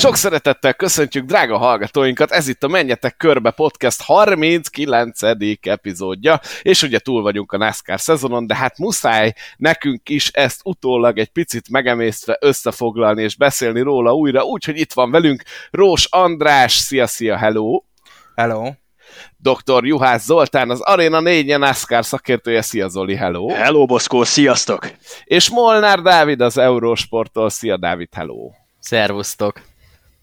Sok szeretettel köszöntjük drága hallgatóinkat, ez itt a Menjetek Körbe Podcast 39. epizódja, és ugye túl vagyunk a NASCAR szezonon, de hát muszáj nekünk is ezt utólag egy picit megemésztve összefoglalni és beszélni róla újra, úgyhogy itt van velünk Rós András, szia, szia, hello! Hello! Dr. Juhász Zoltán, az Arena 4 NASCAR szakértője. Szia Zoli, hello! Hello, Boszkó, sziasztok! És Molnár Dávid az Eurosporttól. Szia Dávid, hello! Szervusztok!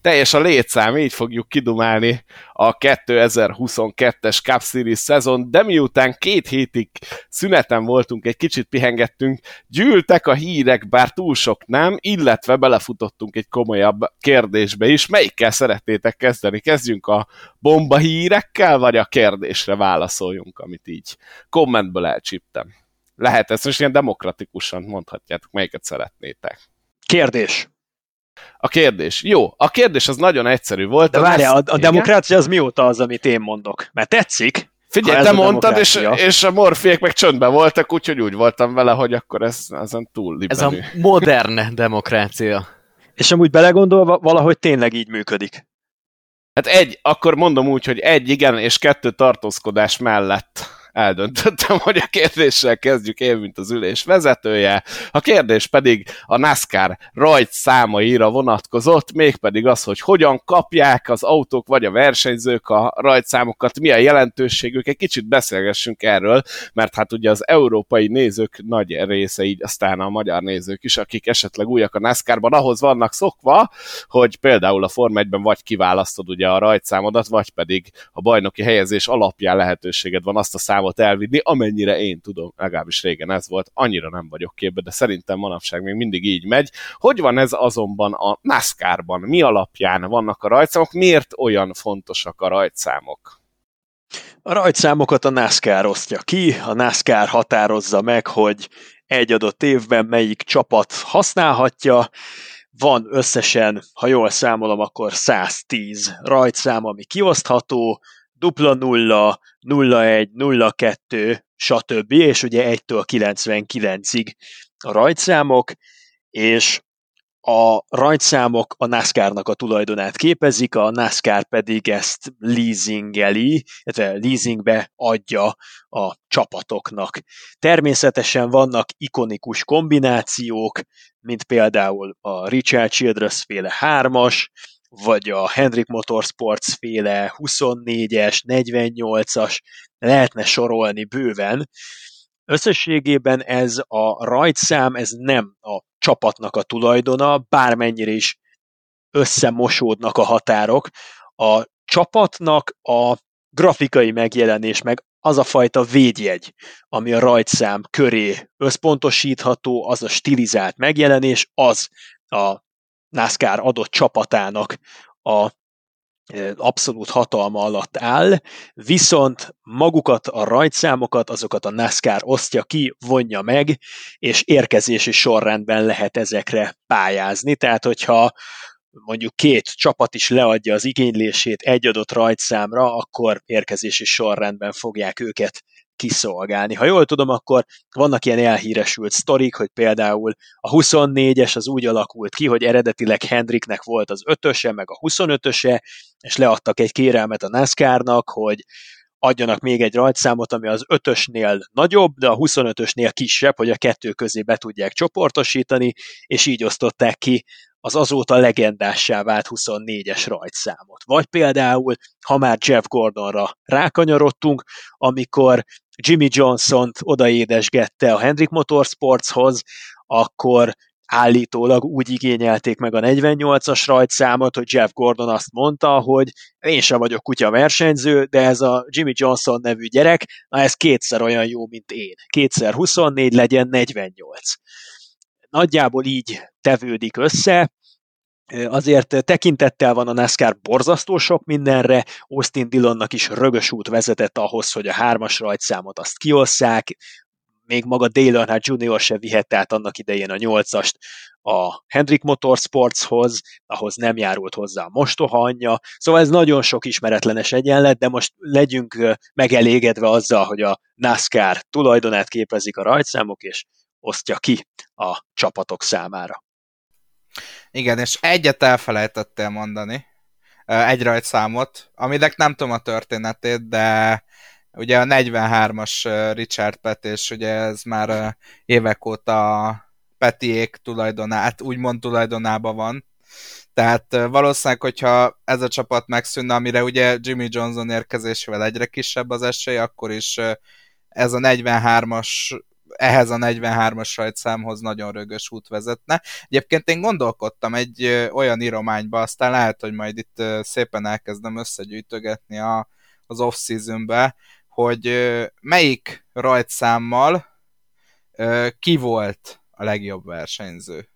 Teljes a létszám, így fogjuk kidumálni a 2022-es Cup Series szezon, de miután két hétig szüneten voltunk, egy kicsit pihengettünk, gyűltek a hírek, bár túl sok nem, illetve belefutottunk egy komolyabb kérdésbe is. Melyikkel szeretnétek kezdeni? Kezdjünk a bomba hírekkel, vagy a kérdésre válaszoljunk, amit így kommentből elcsíptem. Lehet ezt most ilyen demokratikusan mondhatjátok, melyiket szeretnétek. Kérdés. A kérdés. Jó, a kérdés az nagyon egyszerű volt. De várjál, a, a demokrácia az mióta az, amit én mondok? Mert tetszik? Figyelj, te mondtad, és, és a morfiek meg csöndben voltak, úgyhogy úgy voltam vele, hogy akkor ez ezen túl libenű. Ez a modern demokrácia. És amúgy belegondolva valahogy tényleg így működik. Hát egy, akkor mondom úgy, hogy egy igen, és kettő tartózkodás mellett eldöntöttem, hogy a kérdéssel kezdjük én, mint az ülés vezetője. A kérdés pedig a NASCAR rajt számaira vonatkozott, mégpedig az, hogy hogyan kapják az autók vagy a versenyzők a rajtszámokat, milyen jelentőségük, egy kicsit beszélgessünk erről, mert hát ugye az európai nézők nagy része, így aztán a magyar nézők is, akik esetleg újak a NASCAR-ban, ahhoz vannak szokva, hogy például a Form 1-ben vagy kiválasztod ugye a rajtszámodat, vagy pedig a bajnoki helyezés alapján lehetőséged van azt a számot számot elvinni, amennyire én tudom, legalábbis régen ez volt, annyira nem vagyok képbe, de szerintem manapság még mindig így megy. Hogy van ez azonban a NASCAR-ban? Mi alapján vannak a rajtszámok? Miért olyan fontosak a rajtszámok? A rajtszámokat a NASCAR osztja ki, a NASCAR határozza meg, hogy egy adott évben melyik csapat használhatja, van összesen, ha jól számolom, akkor 110 rajtszám, ami kiosztható, dupla nulla, 01, 02, stb. És ugye 1-től 99-ig a rajtszámok, és a rajtszámok a NASCAR-nak a tulajdonát képezik, a NASCAR pedig ezt leasingeli, illetve leasingbe adja a csapatoknak. Természetesen vannak ikonikus kombinációk, mint például a Richard Childress féle 3-as, vagy a Hendrik Motorsports féle 24-es, 48-as, lehetne sorolni bőven. Összességében ez a rajtszám, ez nem a csapatnak a tulajdona, bármennyire is összemosódnak a határok. A csapatnak a grafikai megjelenés, meg az a fajta védjegy, ami a rajtszám köré összpontosítható, az a stilizált megjelenés, az a NASCAR adott csapatának a abszolút hatalma alatt áll, viszont magukat a rajtszámokat, azokat a NASCAR osztja ki, vonja meg, és érkezési sorrendben lehet ezekre pályázni. Tehát, hogyha mondjuk két csapat is leadja az igénylését egy adott rajtszámra, akkor érkezési sorrendben fogják őket kiszolgálni. Ha jól tudom, akkor vannak ilyen elhíresült sztorik, hogy például a 24-es az úgy alakult ki, hogy eredetileg Hendriknek volt az 5-öse, meg a 25-öse, és leadtak egy kérelmet a NASCAR-nak, hogy adjanak még egy rajtszámot, ami az 5-ösnél nagyobb, de a 25-ösnél kisebb, hogy a kettő közé be tudják csoportosítani, és így osztották ki az azóta legendássá vált 24-es rajtszámot. Vagy például, ha már Jeff Gordonra rákanyarodtunk, amikor Jimmy Johnson-t odaédesgette a Hendrick Motorsportshoz, akkor állítólag úgy igényelték meg a 48-as rajtszámot, hogy Jeff Gordon azt mondta, hogy én sem vagyok kutya versenyző, de ez a Jimmy Johnson nevű gyerek, na ez kétszer olyan jó, mint én. Kétszer 24 legyen 48. Nagyjából így tevődik össze, Azért tekintettel van a NASCAR borzasztó sok mindenre, Austin Dillonnak is rögös út vezetett ahhoz, hogy a hármas rajtszámot azt kiosszák, még maga Dale Earnhardt Jr. se vihette át annak idején a nyolcast a Hendrick Motorsportshoz, ahhoz nem járult hozzá a mostoha anyja, szóval ez nagyon sok ismeretlenes egyenlet, de most legyünk megelégedve azzal, hogy a NASCAR tulajdonát képezik a rajtszámok, és osztja ki a csapatok számára. Igen, és egyet elfelejtettél mondani, egy rajtszámot, aminek nem tudom a történetét, de ugye a 43-as Richard Pett, és ugye ez már évek óta Petiék tulajdonát, úgymond tulajdonában van. Tehát valószínűleg, hogyha ez a csapat megszűnne, amire ugye Jimmy Johnson érkezésével egyre kisebb az esély, akkor is ez a 43-as ehhez a 43-as rajtszámhoz nagyon rögös út vezetne. Egyébként én gondolkodtam egy olyan írományba, aztán lehet, hogy majd itt szépen elkezdem összegyűjtögetni a, az off-seasonbe, hogy melyik rajtszámmal ki volt a legjobb versenyző.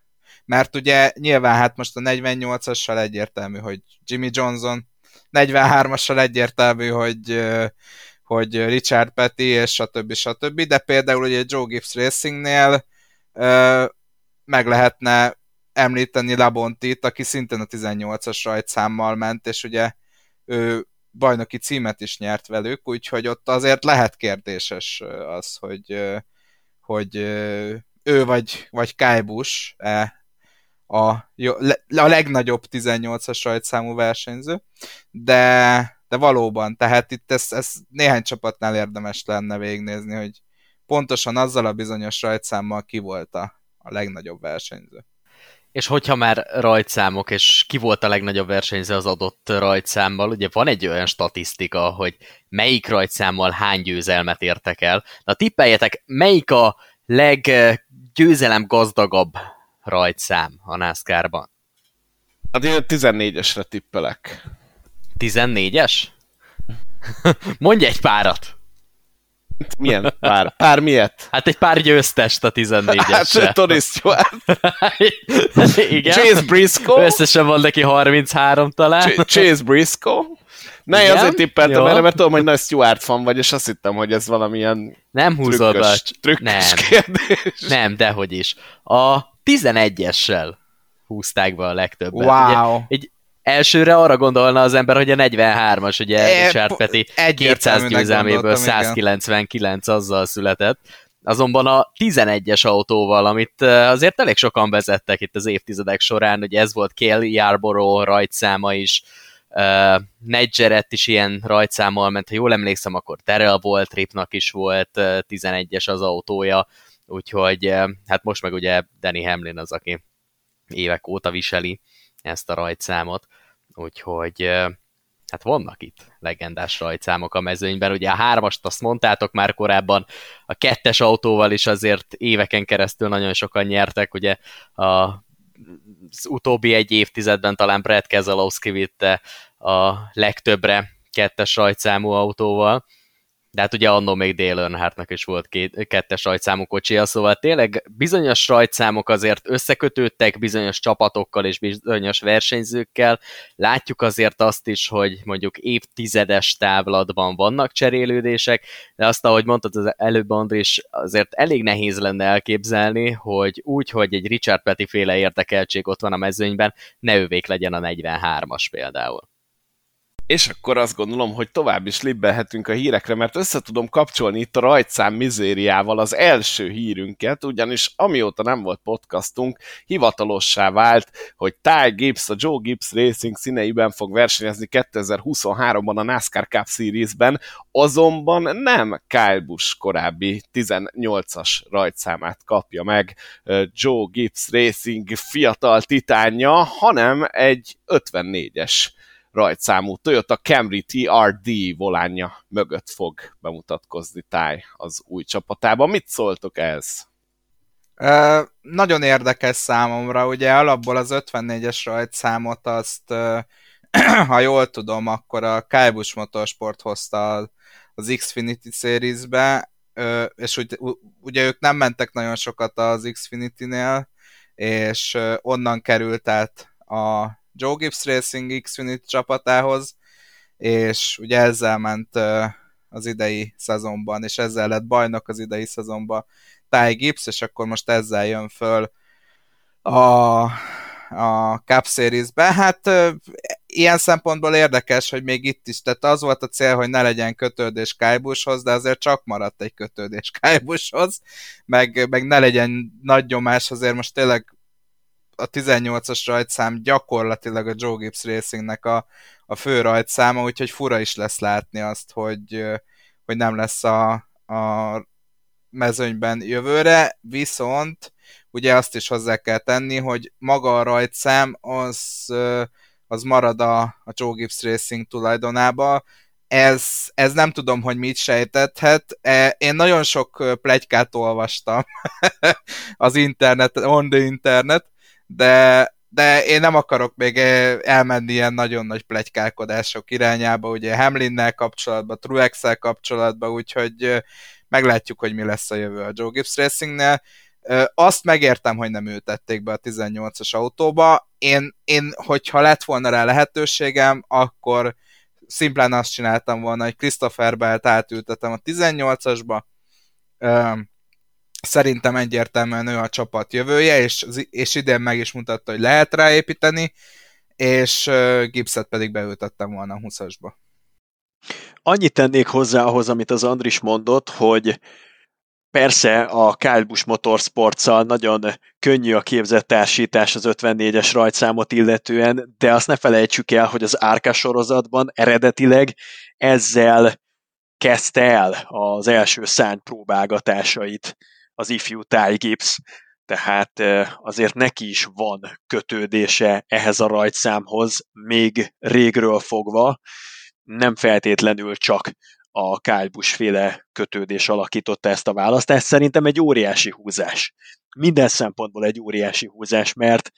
Mert ugye nyilván hát most a 48-assal egyértelmű, hogy Jimmy Johnson, 43-assal egyértelmű, hogy hogy Richard Petty és stb. stb. De például ugye Joe Gibbs Racingnél ö, meg lehetne említeni Labontit, aki szintén a 18-as rajtszámmal ment, és ugye ő bajnoki címet is nyert velük, úgyhogy ott azért lehet kérdéses az, hogy, hogy ő vagy, vagy Busch -e a, a legnagyobb 18-as rajtszámú versenyző, de de valóban, tehát itt ez, ez néhány csapatnál érdemes lenne végignézni, hogy pontosan azzal a bizonyos rajtszámmal ki volt a, a legnagyobb versenyző. És hogyha már rajtszámok, és ki volt a legnagyobb versenyző az adott rajtszámmal, ugye van egy olyan statisztika, hogy melyik rajtszámmal hány győzelmet értek el. Na tippeljetek, melyik a leggyőzelem gazdagabb rajtszám a NASCAR-ban? Hát én 14-esre tippelek. 14-es? Mondj egy párat! Milyen pár? Pár miért? Hát egy pár győztest a 14-esre. Hát Tony Stewart. Igen. Chase Briscoe. Összesen van neki 33 talán. Ch- Chase Briscoe. Ne, Igen? azért tippeltem erre, mert tudom, hogy nagy Stewart fan vagy, és azt hittem, hogy ez valamilyen Nem húzod trükkös, trükkös nem. kérdés. Nem, dehogy is. A 11-essel húzták be a legtöbbet. Wow. Ugye, egy elsőre arra gondolna az ember, hogy a 43-as, ugye E, Richard Petty 200 győzelméből 199 azzal született. Azonban a 11-es autóval, amit azért elég sokan vezettek itt az évtizedek során, hogy ez volt Cale Yarborough rajtszáma is, uh, Nedgerett is ilyen rajtszámmal ment, ha jól emlékszem, akkor Terrell volt, Ripnak is volt uh, 11-es az autója, úgyhogy uh, hát most meg ugye Danny Hamlin az, aki évek óta viseli ezt a rajtszámot, úgyhogy hát vannak itt legendás rajtszámok a mezőnyben. Ugye a hármast azt mondtátok már korábban, a kettes autóval is azért éveken keresztül nagyon sokan nyertek, ugye a, az utóbbi egy évtizedben talán Brad Keselowski vitte a legtöbbre kettes rajtszámú autóval, de hát ugye annó még Dale Earnhardtnak is volt két, kettes rajtszámú kocsia, szóval tényleg bizonyos rajtszámok azért összekötődtek bizonyos csapatokkal és bizonyos versenyzőkkel. Látjuk azért azt is, hogy mondjuk évtizedes távlatban vannak cserélődések, de azt, ahogy mondtad az előbb Andris, azért elég nehéz lenne elképzelni, hogy úgy, hogy egy Richard Petty féle érdekeltség ott van a mezőnyben, ne ővék legyen a 43-as például. És akkor azt gondolom, hogy tovább is libbelhetünk a hírekre, mert össze tudom kapcsolni itt a rajtszám mizériával az első hírünket, ugyanis amióta nem volt podcastunk, hivatalossá vált, hogy Ty Gibbs, a Joe Gibbs Racing színeiben fog versenyezni 2023-ban a NASCAR Cup Series-ben, azonban nem Kyle Busch korábbi 18-as rajtszámát kapja meg Joe Gibbs Racing fiatal titánja, hanem egy 54-es rajtszámú Toyota Camry TRD volánja mögött fog bemutatkozni Táj az új csapatában. Mit szóltok ez? Uh, nagyon érdekes számomra, ugye alapból az 54-es rajtszámot azt, uh, ha jól tudom, akkor a Kálbus Motorsport hozta az Xfinity Series-be, uh, és ugye, ugye ők nem mentek nagyon sokat az Xfinity-nél, és onnan került át a Joe Gibbs Racing Xfinity csapatához, és ugye ezzel ment az idei szezonban, és ezzel lett bajnok az idei szezonban Ty Gibbs, és akkor most ezzel jön föl a, a Cup Series-be. Hát ilyen szempontból érdekes, hogy még itt is, tehát az volt a cél, hogy ne legyen kötődés Kajbushoz, de azért csak maradt egy kötődés Kajbushoz, meg, meg ne legyen nagy nyomás, azért most tényleg a 18-as rajtszám gyakorlatilag a Joe Gibbs Racingnek a, a fő rajtszáma, úgyhogy fura is lesz látni azt, hogy, hogy nem lesz a, a mezőnyben jövőre, viszont ugye azt is hozzá kell tenni, hogy maga a rajtszám az, az marad a, a Joe Gibbs Racing tulajdonába, ez, ez nem tudom, hogy mit sejtethet. E, én nagyon sok plegykát olvastam az internet, on the internet, de, de én nem akarok még elmenni ilyen nagyon nagy plegykálkodások irányába, ugye Hamlinnel kapcsolatban, Truex-el kapcsolatban, úgyhogy meglátjuk, hogy mi lesz a jövő a Joe Gibbs Racingnél. Azt megértem, hogy nem ültették be a 18-as autóba. Én, én, hogyha lett volna rá lehetőségem, akkor szimplán azt csináltam volna, hogy Christopher Belt átültetem a 18-asba. Szerintem egyértelműen ő a csapat jövője, és, és idén meg is mutatta, hogy lehet ráépíteni, és Gibset pedig beültettem volna a 20-asba. Annyit tennék hozzá ahhoz, amit az Andris mondott, hogy Persze a Kyle Busch motorsports nagyon könnyű a képzett társítás az 54-es rajtszámot illetően, de azt ne felejtsük el, hogy az Árka sorozatban eredetileg ezzel kezdte el az első szány próbálgatásait az ifjú Gibbs, tehát azért neki is van kötődése ehhez a rajtszámhoz, még régről fogva, nem feltétlenül csak a Kyle Busch féle kötődés alakította ezt a választást. Szerintem egy óriási húzás. Minden szempontból egy óriási húzás, mert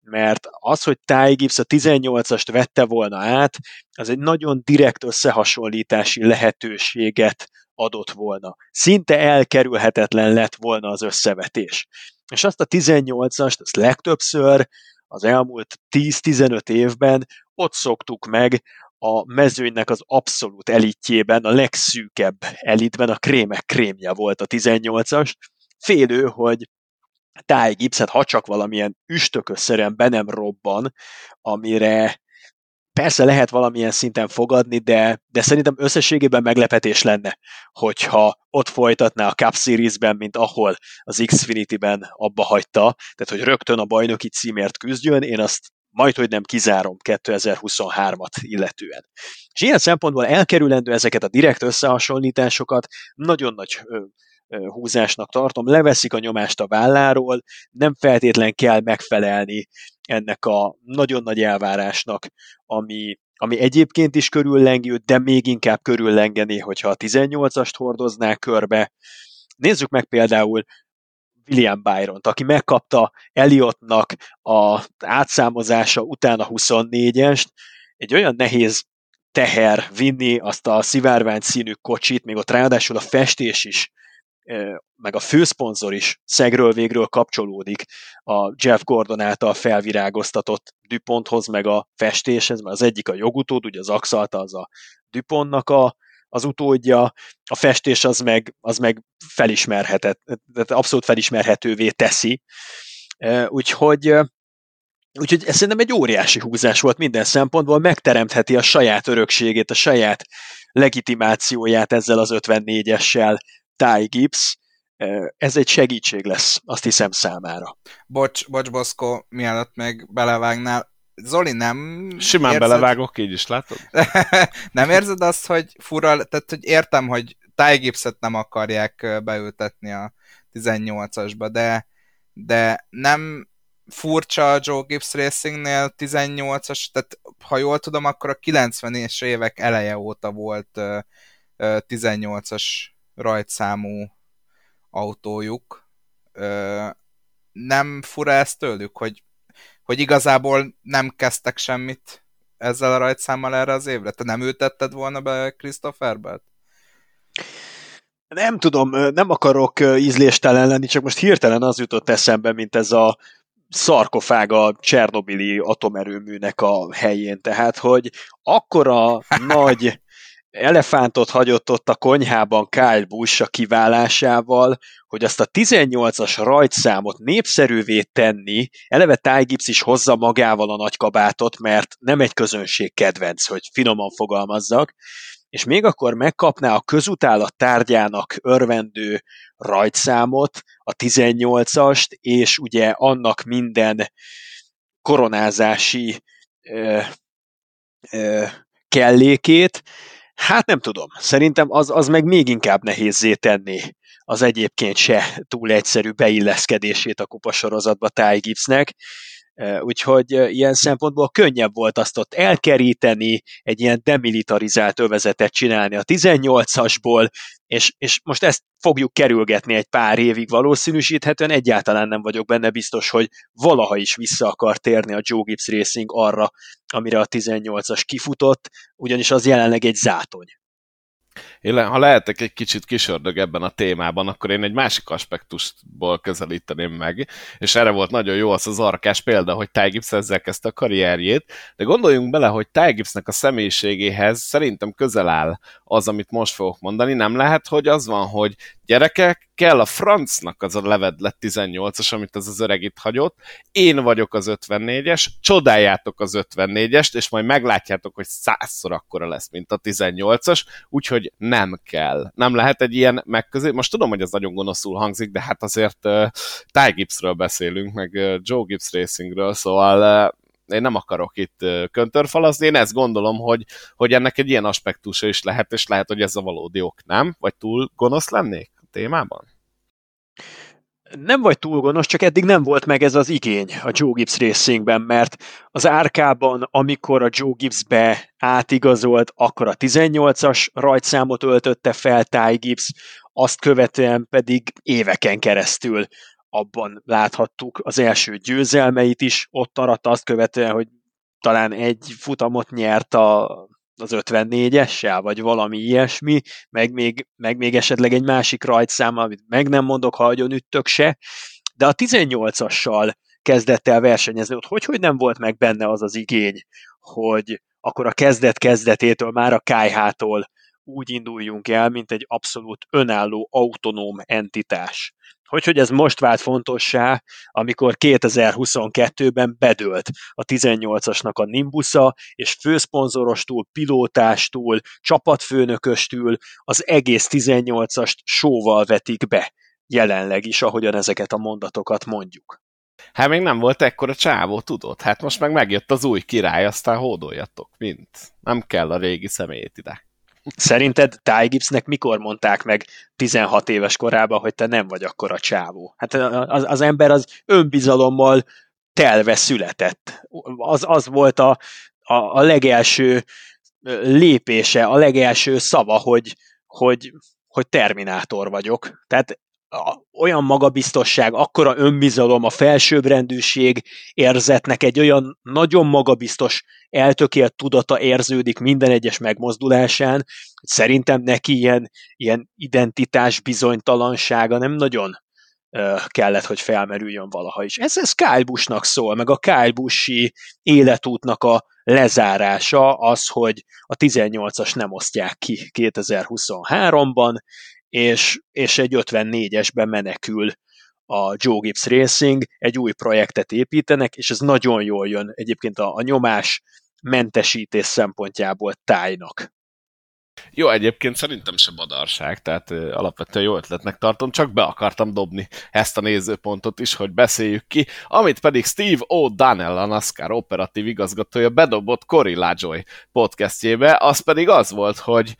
mert az, hogy Ty Gibbs a 18-ast vette volna át, az egy nagyon direkt összehasonlítási lehetőséget adott volna. Szinte elkerülhetetlen lett volna az összevetés. És azt a 18-ast, azt legtöbbször az elmúlt 10-15 évben ott szoktuk meg, a mezőnynek az abszolút elitjében, a legszűkebb elitben a krémek krémje volt a 18-as. Félő, hogy Ty Gibbs, ha csak valamilyen üstökösszerűen be nem robban, amire persze lehet valamilyen szinten fogadni, de, de szerintem összességében meglepetés lenne, hogyha ott folytatná a Cup Series-ben, mint ahol az Xfinity-ben abba hagyta, tehát hogy rögtön a bajnoki címért küzdjön, én azt majd, hogy nem kizárom 2023-at illetően. És ilyen szempontból elkerülendő ezeket a direkt összehasonlításokat, nagyon nagy húzásnak tartom, leveszik a nyomást a válláról, nem feltétlen kell megfelelni ennek a nagyon nagy elvárásnak, ami, ami egyébként is körüllengi de még inkább körüllengeni, hogyha a 18-ast hordoznák körbe. Nézzük meg például William Byron-t, aki megkapta Elliotnak a átszámozása után a 24-est, egy olyan nehéz teher vinni azt a szivárvány színű kocsit, még ott ráadásul a festés is, meg a főszponzor is szegről végről kapcsolódik a Jeff Gordon által felvirágoztatott DuPonthoz, meg a festéshez, mert az egyik a jogutód, ugye az Axalta az a DuPontnak a az utódja, a festés az meg, az meg felismerhetett, tehát abszolút felismerhetővé teszi. Úgyhogy Úgyhogy ez szerintem egy óriási húzás volt minden szempontból, megteremtheti a saját örökségét, a saját legitimációját ezzel az 54-essel Ty Gibbs. Ez egy segítség lesz, azt hiszem számára. Bocs, bocs Boszko, mielőtt még belevágnál, Zoli, nem Simán érzed... belevágok, így is látod? nem érzed azt, hogy fura, tehát hogy értem, hogy Ty Gibbs-et nem akarják beültetni a 18-asba, de, de nem furcsa a Joe Gibbs Racingnél 18-as, tehát ha jól tudom, akkor a 90-es évek eleje óta volt 18-as rajtszámú autójuk. Nem fura ezt tőlük, hogy hogy igazából nem kezdtek semmit ezzel a rajtszámmal erre az évre? Te nem ültetted volna be Christopherbet? Nem tudom, nem akarok ízléstelen lenni, csak most hirtelen az jutott eszembe, mint ez a szarkofág a Csernobili atomerőműnek a helyén. Tehát, hogy akkora nagy elefántot hagyott ott a konyhában Kyle Busch a kiválásával, hogy azt a 18-as rajtszámot népszerűvé tenni, eleve Ty Gibbs is hozza magával a nagy kabátot, mert nem egy közönség kedvenc, hogy finoman fogalmazzak, és még akkor megkapná a közutálat tárgyának örvendő rajtszámot, a 18-ast, és ugye annak minden koronázási ö, ö, kellékét, hát nem tudom. Szerintem az, az meg még inkább nehézé tenni az egyébként se túl egyszerű beilleszkedését a kupasorozatba Ty Gibbsnek, Úgyhogy ilyen szempontból könnyebb volt azt ott elkeríteni, egy ilyen demilitarizált övezetet csinálni a 18-asból, és, és most ezt fogjuk kerülgetni egy pár évig valószínűsíthetően, egyáltalán nem vagyok benne biztos, hogy valaha is vissza akar térni a Joe Gibbs Racing arra, amire a 18-as kifutott, ugyanis az jelenleg egy zátony. Én, ha lehetek egy kicsit kisördög ebben a témában, akkor én egy másik aspektusból közelíteném meg, és erre volt nagyon jó az az arkás példa, hogy Ty Gibbs ezzel kezdte a karrierjét, de gondoljunk bele, hogy Ty Gibbsnek a személyiségéhez szerintem közel áll az, amit most fogok mondani. Nem lehet, hogy az van, hogy gyerekek, kell a francnak az a levedlet 18-as, amit az az öreg itt hagyott, én vagyok az 54-es, csodáljátok az 54-est, és majd meglátjátok, hogy százszor akkora lesz, mint a 18-as, úgyhogy nem kell. Nem lehet egy ilyen megközelítés. Most tudom, hogy ez nagyon gonoszul hangzik, de hát azért uh, Ty Gibbsről beszélünk, meg uh, Joe Gibbs Racingről, szóval uh, én nem akarok itt köntörfalazni, én ezt gondolom, hogy, hogy ennek egy ilyen aspektusa is lehet, és lehet, hogy ez a valódi ok, nem? Vagy túl gonosz lennék a témában? nem vagy túl gonosz, csak eddig nem volt meg ez az igény a Joe Gibbs Racingben, mert az árkában, amikor a Joe Gibbsbe átigazolt, akkor a 18-as rajtszámot öltötte fel Ty Gibbs, azt követően pedig éveken keresztül abban láthattuk az első győzelmeit is, ott aradt azt követően, hogy talán egy futamot nyert a, az 54-essel, vagy valami ilyesmi, meg még, meg még esetleg egy másik rajtszám, amit meg nem mondok, ha agyon üttök se, de a 18-assal kezdett el versenyezni, ott hogy, hogy nem volt meg benne az az igény, hogy akkor a kezdet kezdetétől, már a KH-tól úgy induljunk el, mint egy abszolút önálló, autonóm entitás. Hogy, hogy ez most vált fontossá, amikor 2022-ben bedőlt a 18-asnak a Nimbusza, és főszponzorostól, pilótástól, csapatfőnököstől az egész 18-ast sóval vetik be jelenleg is, ahogyan ezeket a mondatokat mondjuk. Hát még nem volt ekkora csávó, tudod? Hát most meg megjött az új király, aztán hódoljatok, mint. Nem kell a régi személyét ide. Szerinted Ty Gibbsnek mikor mondták meg 16 éves korában, hogy te nem vagy akkor a csávó? Hát az, az ember az önbizalommal telve született. Az, az volt a, a, a legelső lépése, a legelső szava, hogy, hogy, hogy terminátor vagyok. Tehát olyan magabiztosság, akkora önbizalom, a felsőbbrendűség érzetnek egy olyan nagyon magabiztos, eltökélt tudata érződik minden egyes megmozdulásán, hogy szerintem neki ilyen, ilyen identitás bizonytalansága nem nagyon uh, kellett, hogy felmerüljön valaha is. Ez, ez Kyle Busch-nak szól, meg a Kyle Busch-i életútnak a lezárása az, hogy a 18-as nem osztják ki 2023-ban, és, és egy 54-esben menekül a Joe Gibbs Racing, egy új projektet építenek, és ez nagyon jól jön. Egyébként a, a nyomás mentesítés szempontjából tájnak. Jó, egyébként szerintem se badarság, tehát alapvetően jó ötletnek tartom, csak be akartam dobni ezt a nézőpontot is, hogy beszéljük ki, amit pedig Steve O'Donnell, a NASCAR operatív igazgatója bedobott Cory LaJoy podcastjébe, az pedig az volt, hogy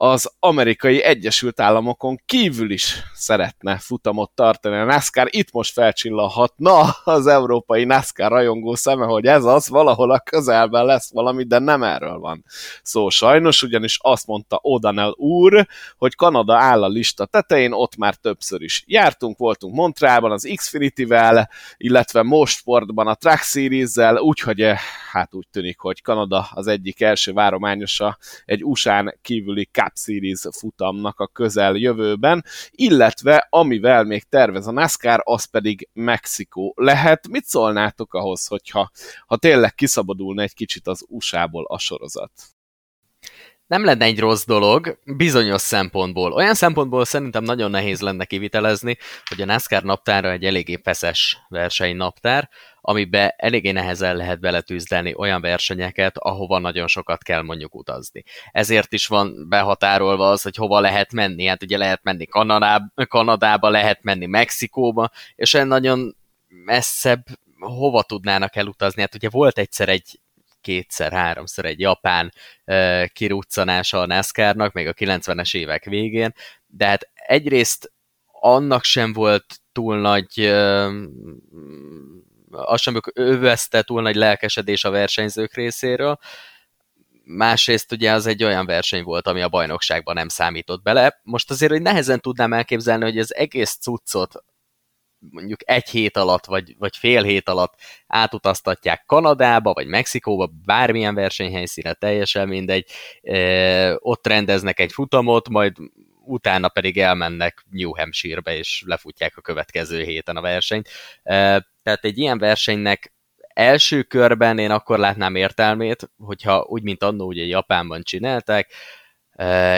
az amerikai Egyesült Államokon kívül is szeretne futamot tartani a NASCAR. Itt most felcsillalhatna az európai NASCAR rajongó szeme, hogy ez az, valahol a közelben lesz valami, de nem erről van szó sajnos, ugyanis azt mondta O'Donnell úr, hogy Kanada áll a lista tetején, ott már többször is jártunk, voltunk Montrealban az Xfinity-vel, illetve most sportban a Track Series-zel, úgyhogy eh, hát úgy tűnik, hogy Kanada az egyik első várományosa egy USA-n kívüli Cup Series futamnak a közel jövőben, illetve amivel még tervez a NASCAR, az pedig Mexikó lehet. Mit szólnátok ahhoz, hogyha ha tényleg kiszabadulna egy kicsit az USA-ból a sorozat? nem lenne egy rossz dolog, bizonyos szempontból. Olyan szempontból szerintem nagyon nehéz lenne kivitelezni, hogy a NASCAR naptára egy eléggé feszes versenynaptár, amiben eléggé nehezen lehet beletűzdelni olyan versenyeket, ahova nagyon sokat kell mondjuk utazni. Ezért is van behatárolva az, hogy hova lehet menni. Hát ugye lehet menni Kanadába, Kanadába lehet menni Mexikóba, és olyan nagyon messzebb hova tudnának elutazni? Hát ugye volt egyszer egy kétszer, háromszor egy japán uh, kiruccanása a NASCAR-nak, még a 90-es évek végén, de hát egyrészt annak sem volt túl nagy az sem övezte túl nagy lelkesedés a versenyzők részéről, másrészt ugye az egy olyan verseny volt, ami a bajnokságban nem számított bele. Most azért, hogy nehezen tudnám elképzelni, hogy az egész cuccot mondjuk egy hét alatt, vagy, vagy fél hét alatt átutaztatják Kanadába, vagy Mexikóba, bármilyen versenyhelyszíne, teljesen mindegy, e, ott rendeznek egy futamot, majd utána pedig elmennek New Hampshire-be, és lefutják a következő héten a versenyt. E, tehát egy ilyen versenynek első körben én akkor látnám értelmét, hogyha úgy, mint annó ugye Japánban csinálták,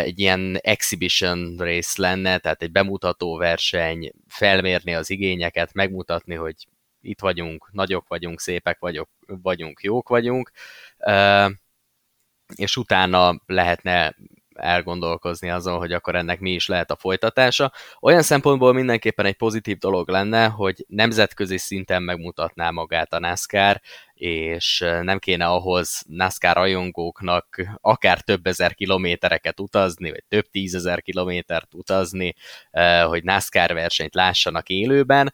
egy ilyen exhibition race lenne, tehát egy bemutató verseny, felmérni az igényeket, megmutatni, hogy itt vagyunk, nagyok vagyunk, szépek vagyok, vagyunk, jók vagyunk, és utána lehetne elgondolkozni azon, hogy akkor ennek mi is lehet a folytatása. Olyan szempontból mindenképpen egy pozitív dolog lenne, hogy nemzetközi szinten megmutatná magát a NASCAR, és nem kéne ahhoz NASCAR rajongóknak akár több ezer kilométereket utazni, vagy több tízezer kilométert utazni, hogy NASCAR versenyt lássanak élőben,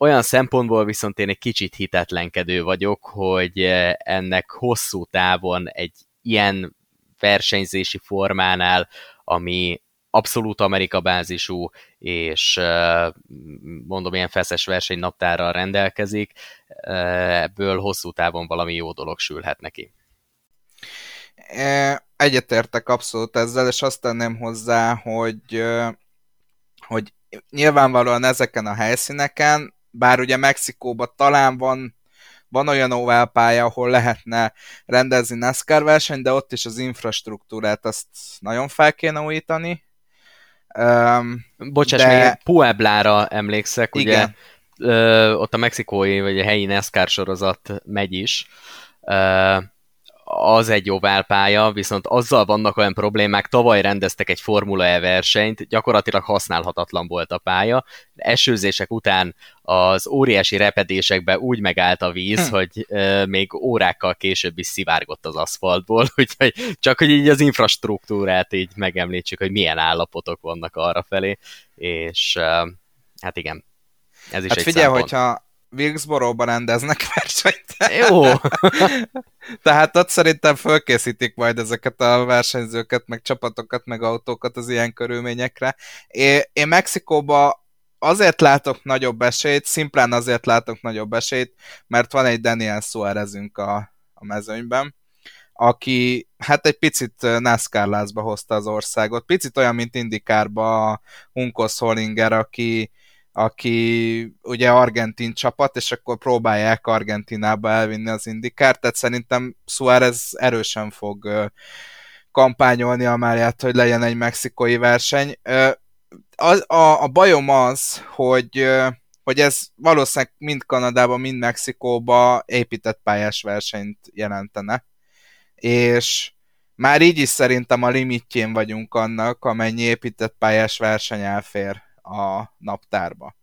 olyan szempontból viszont én egy kicsit hitetlenkedő vagyok, hogy ennek hosszú távon egy ilyen versenyzési formánál, ami abszolút Amerika bázisú, és mondom, ilyen feszes versenynaptárral rendelkezik, ebből hosszú távon valami jó dolog sülhet neki. Egyetértek abszolút ezzel, és azt tenném hozzá, hogy, hogy nyilvánvalóan ezeken a helyszíneken, bár ugye Mexikóban talán van van olyan oválpálya, ahol lehetne rendezni NASCAR versenyt, de ott is az infrastruktúrát azt nagyon fel kéne újítani. Um, Bocsáss, de... még Pueblára emlékszek, Igen. ugye ö, ott a mexikói, vagy a helyi NASCAR sorozat megy is. Ö, az egy oválpálya, viszont azzal vannak olyan problémák, tavaly rendeztek egy Formula E versenyt, gyakorlatilag használhatatlan volt a pálya, esőzések után az óriási repedésekbe úgy megállt a víz, hm. hogy e, még órákkal később is szivárgott az aszfaltból, úgyhogy csak hogy így az infrastruktúrát így megemlítsük, hogy milyen állapotok vannak arra felé, és e, hát igen, ez is hát egy figyelj, szempont. hogyha Wilkesboro-ban rendeznek versenyt. Jó. Tehát ott szerintem fölkészítik majd ezeket a versenyzőket, meg csapatokat, meg autókat az ilyen körülményekre. Én, én Mexikóba azért látok nagyobb esélyt, szimplán azért látok nagyobb esélyt, mert van egy Daniel Suárezünk a, a mezőnyben, aki hát egy picit NASCAR lázba hozta az országot. Picit olyan, mint Indikárba a Hunkos Hollinger, aki aki ugye argentin csapat, és akkor próbálják Argentinába elvinni az indikárt, tehát szerintem Suárez erősen fog kampányolni a Máriát, hogy legyen egy mexikói verseny. A, a, a bajom az, hogy, hogy ez valószínűleg mind Kanadában, mind Mexikóba épített pályás versenyt jelentene. És már így is szerintem a limitjén vagyunk annak, amennyi épített pályás verseny elfér a naptárba.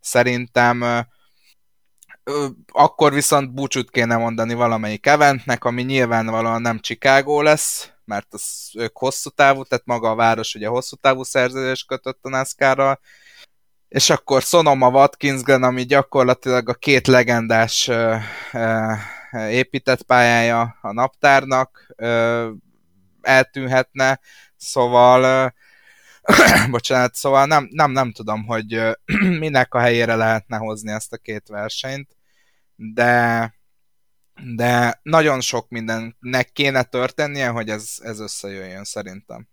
Szerintem akkor viszont búcsút kéne mondani valamelyik eventnek, ami nyilvánvalóan nem Chicago lesz, mert az ők hosszú távú, tehát maga a város ugye hosszú távú szerződés kötött a NASCAR-ral, és akkor Sonoma Watkinsglen, ami gyakorlatilag a két legendás épített pályája a naptárnak, eltűnhetne, szóval bocsánat, szóval nem, nem, nem tudom, hogy minek a helyére lehetne hozni ezt a két versenyt, de, de nagyon sok mindennek kéne történnie, hogy ez, ez összejöjjön szerintem.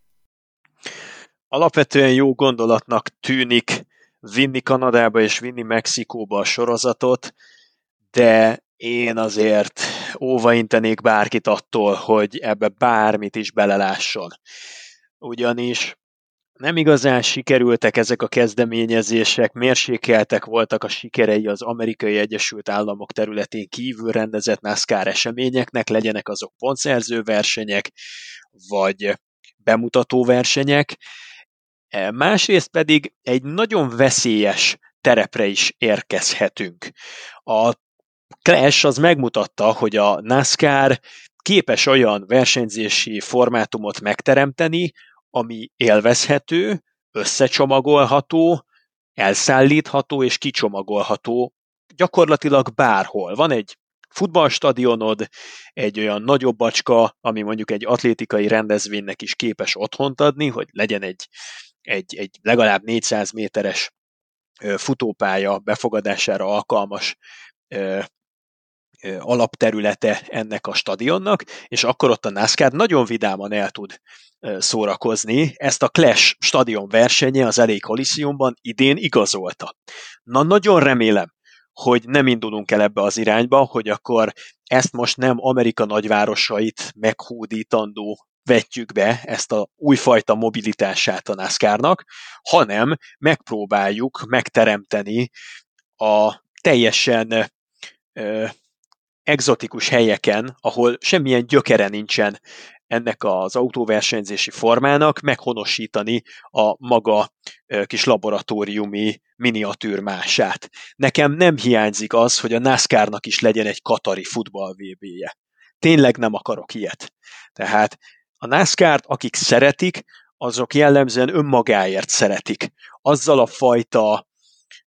Alapvetően jó gondolatnak tűnik vinni Kanadába és vinni Mexikóba a sorozatot, de én azért óvaintenék bárkit attól, hogy ebbe bármit is belelásson. Ugyanis nem igazán sikerültek ezek a kezdeményezések, mérsékeltek voltak a sikerei az amerikai Egyesült Államok területén kívül rendezett NASCAR eseményeknek, legyenek azok pontszerző versenyek, vagy bemutató versenyek. E, másrészt pedig egy nagyon veszélyes terepre is érkezhetünk. A Clash az megmutatta, hogy a NASCAR képes olyan versenyzési formátumot megteremteni, ami élvezhető, összecsomagolható, elszállítható és kicsomagolható gyakorlatilag bárhol. Van egy futballstadionod, egy olyan nagyobb bacska, ami mondjuk egy atlétikai rendezvénynek is képes otthont adni, hogy legyen egy, egy, egy legalább 400 méteres futópálya befogadására alkalmas alapterülete ennek a stadionnak, és akkor ott a NASCAR nagyon vidáman el tud szórakozni. Ezt a Clash stadion versenye az LA Coliseumban idén igazolta. Na nagyon remélem, hogy nem indulunk el ebbe az irányba, hogy akkor ezt most nem Amerika nagyvárosait meghódítandó vetjük be ezt a újfajta mobilitását a NASCAR-nak, hanem megpróbáljuk megteremteni a teljesen egzotikus helyeken, ahol semmilyen gyökere nincsen ennek az autóversenyzési formának, meghonosítani a maga kis laboratóriumi miniatűrmását. Nekem nem hiányzik az, hogy a NASCAR-nak is legyen egy katari futball VB-je. Tényleg nem akarok ilyet. Tehát a NASCAR-t, akik szeretik, azok jellemzően önmagáért szeretik. Azzal a fajta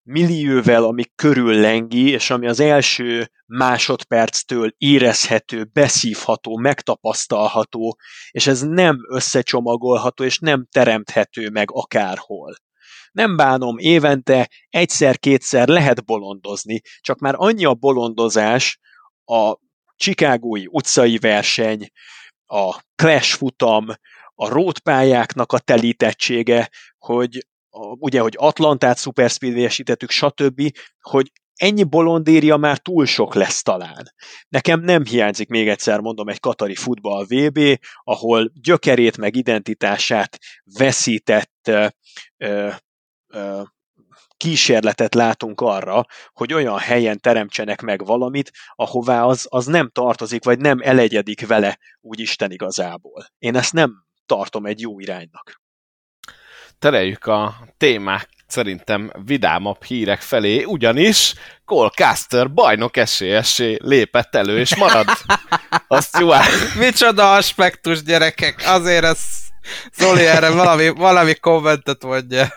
millióvel, ami körül lengi, és ami az első másodperctől érezhető, beszívható, megtapasztalható, és ez nem összecsomagolható, és nem teremthető meg akárhol. Nem bánom, évente egyszer-kétszer lehet bolondozni, csak már annyi a bolondozás, a Chicagói utcai verseny, a Clash futam, a rótpályáknak a telítettsége, hogy ugye, hogy Atlantát szuperspeedway-esítettük, stb., hogy ennyi bolondéria már túl sok lesz talán. Nekem nem hiányzik még egyszer, mondom, egy katari futball VB, ahol gyökerét meg identitását veszített ö, ö, kísérletet látunk arra, hogy olyan helyen teremtsenek meg valamit, ahová az, az nem tartozik, vagy nem elegyedik vele úgy Isten igazából. Én ezt nem tartom egy jó iránynak tereljük a témák szerintem vidámabb hírek felé, ugyanis Cole Caster bajnok esélyessé lépett elő, és marad. Azt jó Micsoda aspektus, gyerekek! Azért ez Zoli erre valami, valami kommentet mondja.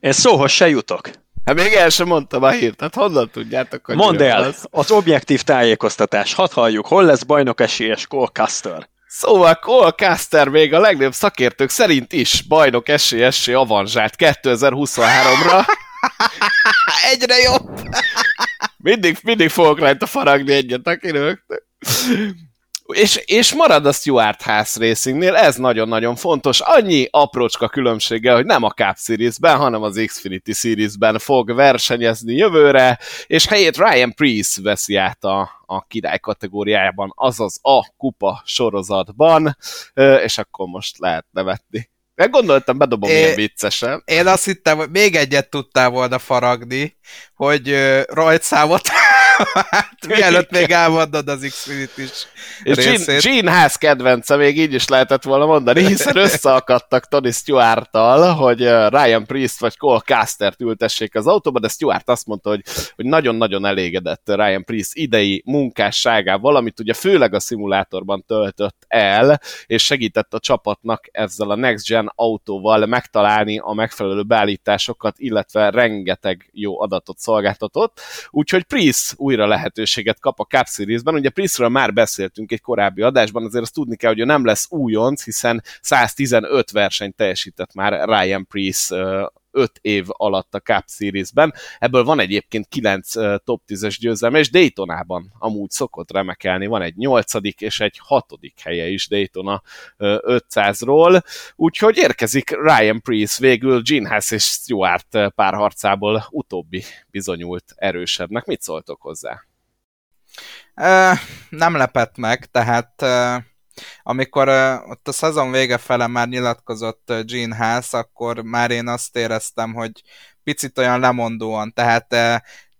Én szóhoz se jutok. Hát még el sem mondtam a hírt, hát honnan tudjátok, hogy Mondd el, az? az objektív tájékoztatás. Hadd halljuk, hol lesz bajnok esélyes Cole Caster? Szóval Cole Caster még a legnagyobb szakértők szerint is bajnok esélyessé avanzsált 2023-ra. Egyre jobb! mindig, mindig fogok rajta faragni egyet, aki és, és marad a Stuart House Racingnél, ez nagyon-nagyon fontos. Annyi aprócska különbséggel, hogy nem a Cup Series-ben, hanem az Xfinity Series-ben fog versenyezni jövőre, és helyét Ryan Priest veszi át a, a király kategóriájában, azaz a kupa sorozatban, és akkor most lehet nevetni. Meg gondoltam, bedobom é, ilyen viccesen. Én azt hittem, hogy még egyet tudtál volna faragni, hogy rajtszámot. Hát, mielőtt még elmondod az Xfinity is És Gene, Gene Haas kedvence még így is lehetett volna mondani, hiszen összeakadtak Tony stewart hogy Ryan Priest vagy Cole Caster-t ültessék az autóba, de Stewart azt mondta, hogy, hogy nagyon-nagyon elégedett Ryan Priest idei munkásságával, amit ugye főleg a szimulátorban töltött el, és segített a csapatnak ezzel a Next Gen autóval megtalálni a megfelelő beállításokat, illetve rengeteg jó adatot szolgáltatott. Úgyhogy Priest újra lehetőséget kap a Cup Series-ben. Ugye Priestről már beszéltünk egy korábbi adásban, azért azt tudni kell, hogy ő nem lesz újonc, hiszen 115 versenyt teljesített már Ryan Priest 5 év alatt a Cup Series-ben. Ebből van egyébként 9 top 10-es győzelme, és Daytonában amúgy szokott remekelni. Van egy 8 és egy 6 helye is Daytona 500-ról. Úgyhogy érkezik Ryan Priest végül Gene Haas és Stuart párharcából utóbbi bizonyult erősebbnek. Mit szóltok hozzá? Uh, nem lepett meg, tehát uh, amikor uh, ott a szezon vége fele már nyilatkozott uh, Gene Haas, akkor már én azt éreztem, hogy picit olyan lemondóan, tehát uh,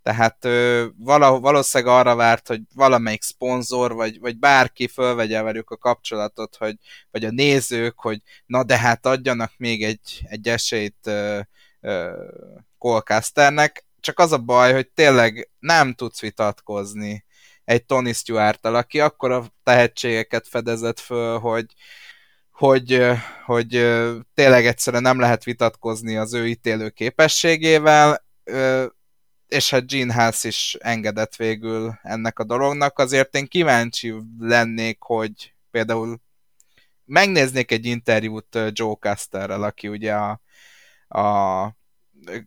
tehát ö, vala, valószínűleg arra várt, hogy valamelyik szponzor, vagy, vagy bárki fölvegye velük a kapcsolatot, hogy, vagy a nézők, hogy na de hát adjanak még egy, egy esélyt ö, Colcasternek. Csak az a baj, hogy tényleg nem tudsz vitatkozni egy Tony stewart aki akkor a tehetségeket fedezett föl, hogy, hogy, hogy tényleg egyszerűen nem lehet vitatkozni az ő ítélő képességével, és hát Gene Haas is engedett végül ennek a dolognak, azért én kíváncsi lennék, hogy például megnéznék egy interjút Joe Casterrel, aki ugye a, a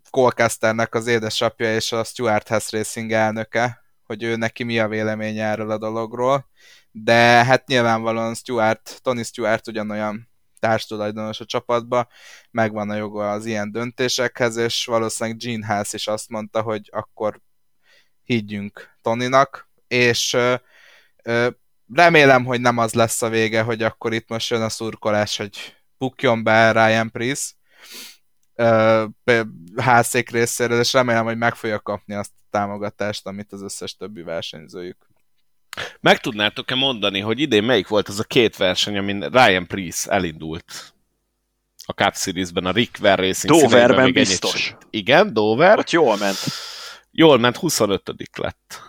Colcasternek az édesapja és a Stuart Hess Racing elnöke, hogy ő neki mi a véleménye erről a dologról, de hát nyilvánvalóan Stuart, Tony Stuart ugyanolyan társtulajdonos a csapatba, megvan a joga az ilyen döntésekhez, és valószínűleg Gene Haas is azt mondta, hogy akkor higgyünk Toninak, és ö, ö, remélem, hogy nem az lesz a vége, hogy akkor itt most jön a szurkolás, hogy bukjon be Ryan Priest házszék részéről, és remélem, hogy meg fogja kapni azt támogatást, amit az összes többi versenyzőjük. Meg tudnátok-e mondani, hogy idén melyik volt az a két verseny, amin Ryan Priest elindult a Cup Series-ben, a Rick Ver Racing Doverben biztos. Igen, Dover. Ott jól ment. Jól ment, 25 lett.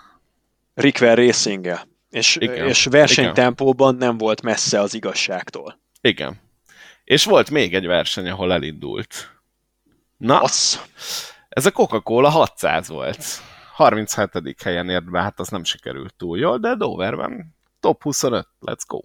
Rick Ver racing és, Igen. és versenytempóban nem volt messze az igazságtól. Igen. És volt még egy verseny, ahol elindult. Na, az. Ez a Coca-Cola 600 volt. 37. helyen ért be, hát az nem sikerült túl jól, de Doverben top 25, let's go.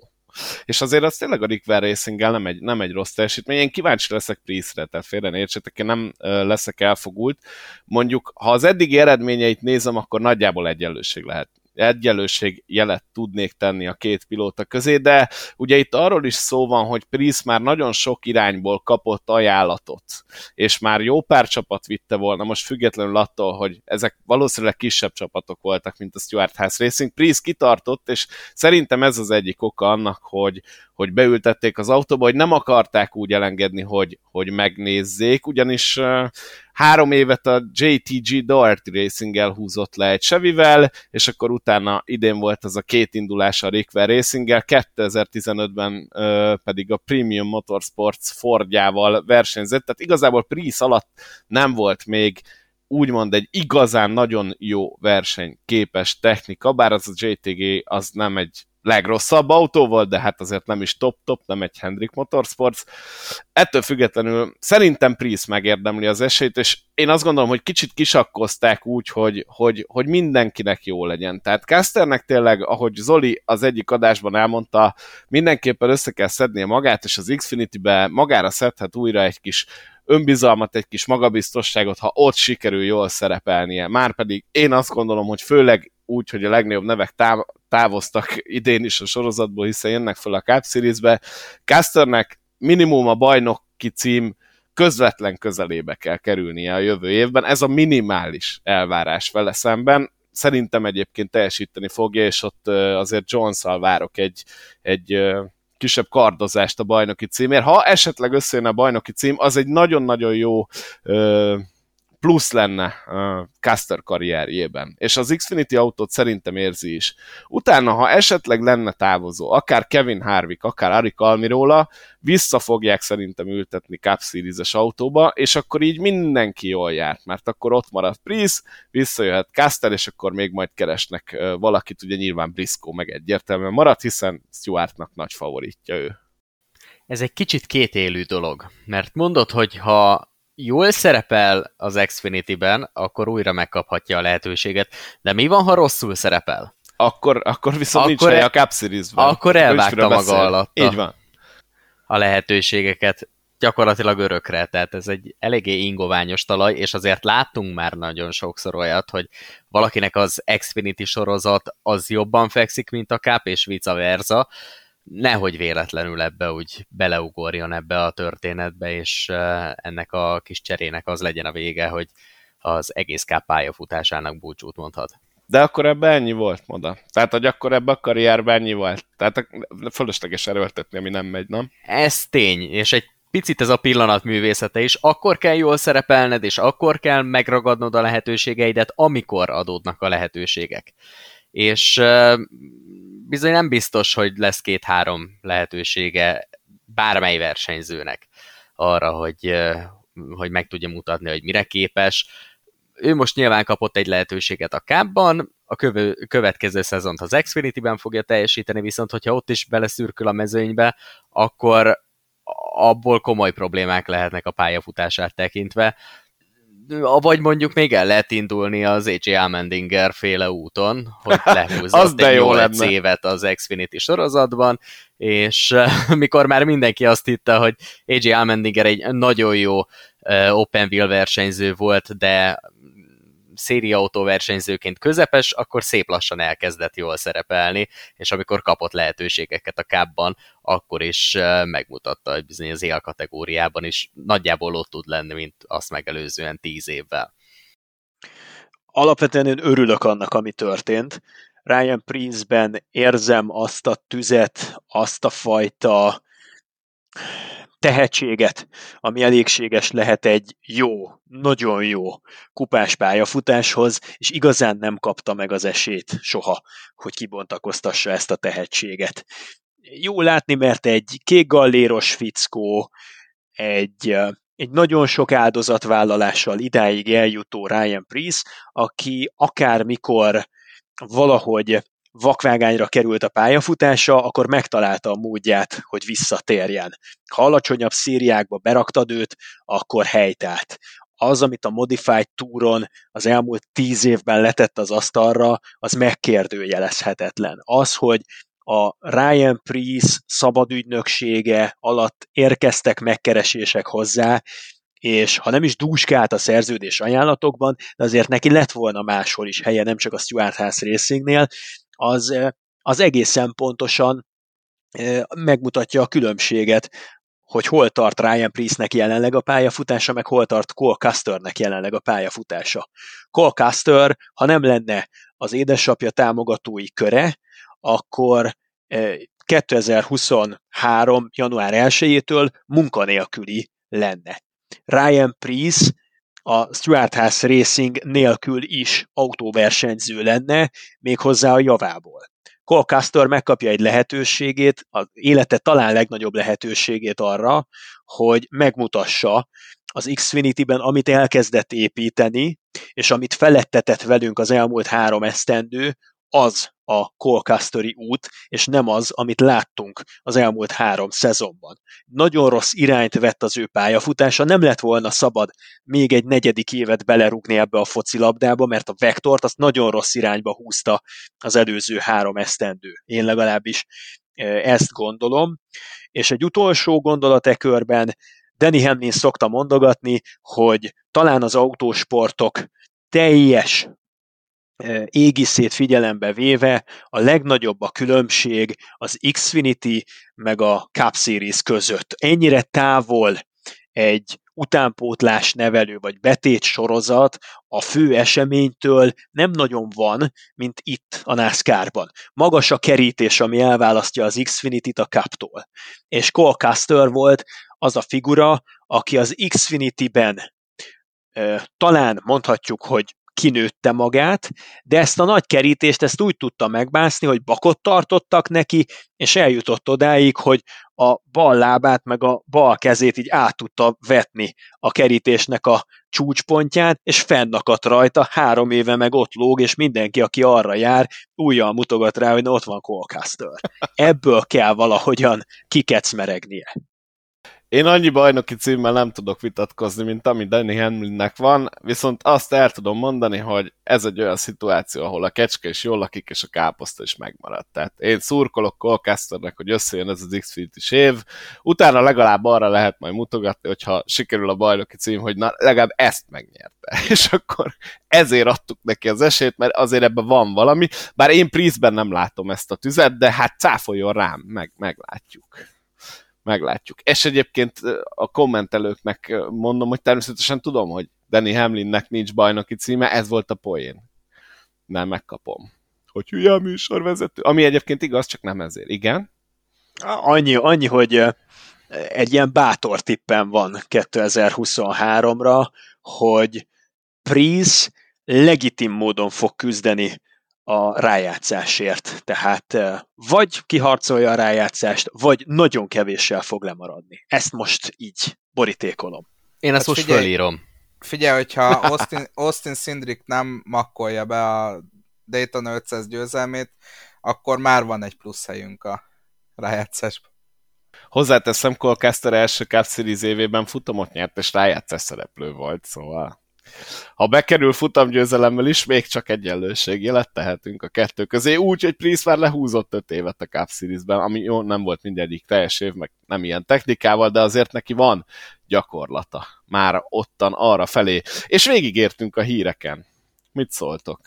És azért az tényleg a Rick racing nem egy, nem egy rossz teljesítmény. Én kíváncsi leszek Price-re, tehát félre értsetek, én nem leszek elfogult. Mondjuk, ha az eddigi eredményeit nézem, akkor nagyjából egyenlőség lehet egyenlőség jelet tudnék tenni a két pilóta közé, de ugye itt arról is szó van, hogy Price már nagyon sok irányból kapott ajánlatot, és már jó pár csapat vitte volna, most függetlenül attól, hogy ezek valószínűleg kisebb csapatok voltak, mint a Stuart House Racing. Price kitartott, és szerintem ez az egyik oka annak, hogy, hogy beültették az autóba, hogy nem akarták úgy elengedni, hogy, hogy megnézzék, ugyanis három évet a JTG Doherty Racing-el húzott le egy Chevyvel, és akkor utána idén volt az a két indulás a Rickwell Racing-el, 2015-ben uh, pedig a Premium Motorsports Fordjával versenyzett, tehát igazából Price alatt nem volt még úgymond egy igazán nagyon jó versenyképes technika, bár az a JTG az nem egy legrosszabb autó volt, de hát azért nem is top-top, nem egy Hendrik Motorsports. Ettől függetlenül szerintem Prius megérdemli az esélyt, és én azt gondolom, hogy kicsit kisakkozták úgy, hogy, hogy, hogy mindenkinek jó legyen. Tehát Casternek tényleg, ahogy Zoli az egyik adásban elmondta, mindenképpen össze kell szednie magát, és az Xfinity-be magára szedhet újra egy kis önbizalmat, egy kis magabiztosságot, ha ott sikerül jól szerepelnie. Márpedig én azt gondolom, hogy főleg úgy, hogy a legnagyobb nevek táv- távoztak idén is a sorozatból, hiszen jönnek fel a Cup Series-be. Casternek minimum a bajnoki cím közvetlen közelébe kell kerülnie a jövő évben. Ez a minimális elvárás vele szemben. Szerintem egyébként teljesíteni fogja, és ott azért jones várok egy, egy kisebb kardozást a bajnoki címért. Ha esetleg összejön a bajnoki cím, az egy nagyon-nagyon jó plusz lenne uh, Caster karrierjében. És az Xfinity autót szerintem érzi is. Utána, ha esetleg lenne távozó, akár Kevin Harvick, akár Arik Almirola, vissza fogják szerintem ültetni Cup Series-es autóba, és akkor így mindenki jól járt, mert akkor ott marad Price, visszajöhet Caster, és akkor még majd keresnek uh, valakit, ugye nyilván Briscoe meg egyértelműen marad, hiszen Stewartnak nagy favoritja ő. Ez egy kicsit kétélű dolog, mert mondod, hogy ha jól szerepel az Xfinity-ben, akkor újra megkaphatja a lehetőséget. De mi van, ha rosszul szerepel? Akkor, akkor viszont akkor nincs helye a Cup Series-ben. Akkor elvágta maga alatt. Így van. A lehetőségeket gyakorlatilag örökre, tehát ez egy eléggé ingoványos talaj, és azért láttunk már nagyon sokszor olyat, hogy valakinek az Xfinity sorozat az jobban fekszik, mint a Cup, és vice versa, nehogy véletlenül ebbe úgy beleugorjon ebbe a történetbe, és ennek a kis cserének az legyen a vége, hogy az egész K pályafutásának búcsút mondhat. De akkor ebben ennyi volt, moda. Tehát, hogy akkor ebben a karrierben ennyi volt. Tehát fölösleges erőltetni, ami nem megy, nem? Ez tény, és egy picit ez a pillanat művészete is. Akkor kell jól szerepelned, és akkor kell megragadnod a lehetőségeidet, amikor adódnak a lehetőségek. És bizony nem biztos, hogy lesz két-három lehetősége bármely versenyzőnek arra, hogy, hogy meg tudja mutatni, hogy mire képes. Ő most nyilván kapott egy lehetőséget a kábban, a kövő, következő szezont az Xfinity-ben fogja teljesíteni, viszont hogyha ott is beleszürkül a mezőnybe, akkor abból komoly problémák lehetnek a pályafutását tekintve. Vagy mondjuk még el lehet indulni az AJ Almendinger féle úton, hogy lehúzott az egy jó 8 lenne. évet az Xfinity sorozatban, és mikor már mindenki azt hitte, hogy AJ Almendinger egy nagyon jó open wheel versenyző volt, de szériautó versenyzőként közepes, akkor szép lassan elkezdett jól szerepelni, és amikor kapott lehetőségeket a kábban, akkor is megmutatta, hogy bizony az él kategóriában is nagyjából ott tud lenni, mint azt megelőzően tíz évvel. Alapvetően én örülök annak, ami történt. Ryan Prince-ben érzem azt a tüzet, azt a fajta tehetséget, ami elégséges lehet egy jó, nagyon jó kupás pályafutáshoz, és igazán nem kapta meg az esélyt soha, hogy kibontakoztassa ezt a tehetséget. Jó látni, mert egy kék galléros fickó, egy, egy nagyon sok áldozatvállalással idáig eljutó Ryan Priest, aki akármikor valahogy vakvágányra került a pályafutása, akkor megtalálta a módját, hogy visszatérjen. Ha alacsonyabb szériákba beraktad őt, akkor helytált. Az, amit a Modified Touron az elmúlt tíz évben letett az asztalra, az megkérdőjelezhetetlen. Az, hogy a Ryan Priest szabadügynöksége alatt érkeztek megkeresések hozzá, és ha nem is dúskált a szerződés ajánlatokban, de azért neki lett volna máshol is helye, nem csak a Stuart House Racingnél, az, az egészen pontosan megmutatja a különbséget, hogy hol tart Ryan Priestnek jelenleg a pályafutása, meg hol tart Cole Custernek jelenleg a pályafutása. Cole Custer, ha nem lenne az édesapja támogatói köre, akkor 2023. január 1-től munkanélküli lenne. Ryan Priest a Stuart House Racing nélkül is autóversenyző lenne, méghozzá a javából. Cole Castor megkapja egy lehetőségét, az élete talán legnagyobb lehetőségét arra, hogy megmutassa az Xfinity-ben, amit elkezdett építeni, és amit felettetett velünk az elmúlt három esztendő, az a Colcasteri út, és nem az, amit láttunk az elmúlt három szezonban. Nagyon rossz irányt vett az ő pályafutása, nem lett volna szabad még egy negyedik évet belerúgni ebbe a focilabdába, mert a vektort azt nagyon rossz irányba húzta az előző három esztendő. Én legalábbis ezt gondolom. És egy utolsó gondolat e körben, Danny Hamlin szokta mondogatni, hogy talán az autósportok teljes égiszét figyelembe véve a legnagyobb a különbség az Xfinity meg a Cup Series között. Ennyire távol egy utánpótlás nevelő vagy betét sorozat a fő eseménytől nem nagyon van, mint itt a NASCAR-ban. Magas a kerítés, ami elválasztja az Xfinity-t a Cup-tól. És Cole Custer volt az a figura, aki az Xfinity-ben talán mondhatjuk, hogy kinőtte magát, de ezt a nagy kerítést ezt úgy tudta megbászni, hogy bakot tartottak neki, és eljutott odáig, hogy a bal lábát meg a bal kezét így át tudta vetni a kerítésnek a csúcspontján, és fennakadt rajta, három éve meg ott lóg, és mindenki, aki arra jár, újjal mutogat rá, hogy ott van Colcaster. Ebből kell valahogyan kikecmeregnie. Én annyi bajnoki címmel nem tudok vitatkozni, mint ami Danny Hamlinnek van, viszont azt el tudom mondani, hogy ez egy olyan szituáció, ahol a kecske is jól lakik, és a káposzta is megmaradt. Tehát én szurkolok Colcasternek, hogy összejön ez az Xfinity év, utána legalább arra lehet majd mutogatni, hogyha sikerül a bajnoki cím, hogy na, legalább ezt megnyerte. És akkor ezért adtuk neki az esélyt, mert azért ebben van valami, bár én Priestben nem látom ezt a tüzet, de hát cáfoljon rám, meg, meglátjuk meglátjuk. És egyébként a kommentelőknek mondom, hogy természetesen tudom, hogy Danny Hamlinnek nincs bajnoki címe, ez volt a poén. nem megkapom. Hogy hülye a műsorvezető. Ami egyébként igaz, csak nem ezért. Igen? Annyi, annyi, hogy egy ilyen bátor tippem van 2023-ra, hogy Priz legitim módon fog küzdeni a rájátszásért. Tehát vagy kiharcolja a rájátszást, vagy nagyon kevéssel fog lemaradni. Ezt most így borítékolom. Én ezt hát most figyelj, fölírom. Figyelj, hogyha Austin, Austin Sindrick nem makkolja be a Dayton 500 győzelmét, akkor már van egy plusz helyünk a rájátszásban. Hozzáteszem, Colcaster első Cup Series évében futamot nyert, és rájátszás szereplő volt, szóval ha bekerül futamgyőzelemmel is, még csak egyenlőség jelet tehetünk a kettő közé, úgy, hogy Priest már lehúzott öt évet a Cup Series-ben, ami jó, nem volt mindegyik teljes év, meg nem ilyen technikával, de azért neki van gyakorlata már ottan arra felé. És végigértünk a híreken. Mit szóltok?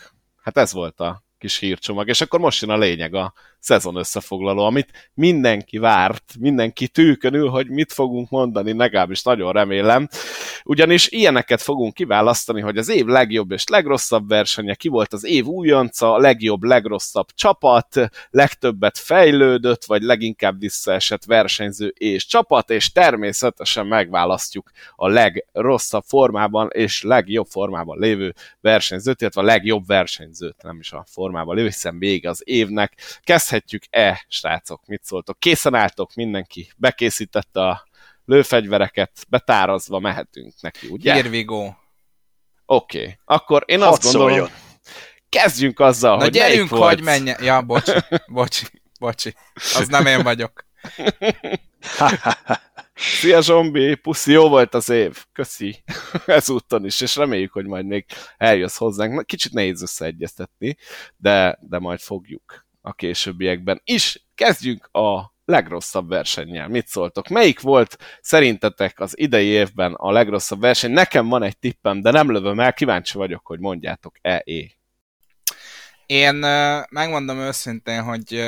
Hát ez volt a kis hírcsomag, és akkor most jön a lényeg, a szezon összefoglaló, amit mindenki várt, mindenki tűkönül, hogy mit fogunk mondani, legalábbis nagyon remélem. Ugyanis ilyeneket fogunk kiválasztani, hogy az év legjobb és legrosszabb versenye, ki volt az év újonca, legjobb, legrosszabb csapat, legtöbbet fejlődött, vagy leginkább visszaesett versenyző és csapat, és természetesen megválasztjuk a legrosszabb formában és legjobb formában lévő versenyzőt, illetve a legjobb versenyzőt, nem is a formában lévő, hiszen még az évnek. Kezd kezdhetjük-e, srácok? Mit szóltok? Készen álltok mindenki? Bekészítette a lőfegyvereket, betárazva mehetünk neki, ugye? Here we go. Oké, okay. akkor én Hadd azt gondolom, szóljon. kezdjünk azzal, Na hogy gyerünk, volt... hogy menjen. Ja, bocsi, bocsi, bocsi. Az nem én vagyok. Szia Zsombi, puszi, jó volt az év. Köszi. Ezúttal is, és reméljük, hogy majd még eljössz hozzánk. Kicsit nehéz összeegyeztetni, de, de majd fogjuk a későbbiekben is. Kezdjünk a legrosszabb versennyel. Mit szóltok? Melyik volt szerintetek az idei évben a legrosszabb verseny? Nekem van egy tippem, de nem lövöm el, kíváncsi vagyok, hogy mondjátok e é. Én megmondom őszintén, hogy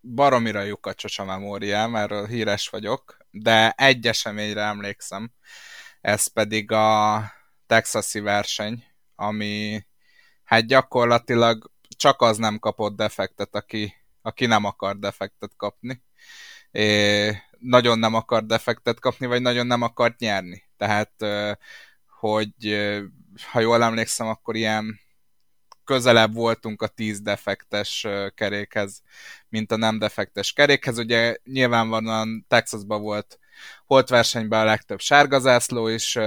baromira lyukacs a memóriám, erről híres vagyok, de egy eseményre emlékszem, ez pedig a texasi verseny, ami hát gyakorlatilag csak az nem kapott defektet, aki, aki nem akar defektet kapni. É, nagyon nem akar defektet kapni, vagy nagyon nem akart nyerni. Tehát, hogy ha jól emlékszem, akkor ilyen közelebb voltunk a 10 defektes kerékhez, mint a nem defektes kerékhez. Ugye nyilvánvalóan Texasban volt volt versenyben a legtöbb sárgazászló is,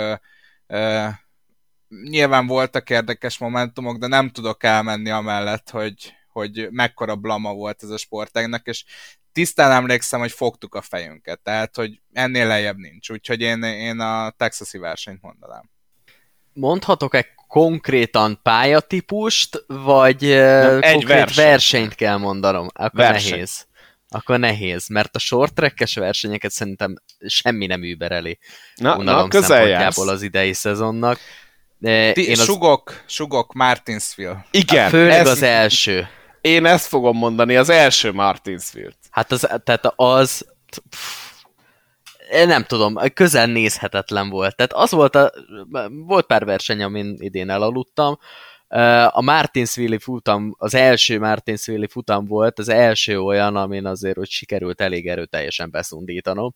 nyilván voltak érdekes momentumok, de nem tudok elmenni amellett, hogy, hogy mekkora blama volt ez a sportágnak, és tisztán emlékszem, hogy fogtuk a fejünket, tehát, hogy ennél lejjebb nincs, úgyhogy én, én a texasi versenyt mondanám. Mondhatok-e konkrétan pályatípust, vagy Nem, egy konkrét verseny. versenyt kell mondanom? Akkor verseny. nehéz. Akkor nehéz, mert a short track versenyeket szerintem semmi nem übereli na, na, szempontjából az idei szezonnak. Ti, én az... Sugok, sugok Martinsville. Igen. Főleg ez... az első. Én ezt fogom mondani, az első Martinsville. Hát az, tehát az... Pff, én nem tudom, közel nézhetetlen volt. Tehát az volt a... Volt pár verseny, amin idén elaludtam. A Martinsville futam, az első Martinsville futam volt, az első olyan, amin azért hogy sikerült elég erőteljesen beszundítanom.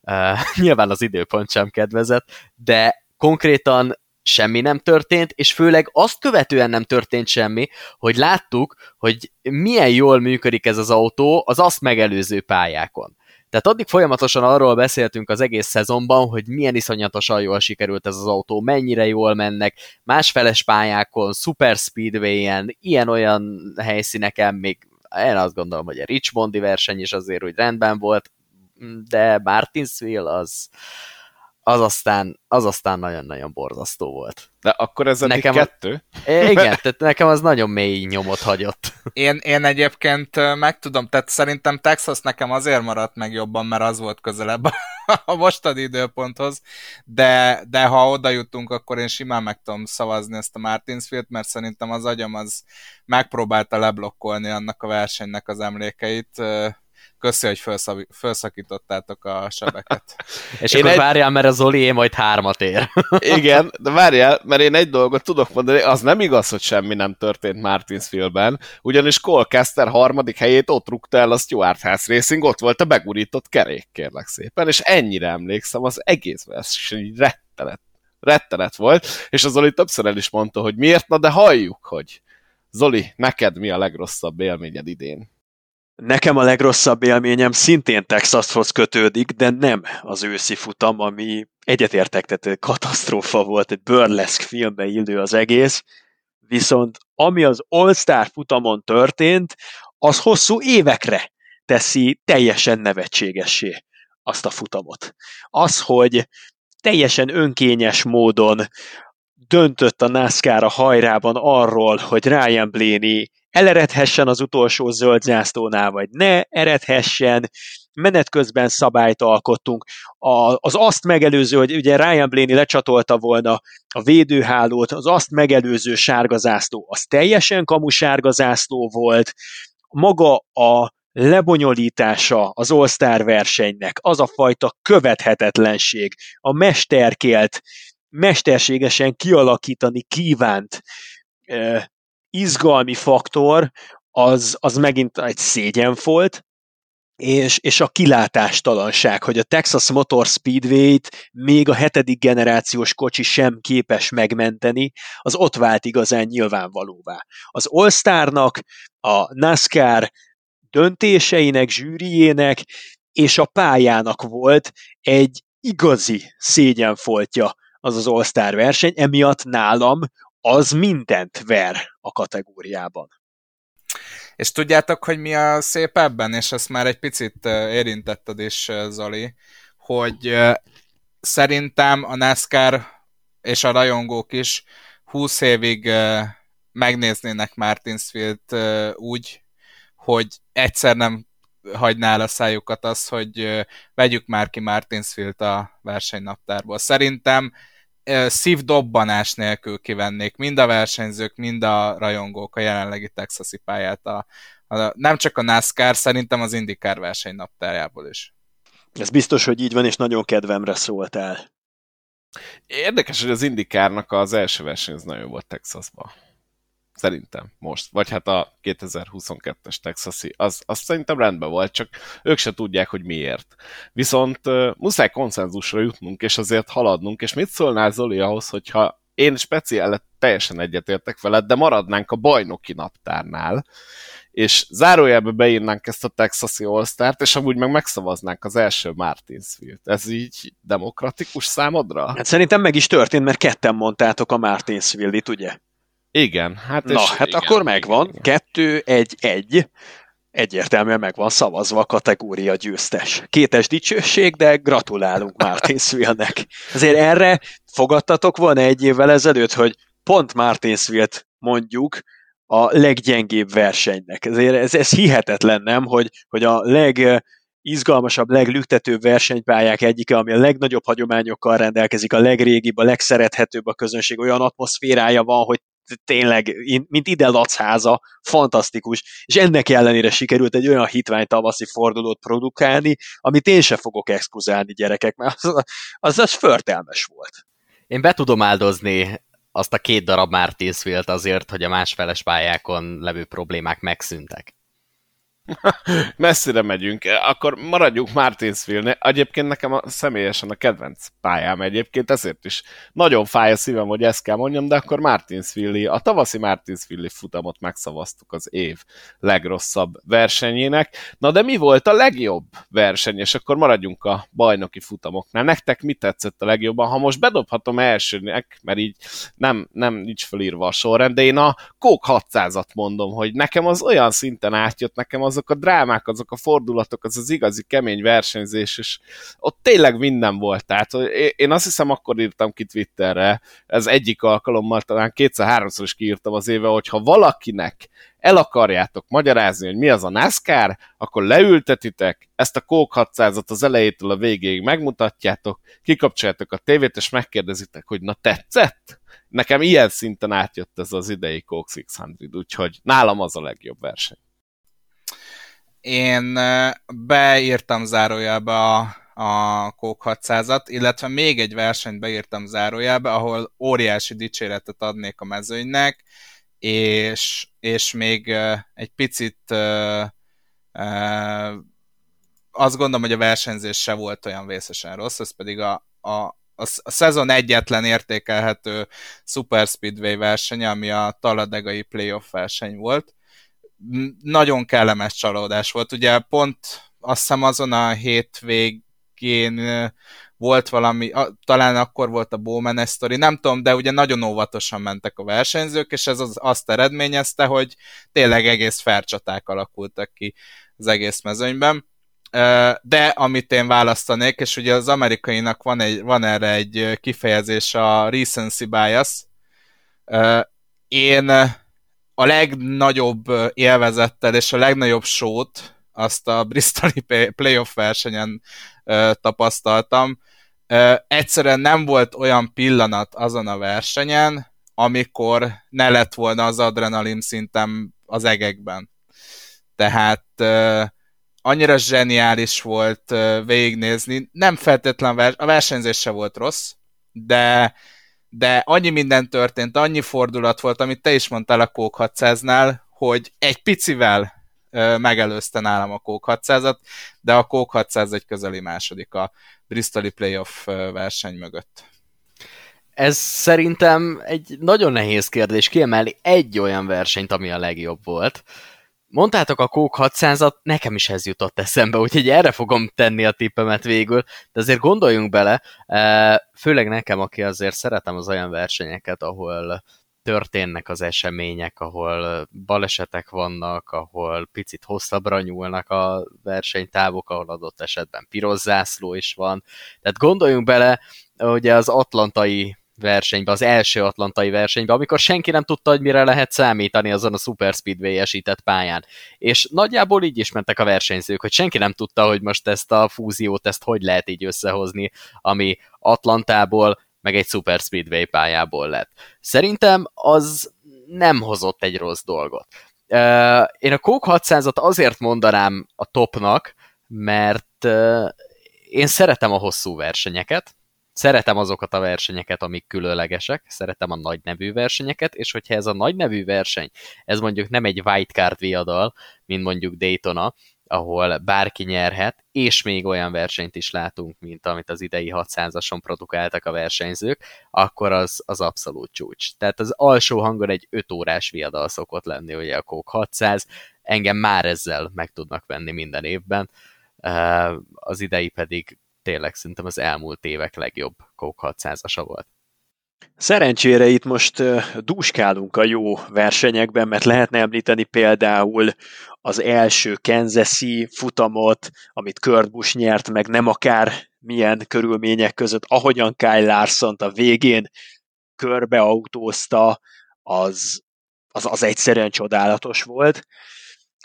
Uh, nyilván az időpont sem kedvezett, de konkrétan semmi nem történt, és főleg azt követően nem történt semmi, hogy láttuk, hogy milyen jól működik ez az autó az azt megelőző pályákon. Tehát addig folyamatosan arról beszéltünk az egész szezonban, hogy milyen iszonyatosan jól sikerült ez az autó, mennyire jól mennek, másfeles pályákon, super speedway-en, ilyen-olyan helyszíneken, még én azt gondolom, hogy a Richmondi verseny is azért úgy rendben volt, de Martinsville az, az aztán, az aztán nagyon-nagyon borzasztó volt. De akkor ez nekem kettő? A... Igen, tehát nekem az nagyon mély nyomot hagyott. Én, én egyébként meg tudom, tehát szerintem Texas nekem azért maradt meg jobban, mert az volt közelebb a mostani időponthoz, de, de ha oda jutunk, akkor én simán meg tudom szavazni ezt a Martinsfield, mert szerintem az agyam az megpróbálta leblokkolni annak a versenynek az emlékeit, köszi, hogy felszakítottátok a sebeket. És én akkor egy... várjál, mert a Zoli majd hármat ér. Igen, de várjál, mert én egy dolgot tudok mondani, az nem igaz, hogy semmi nem történt Martinsville-ben, ugyanis Colcaster harmadik helyét ott rúgta el a Stuart House Racing, ott volt a begurított kerék, kérlek szépen, és ennyire emlékszem, az egész verseny rettenet, rettenet volt, és az Zoli többször el is mondta, hogy miért, na de halljuk, hogy Zoli, neked mi a legrosszabb élményed idén? Nekem a legrosszabb élményem szintén Texashoz kötődik, de nem az őszi futam, ami egyetértek, tehát katasztrófa volt, egy burlesque filmbe illő az egész, viszont ami az All-Star futamon történt, az hosszú évekre teszi teljesen nevetségessé azt a futamot. Az, hogy teljesen önkényes módon döntött a NASCAR a hajrában arról, hogy Ryan Blaney eleredhessen az utolsó zöld zászlónál, vagy ne eredhessen, menet közben szabályt alkottunk. A, az azt megelőző, hogy ugye Ryan Blaney lecsatolta volna a védőhálót, az azt megelőző sárgazászló, az teljesen kamu sárgazászló volt, maga a lebonyolítása az All-Star versenynek, az a fajta követhetetlenség, a mesterkélt, mesterségesen kialakítani kívánt izgalmi faktor, az, az megint egy szégyen volt, és, és a kilátástalanság, hogy a Texas Motor Speedway-t még a hetedik generációs kocsi sem képes megmenteni, az ott vált igazán nyilvánvalóvá. Az All-Starnak, a NASCAR döntéseinek, zsűriének és a pályának volt egy igazi szégyenfoltja az az All-Star verseny, emiatt nálam az mindent ver a kategóriában. És tudjátok, hogy mi a szép ebben, és ezt már egy picit érintetted is, Zoli, hogy szerintem a NASCAR és a rajongók is 20 évig megnéznének Martinsfield úgy, hogy egyszer nem hagyná el a szájukat az, hogy vegyük már ki Martinsfield a versenynaptárból. Szerintem szívdobbanás nélkül kivennék mind a versenyzők, mind a rajongók a jelenlegi texasi pályát. A, a, nem csak a NASCAR, szerintem az IndyCar versenynaptárjából is. Ez biztos, hogy így van, és nagyon kedvemre szóltál. Érdekes, hogy az Indikárnak az első verseny az nagyon volt Texasban. Szerintem most. Vagy hát a 2022-es Texasi. Az, az szerintem rendben volt, csak ők se tudják, hogy miért. Viszont uh, muszáj konszenzusra jutnunk, és azért haladnunk. És mit szólnál Zoli ahhoz, hogyha én speciál teljesen egyetértek veled, de maradnánk a bajnoki naptárnál, és zárójelbe beírnánk ezt a Texasi all és amúgy meg megszavaznánk az első Martinsville-t. Ez így demokratikus számodra? Hát szerintem meg is történt, mert ketten mondtátok a Martinsville-it, ugye? Igen. Hát Na, és, hát igen, akkor megvan. Igen, igen. Kettő, egy, egy. Egyértelműen meg van szavazva a kategória győztes. Kétes dicsőség, de gratulálunk Martinsville-nek. Azért erre fogadtatok volna egy évvel ezelőtt, hogy pont Martinsville-t mondjuk a leggyengébb versenynek. Ezért ez, ez hihetetlen, nem, hogy, hogy a leg izgalmasabb, leglüktetőbb versenypályák egyike, ami a legnagyobb hagyományokkal rendelkezik, a legrégibb, a legszerethetőbb a közönség, olyan atmoszférája van, hogy tényleg, mint ide háza, fantasztikus, és ennek ellenére sikerült egy olyan hitvány tavaszi fordulót produkálni, amit én se fogok exkluzálni gyerekek, mert az, az, az förtelmes volt. Én be tudom áldozni azt a két darab Martinsville-t azért, hogy a másfeles pályákon levő problémák megszűntek. Messzire megyünk. Akkor maradjunk Martinsville-nél. Egyébként nekem a, személyesen a kedvenc pályám egyébként, ezért is nagyon fáj a szívem, hogy ezt kell mondjam, de akkor Martinsville, a tavaszi Martinsville futamot megszavaztuk az év legrosszabb versenyének. Na de mi volt a legjobb verseny? És akkor maradjunk a bajnoki futamoknál. Nektek mi tetszett a legjobban? Ha most bedobhatom elsőnek, mert így nem, nem nincs felírva a sorrend, de én a Coke 600-at mondom, hogy nekem az olyan szinten átjött, nekem az azok a drámák, azok a fordulatok, az az igazi kemény versenyzés, és ott tényleg minden volt. Tehát én azt hiszem, akkor írtam ki Twitterre, ez egyik alkalommal, talán kétszer-háromszor is kiírtam az éve, hogyha valakinek el akarjátok magyarázni, hogy mi az a NASCAR, akkor leültetitek, ezt a Coke 600 az elejétől a végéig megmutatjátok, kikapcsoljátok a tévét, és megkérdezitek, hogy na tetszett? Nekem ilyen szinten átjött ez az idei Coke 600, úgyhogy nálam az a legjobb verseny. Én beírtam zárójelbe a, a Coke 600-at, illetve még egy versenyt beírtam zárójelbe, ahol óriási dicséretet adnék a mezőnynek, és, és még egy picit azt gondolom, hogy a versenyzés se volt olyan vészesen rossz, ez pedig a, a, a, szezon egyetlen értékelhető Super Speedway verseny, ami a Taladegai playoff verseny volt. Nagyon kellemes csalódás volt. Ugye pont azt hiszem azon a hétvégén volt valami, talán akkor volt a Bowman sztori, nem tudom, de ugye nagyon óvatosan mentek a versenyzők, és ez az, azt eredményezte, hogy tényleg egész fercsaták alakultak ki az egész mezőnyben. De amit én választanék, és ugye az amerikainak van, egy, van erre egy kifejezés, a recency bias. Én a legnagyobb élvezettel és a legnagyobb sót azt a Bristoli playoff versenyen tapasztaltam. Egyszerűen nem volt olyan pillanat azon a versenyen, amikor ne lett volna az adrenalin szintem az egekben. Tehát annyira zseniális volt végignézni. Nem feltétlen vers- a versenyzés se volt rossz, de, de annyi minden történt, annyi fordulat volt, amit te is mondtál a Coke 600-nál, hogy egy picivel megelőzte nálam a Coke 600-at, de a Coke 600 egy közeli második a Bristoli Playoff verseny mögött. Ez szerintem egy nagyon nehéz kérdés kiemelni egy olyan versenyt, ami a legjobb volt. Mondtátok a Coke 600-at, nekem is ez jutott eszembe, úgyhogy erre fogom tenni a tippemet végül, de azért gondoljunk bele, főleg nekem, aki azért szeretem az olyan versenyeket, ahol történnek az események, ahol balesetek vannak, ahol picit hosszabbra nyúlnak a versenytávok, ahol adott esetben piros zászló is van. Tehát gondoljunk bele, ugye az atlantai versenybe, az első atlantai versenybe, amikor senki nem tudta, hogy mire lehet számítani azon a Super Speedway esített pályán. És nagyjából így is mentek a versenyzők, hogy senki nem tudta, hogy most ezt a fúziót, ezt hogy lehet így összehozni, ami Atlantából meg egy Super Speedway pályából lett. Szerintem az nem hozott egy rossz dolgot. Én a Coke 600-at azért mondanám a topnak, mert én szeretem a hosszú versenyeket, szeretem azokat a versenyeket, amik különlegesek, szeretem a nagy nevű versenyeket, és hogyha ez a nagy nevű verseny, ez mondjuk nem egy wildcard viadal, mint mondjuk Daytona, ahol bárki nyerhet, és még olyan versenyt is látunk, mint amit az idei 600-ason produkáltak a versenyzők, akkor az, az abszolút csúcs. Tehát az alsó hangon egy 5 órás viadal szokott lenni, ugye a Coke 600, engem már ezzel meg tudnak venni minden évben, az idei pedig tényleg szerintem az elmúlt évek legjobb Coke 600-asa volt. Szerencsére itt most dúskálunk a jó versenyekben, mert lehetne említeni például az első Kansas-i futamot, amit Kurt Busch nyert meg nem akár milyen körülmények között, ahogyan Kyle larson a végén körbeautózta, az, az, az egyszerűen csodálatos volt.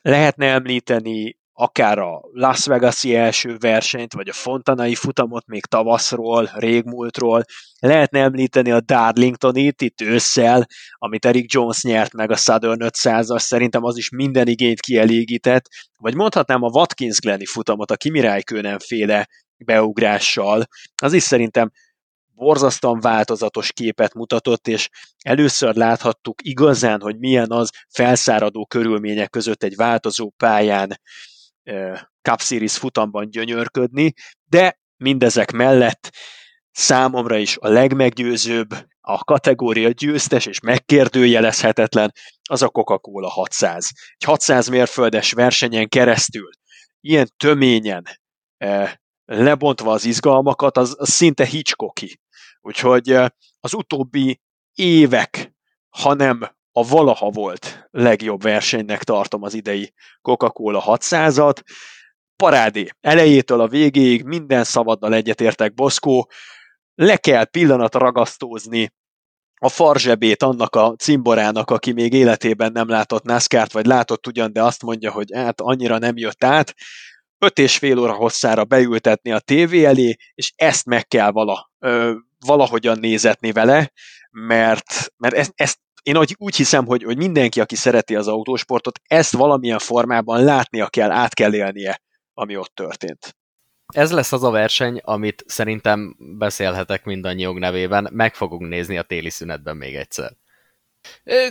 Lehetne említeni akár a Las Vegas-i első versenyt, vagy a Fontanai futamot még tavaszról, régmúltról. Lehetne említeni a Darlingtonit itt ősszel, amit Eric Jones nyert meg a Southern 500-as, szerintem az is minden igényt kielégített. Vagy mondhatnám a Watkins Gleni futamot, a Kimi Räikkönen féle beugrással. Az is szerintem borzasztóan változatos képet mutatott, és először láthattuk igazán, hogy milyen az felszáradó körülmények között egy változó pályán Cup Series futamban gyönyörködni, de mindezek mellett számomra is a legmeggyőzőbb, a kategória győztes és megkérdőjelezhetetlen az a Coca-Cola 600. Egy 600 mérföldes versenyen keresztül, ilyen töményen, lebontva az izgalmakat, az, az szinte Hitchcocki. Úgyhogy az utóbbi évek, hanem a valaha volt legjobb versenynek tartom az idei Coca-Cola 600-at. Parádé, elejétől a végéig minden szabadnal egyetértek Boszkó, le kell pillanat ragasztózni a farzsebét annak a cimborának, aki még életében nem látott NASCAR-t, vagy látott ugyan, de azt mondja, hogy hát annyira nem jött át, öt és fél óra hosszára beültetni a tévé elé, és ezt meg kell vala, ö, valahogyan nézetni vele, mert, mert ezt, ezt én úgy, hiszem, hogy, hogy mindenki, aki szereti az autósportot, ezt valamilyen formában látnia kell, át kell élnie, ami ott történt. Ez lesz az a verseny, amit szerintem beszélhetek mindannyiunk nevében, meg fogunk nézni a téli szünetben még egyszer.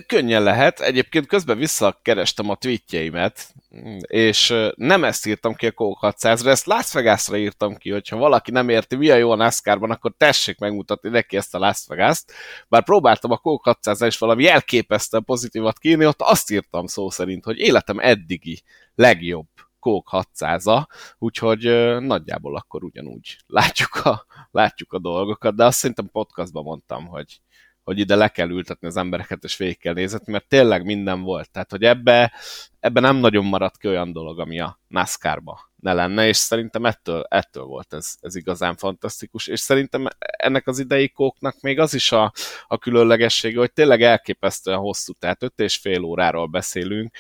Könnyen lehet. Egyébként közben visszakerestem a tweetjeimet, és nem ezt írtam ki a Coke 600-ra, ezt Las Vegas-ra írtam ki, hogyha valaki nem érti, mi a jó a NASCAR-ban, akkor tessék megmutatni neki ezt a Las Vegas-t. Bár próbáltam a Coke 600 is valami elképesztően pozitívat kírni, ott azt írtam szó szerint, hogy életem eddigi legjobb Coke 600-a, úgyhogy nagyjából akkor ugyanúgy látjuk a, látjuk a dolgokat, de azt szerintem podcastban mondtam, hogy, hogy ide le kell ültetni az embereket, és végig kell nézni, mert tényleg minden volt. Tehát, hogy ebbe, ebbe nem nagyon maradt ki olyan dolog, ami a NASCAR-ba ne lenne, és szerintem ettől, ettől volt ez, ez igazán fantasztikus, és szerintem ennek az idei kóknak még az is a, a különlegessége, hogy tényleg elképesztően hosszú, tehát öt és fél óráról beszélünk,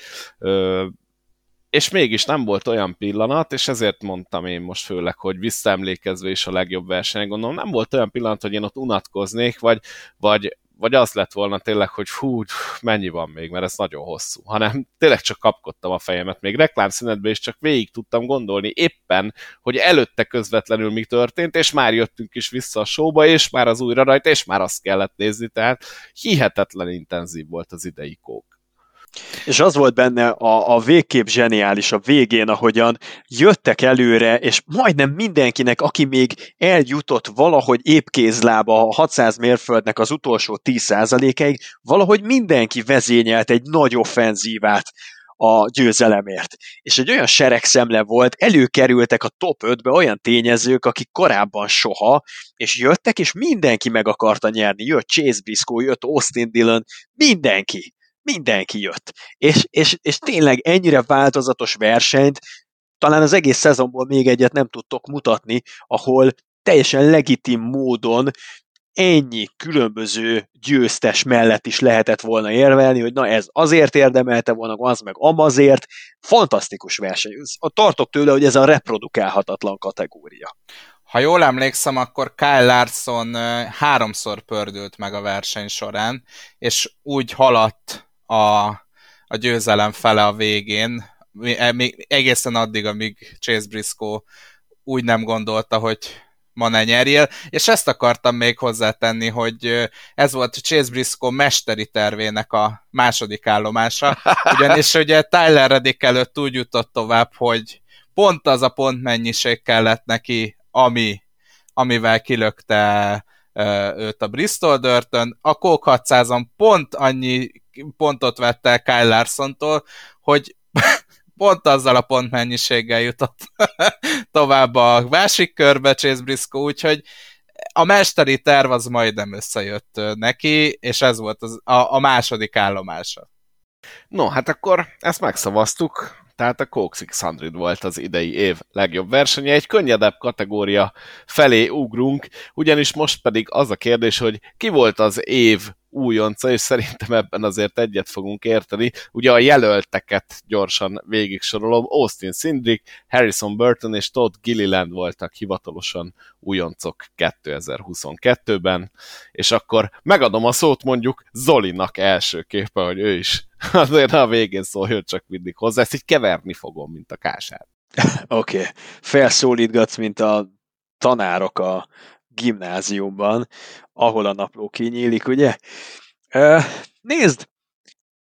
és mégis nem volt olyan pillanat, és ezért mondtam én most főleg, hogy visszaemlékezve is a legjobb verseny, gondolom nem volt olyan pillanat, hogy én ott unatkoznék, vagy, vagy, vagy az lett volna tényleg, hogy fú, mennyi van még, mert ez nagyon hosszú, hanem tényleg csak kapkodtam a fejemet, még reklámszünetben is csak végig tudtam gondolni éppen, hogy előtte közvetlenül mi történt, és már jöttünk is vissza a showba, és már az újra rajta, és már azt kellett nézni, tehát hihetetlen intenzív volt az idei. És az volt benne a, a végkép zseniális a végén, ahogyan jöttek előre, és majdnem mindenkinek, aki még eljutott valahogy épkézlába a 600 mérföldnek az utolsó 10%-ig, valahogy mindenki vezényelt egy nagy offenzívát a győzelemért. És egy olyan seregszemle volt, előkerültek a top 5-be olyan tényezők, akik korábban soha, és jöttek, és mindenki meg akarta nyerni. Jött Chase Briscoe, jött Austin Dillon, mindenki mindenki jött. És, és, és tényleg ennyire változatos versenyt talán az egész szezonból még egyet nem tudtok mutatni, ahol teljesen legitim módon ennyi különböző győztes mellett is lehetett volna érvelni, hogy na ez azért érdemelte volna, az meg amazért. Fantasztikus verseny. Tartok tőle, hogy ez a reprodukálhatatlan kategória. Ha jól emlékszem, akkor Kyle Larson háromszor pördült meg a verseny során, és úgy haladt a, a győzelem fele a végén, e, még egészen addig, amíg Chase Briscoe úgy nem gondolta, hogy ma ne nyerjél, és ezt akartam még hozzátenni, hogy ez volt Chase Briscoe mesteri tervének a második állomása, ugyanis ugye Tyler Reddick előtt úgy jutott tovább, hogy pont az a pont mennyiség kellett neki, ami, amivel kilökte őt a Bristol Dörtön, a Coke 600-on pont annyi pontot vett el Kyle Larson-tól, hogy pont azzal a pont mennyiséggel jutott tovább a másik körbe Chase Briscoe, úgyhogy a mesteri terv az majdnem összejött neki, és ez volt az, a, a második állomása. No, hát akkor ezt megszavaztuk, tehát a Coke 600 volt az idei év legjobb versenye. Egy könnyedebb kategória felé ugrunk, ugyanis most pedig az a kérdés, hogy ki volt az év újonca, és szerintem ebben azért egyet fogunk érteni. Ugye a jelölteket gyorsan végig sorolom. Austin Sindrick, Harrison Burton és Todd Gilliland voltak hivatalosan újoncok 2022-ben, és akkor megadom a szót mondjuk Zolinak elsőképpen, hogy ő is azért a végén szóljon csak mindig hozzá, ezt így keverni fogom, mint a kását. Oké, okay. felszólítgatsz, mint a tanárok a gimnáziumban, ahol a napló kinyílik, ugye? Nézd,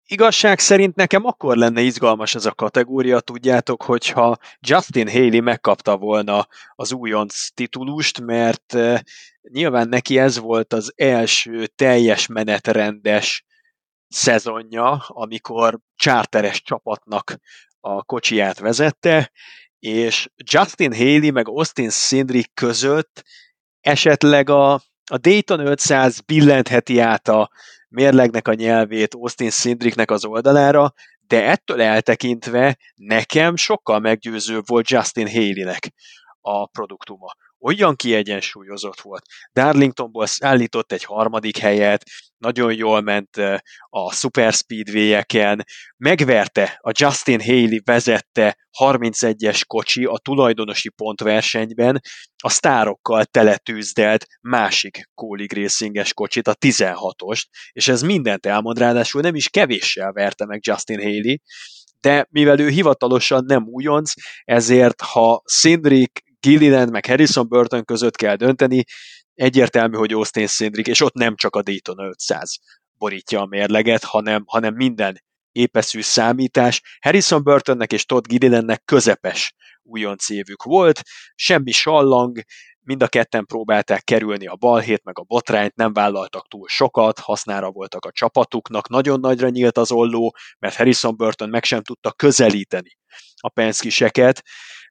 igazság szerint nekem akkor lenne izgalmas ez a kategória, tudjátok, hogyha Justin Haley megkapta volna az újonc titulust, mert nyilván neki ez volt az első teljes menetrendes szezonja, amikor csárteres csapatnak a kocsiját vezette, és Justin Haley meg Austin Sindrick között esetleg a, a Dayton 500 billentheti át a mérlegnek a nyelvét Austin Sindricknek az oldalára, de ettől eltekintve nekem sokkal meggyőzőbb volt Justin Haley-nek a produktuma olyan kiegyensúlyozott volt. Darlingtonból állított egy harmadik helyet, nagyon jól ment a Super Speedway-eken, megverte a Justin Haley vezette 31-es kocsi a tulajdonosi pontversenyben, a sztárokkal teletűzdelt másik Kólig Racinges kocsit, a 16-ost, és ez mindent elmond, ráadásul nem is kevéssel verte meg Justin Haley, de mivel ő hivatalosan nem újonc, ezért ha Cindric Gilliland meg Harrison Burton között kell dönteni, egyértelmű, hogy Austin Cindric, és ott nem csak a Daytona 500 borítja a mérleget, hanem, hanem minden épeszű számítás. Harrison Burtonnek és Todd Gillilandnek közepes újonc évük volt, semmi sallang, mind a ketten próbálták kerülni a balhét meg a botrányt, nem vállaltak túl sokat, hasznára voltak a csapatuknak, nagyon nagyra nyílt az olló, mert Harrison Burton meg sem tudta közelíteni a penszkiseket,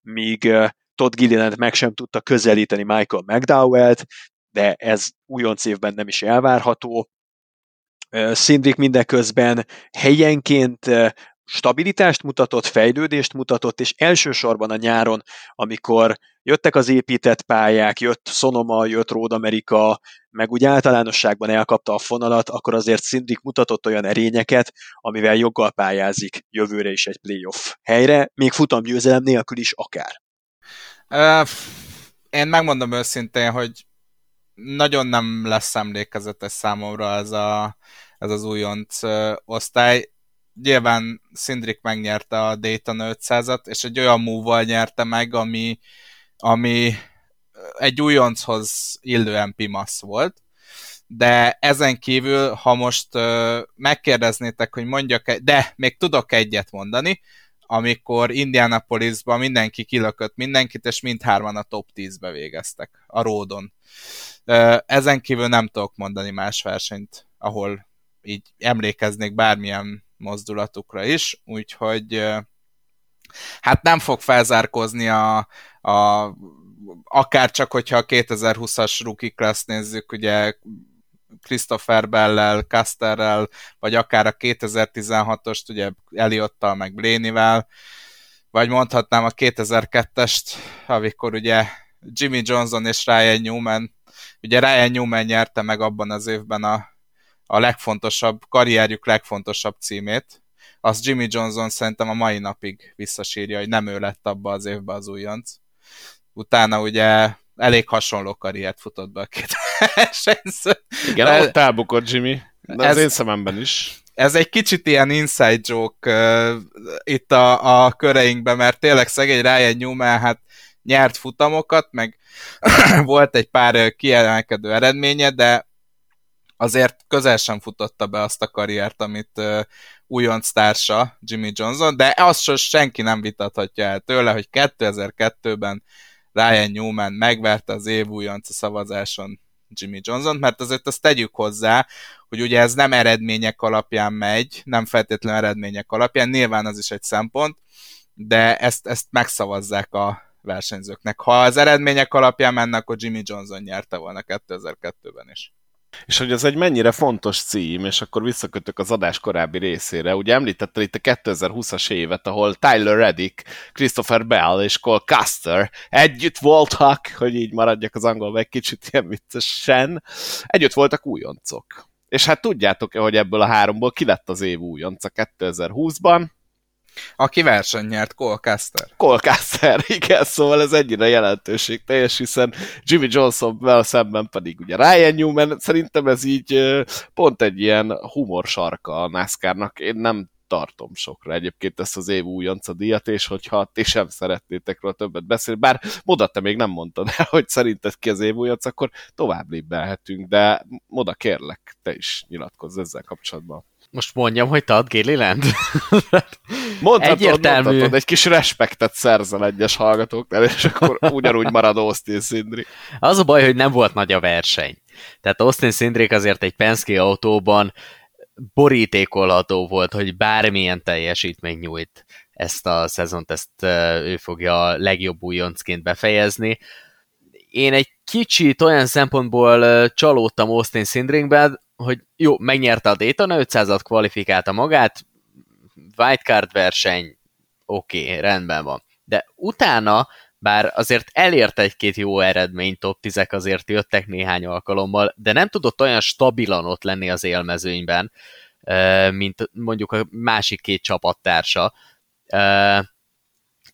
míg Todd Gilliland meg sem tudta közelíteni Michael McDowell-t, de ez újonc évben nem is elvárható. Szindrik mindeközben helyenként stabilitást mutatott, fejlődést mutatott, és elsősorban a nyáron, amikor jöttek az épített pályák, jött Sonoma, jött Road America, meg úgy általánosságban elkapta a fonalat, akkor azért Szindrik mutatott olyan erényeket, amivel joggal pályázik jövőre is egy playoff helyre, még futamgyőzelem nélkül is akár. Én megmondom őszintén, hogy nagyon nem lesz emlékezetes számomra ez, a, ez az újonc osztály. Nyilván Szindrik megnyerte a Dayton 500-at, és egy olyan move nyerte meg, ami, ami egy újonchoz illően pimasz volt, de ezen kívül, ha most uh, megkérdeznétek, hogy mondjak, de még tudok egyet mondani, amikor Indianapolisban mindenki kilökött mindenkit, és mindhárman a top 10-be végeztek a ródon. Ezen kívül nem tudok mondani más versenyt, ahol így emlékeznék bármilyen mozdulatukra is, úgyhogy hát nem fog felzárkozni a, a akár csak, hogyha a 2020-as rookie class nézzük, ugye Christopher Bellel, Casterrel, vagy akár a 2016-ost, ugye Eliottal, meg Blénivel, vagy mondhatnám a 2002-est, amikor ugye Jimmy Johnson és Ryan Newman, ugye Ryan Newman nyerte meg abban az évben a, a legfontosabb, karrierjük legfontosabb címét, azt Jimmy Johnson szerintem a mai napig visszasírja, hogy nem ő lett abba az évben az újonc. Utána ugye elég hasonló karriert futott be a két versenyző. Igen, de, ott elbukott Jimmy, de ez, az én szememben is. Ez egy kicsit ilyen inside joke uh, itt a, a köreinkben, mert tényleg szegény Ryan Newman hát nyert futamokat, meg volt egy pár kiemelkedő eredménye, de azért közel sem futotta be azt a karriert, amit uh, újonc társa Jimmy Johnson, de azt senki nem vitathatja el tőle, hogy 2002-ben Ryan Newman megverte az év újonc a szavazáson Jimmy Johnson, mert azért azt tegyük hozzá, hogy ugye ez nem eredmények alapján megy, nem feltétlenül eredmények alapján, nyilván az is egy szempont, de ezt, ezt megszavazzák a versenyzőknek. Ha az eredmények alapján mennek, akkor Jimmy Johnson nyerte volna 2002-ben is. És hogy ez egy mennyire fontos cím, és akkor visszakötök az adás korábbi részére. Ugye említetted itt a 2020-as évet, ahol Tyler Reddick, Christopher Bell és Cole Custer együtt voltak, hogy így maradjak az angolba egy kicsit ilyen viccesen, együtt voltak újoncok. És hát tudjátok-e, hogy ebből a háromból ki lett az év újonca 2020-ban? Aki verseny nyert, Colcaster. Colcaster, igen, szóval ez ennyire jelentőség teljes, hiszen Jimmy Johnson szemben pedig ugye Ryan Newman, szerintem ez így pont egy ilyen humor sarka a NASCAR-nak. Én nem tartom sokra egyébként ezt az év újonca díjat, és hogyha ti sem szeretnétek róla többet beszélni, bár Moda, te még nem mondtad el, hogy szerinted ki az év újonc, akkor tovább lépelhetünk, de Moda, kérlek, te is nyilatkozz ezzel kapcsolatban. Most mondjam, hogy te ad Gilliland? Mondhatod, Egyértelmű. mondhatod, egy kis respektet szerzel egyes hallgatóknál, és akkor ugyanúgy marad Austin Szindri. Az a baj, hogy nem volt nagy a verseny. Tehát Austin Szindrik azért egy Penske autóban borítékolható volt, hogy bármilyen teljesítmény nyújt ezt a szezont, ezt ő fogja a legjobb újoncként befejezni. Én egy kicsit olyan szempontból csalódtam Austin Sindringben, hogy jó, megnyerte a Daytona 500-at, kvalifikálta magát, wildcard verseny, oké, okay, rendben van. De utána bár azért elért egy-két jó eredmény, top 10 azért jöttek néhány alkalommal, de nem tudott olyan stabilan ott lenni az élmezőnyben, mint mondjuk a másik két csapattársa.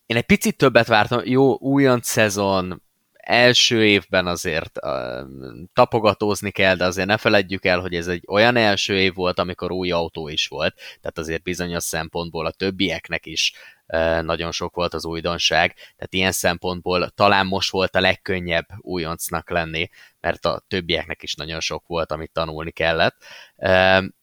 Én egy picit többet vártam, jó, újonc szezon, első évben azért tapogatózni kell, de azért ne feledjük el, hogy ez egy olyan első év volt, amikor új autó is volt, tehát azért bizonyos szempontból a többieknek is nagyon sok volt az újdonság, tehát ilyen szempontból talán most volt a legkönnyebb újoncnak lenni, mert a többieknek is nagyon sok volt, amit tanulni kellett.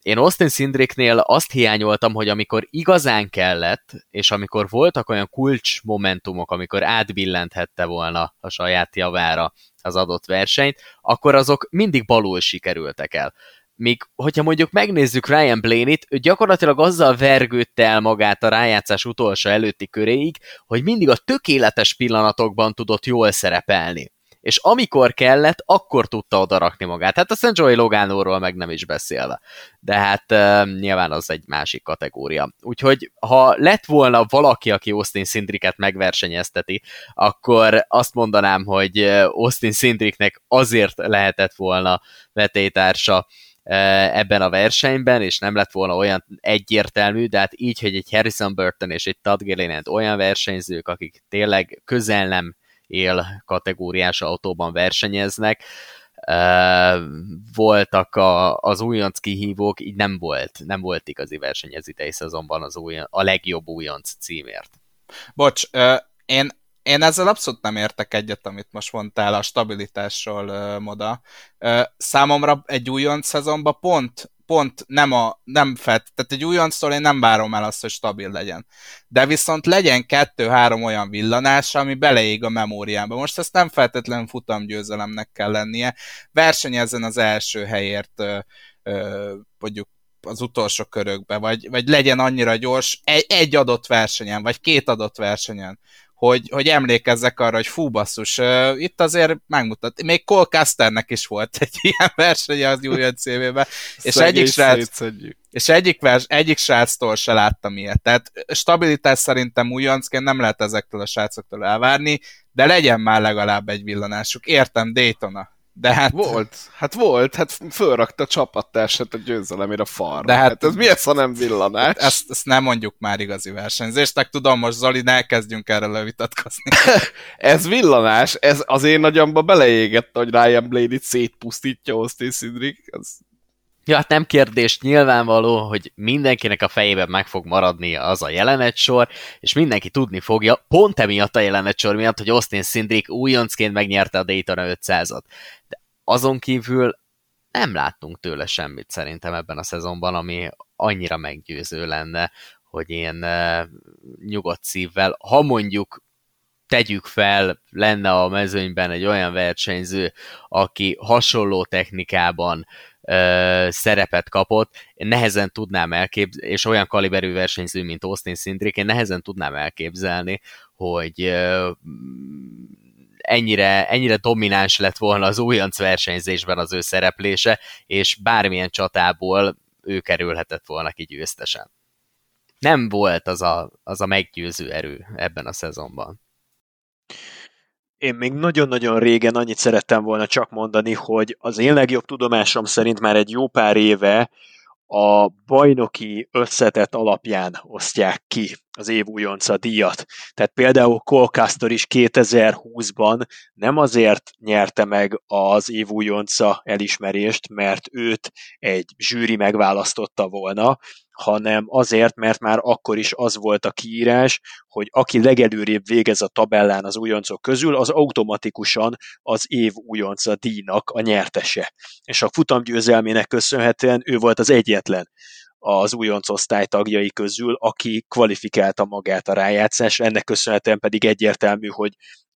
Én Austin Sindriknél azt hiányoltam, hogy amikor igazán kellett, és amikor voltak olyan kulcs momentumok, amikor átbillenthette volna a saját javára az adott versenyt, akkor azok mindig balul sikerültek el míg hogyha mondjuk megnézzük Ryan Blaney-t, ő gyakorlatilag azzal vergődte el magát a rájátszás utolsó előtti köréig, hogy mindig a tökéletes pillanatokban tudott jól szerepelni. És amikor kellett, akkor tudta odarakni magát. Hát a Joey Logánóról meg nem is beszélve. De hát uh, nyilván az egy másik kategória. Úgyhogy ha lett volna valaki, aki Austin Sindriket megversenyezteti, akkor azt mondanám, hogy Austin Sindriknek azért lehetett volna vetétársa, ebben a versenyben, és nem lett volna olyan egyértelmű, de hát így, hogy egy Harrison Burton és egy Todd Gilliland olyan versenyzők, akik tényleg közel nem él kategóriás autóban versenyeznek, voltak a, az újonc kihívók, így nem volt, nem volt igazi verseny ez idei szezonban az újon, a legjobb újonc címért. Bocs, én én ezzel abszolút nem értek egyet, amit most mondtál a stabilitásról, Moda. Számomra egy újonc szezonban pont, pont nem, a, nem fett, tehát egy újonctól én nem várom el azt, hogy stabil legyen. De viszont legyen kettő-három olyan villanás, ami beleég a memóriába. Most ezt nem feltétlenül futamgyőzelemnek kell lennie. Versenyezzen az első helyért mondjuk az utolsó körökbe, vagy, vagy legyen annyira gyors egy, egy adott versenyen, vagy két adott versenyen, hogy, hogy emlékezzek arra, hogy fú basszus, uh, itt azért megmutat. Még Cole Casternek is volt egy ilyen verseny az új CV-ben, és egyik srác, és egyik, vers, egyik sráctól se láttam ilyet. Tehát stabilitás szerintem újoncként nem lehet ezektől a srácoktól elvárni, de legyen már legalább egy villanásuk. Értem, Daytona. De hát... Volt, hát volt, hát fölrakta a csapattársát a győzelemére a farra. De hát, hát ez mi ez, ha nem villanás? Ezt, ezt nem mondjuk már igazi versenyzésnek, tudom, most Zoli, ne kezdjünk erről vitatkozni. ez villanás, ez az én nagyamba beleégett, hogy Ryan Blaney-t szétpusztítja Austin Cindric, az Ja, hát nem kérdés, nyilvánvaló, hogy mindenkinek a fejében meg fog maradni az a jelenetsor, és mindenki tudni fogja, pont emiatt a jelenetsor miatt, hogy Austin Szindrik újoncként megnyerte a Daytona 500-at. De azon kívül nem láttunk tőle semmit szerintem ebben a szezonban, ami annyira meggyőző lenne, hogy én uh, nyugodt szívvel, ha mondjuk tegyük fel, lenne a mezőnyben egy olyan versenyző, aki hasonló technikában ö, szerepet kapott, én nehezen tudnám elképzelni, és olyan kaliberű versenyző, mint Austin Szindrik, én nehezen tudnám elképzelni, hogy ö, ennyire, ennyire domináns lett volna az újonc versenyzésben az ő szereplése, és bármilyen csatából ő kerülhetett volna ki győztesen. Nem volt az a, az a meggyőző erő ebben a szezonban. Én még nagyon-nagyon régen annyit szerettem volna csak mondani, hogy az én legjobb tudomásom szerint már egy jó pár éve a bajnoki összetett alapján osztják ki az év újonca díjat. Tehát például Colcaster is 2020-ban nem azért nyerte meg az év újonca elismerést, mert őt egy zsűri megválasztotta volna, hanem azért, mert már akkor is az volt a kiírás, hogy aki legelőrébb végez a tabellán az újoncok közül, az automatikusan az év újonca díjnak a nyertese. És a futamgyőzelmének köszönhetően ő volt az egyetlen az újonc osztály tagjai közül, aki kvalifikálta magát a rájátszásra, ennek köszönhetően pedig egyértelmű, hogy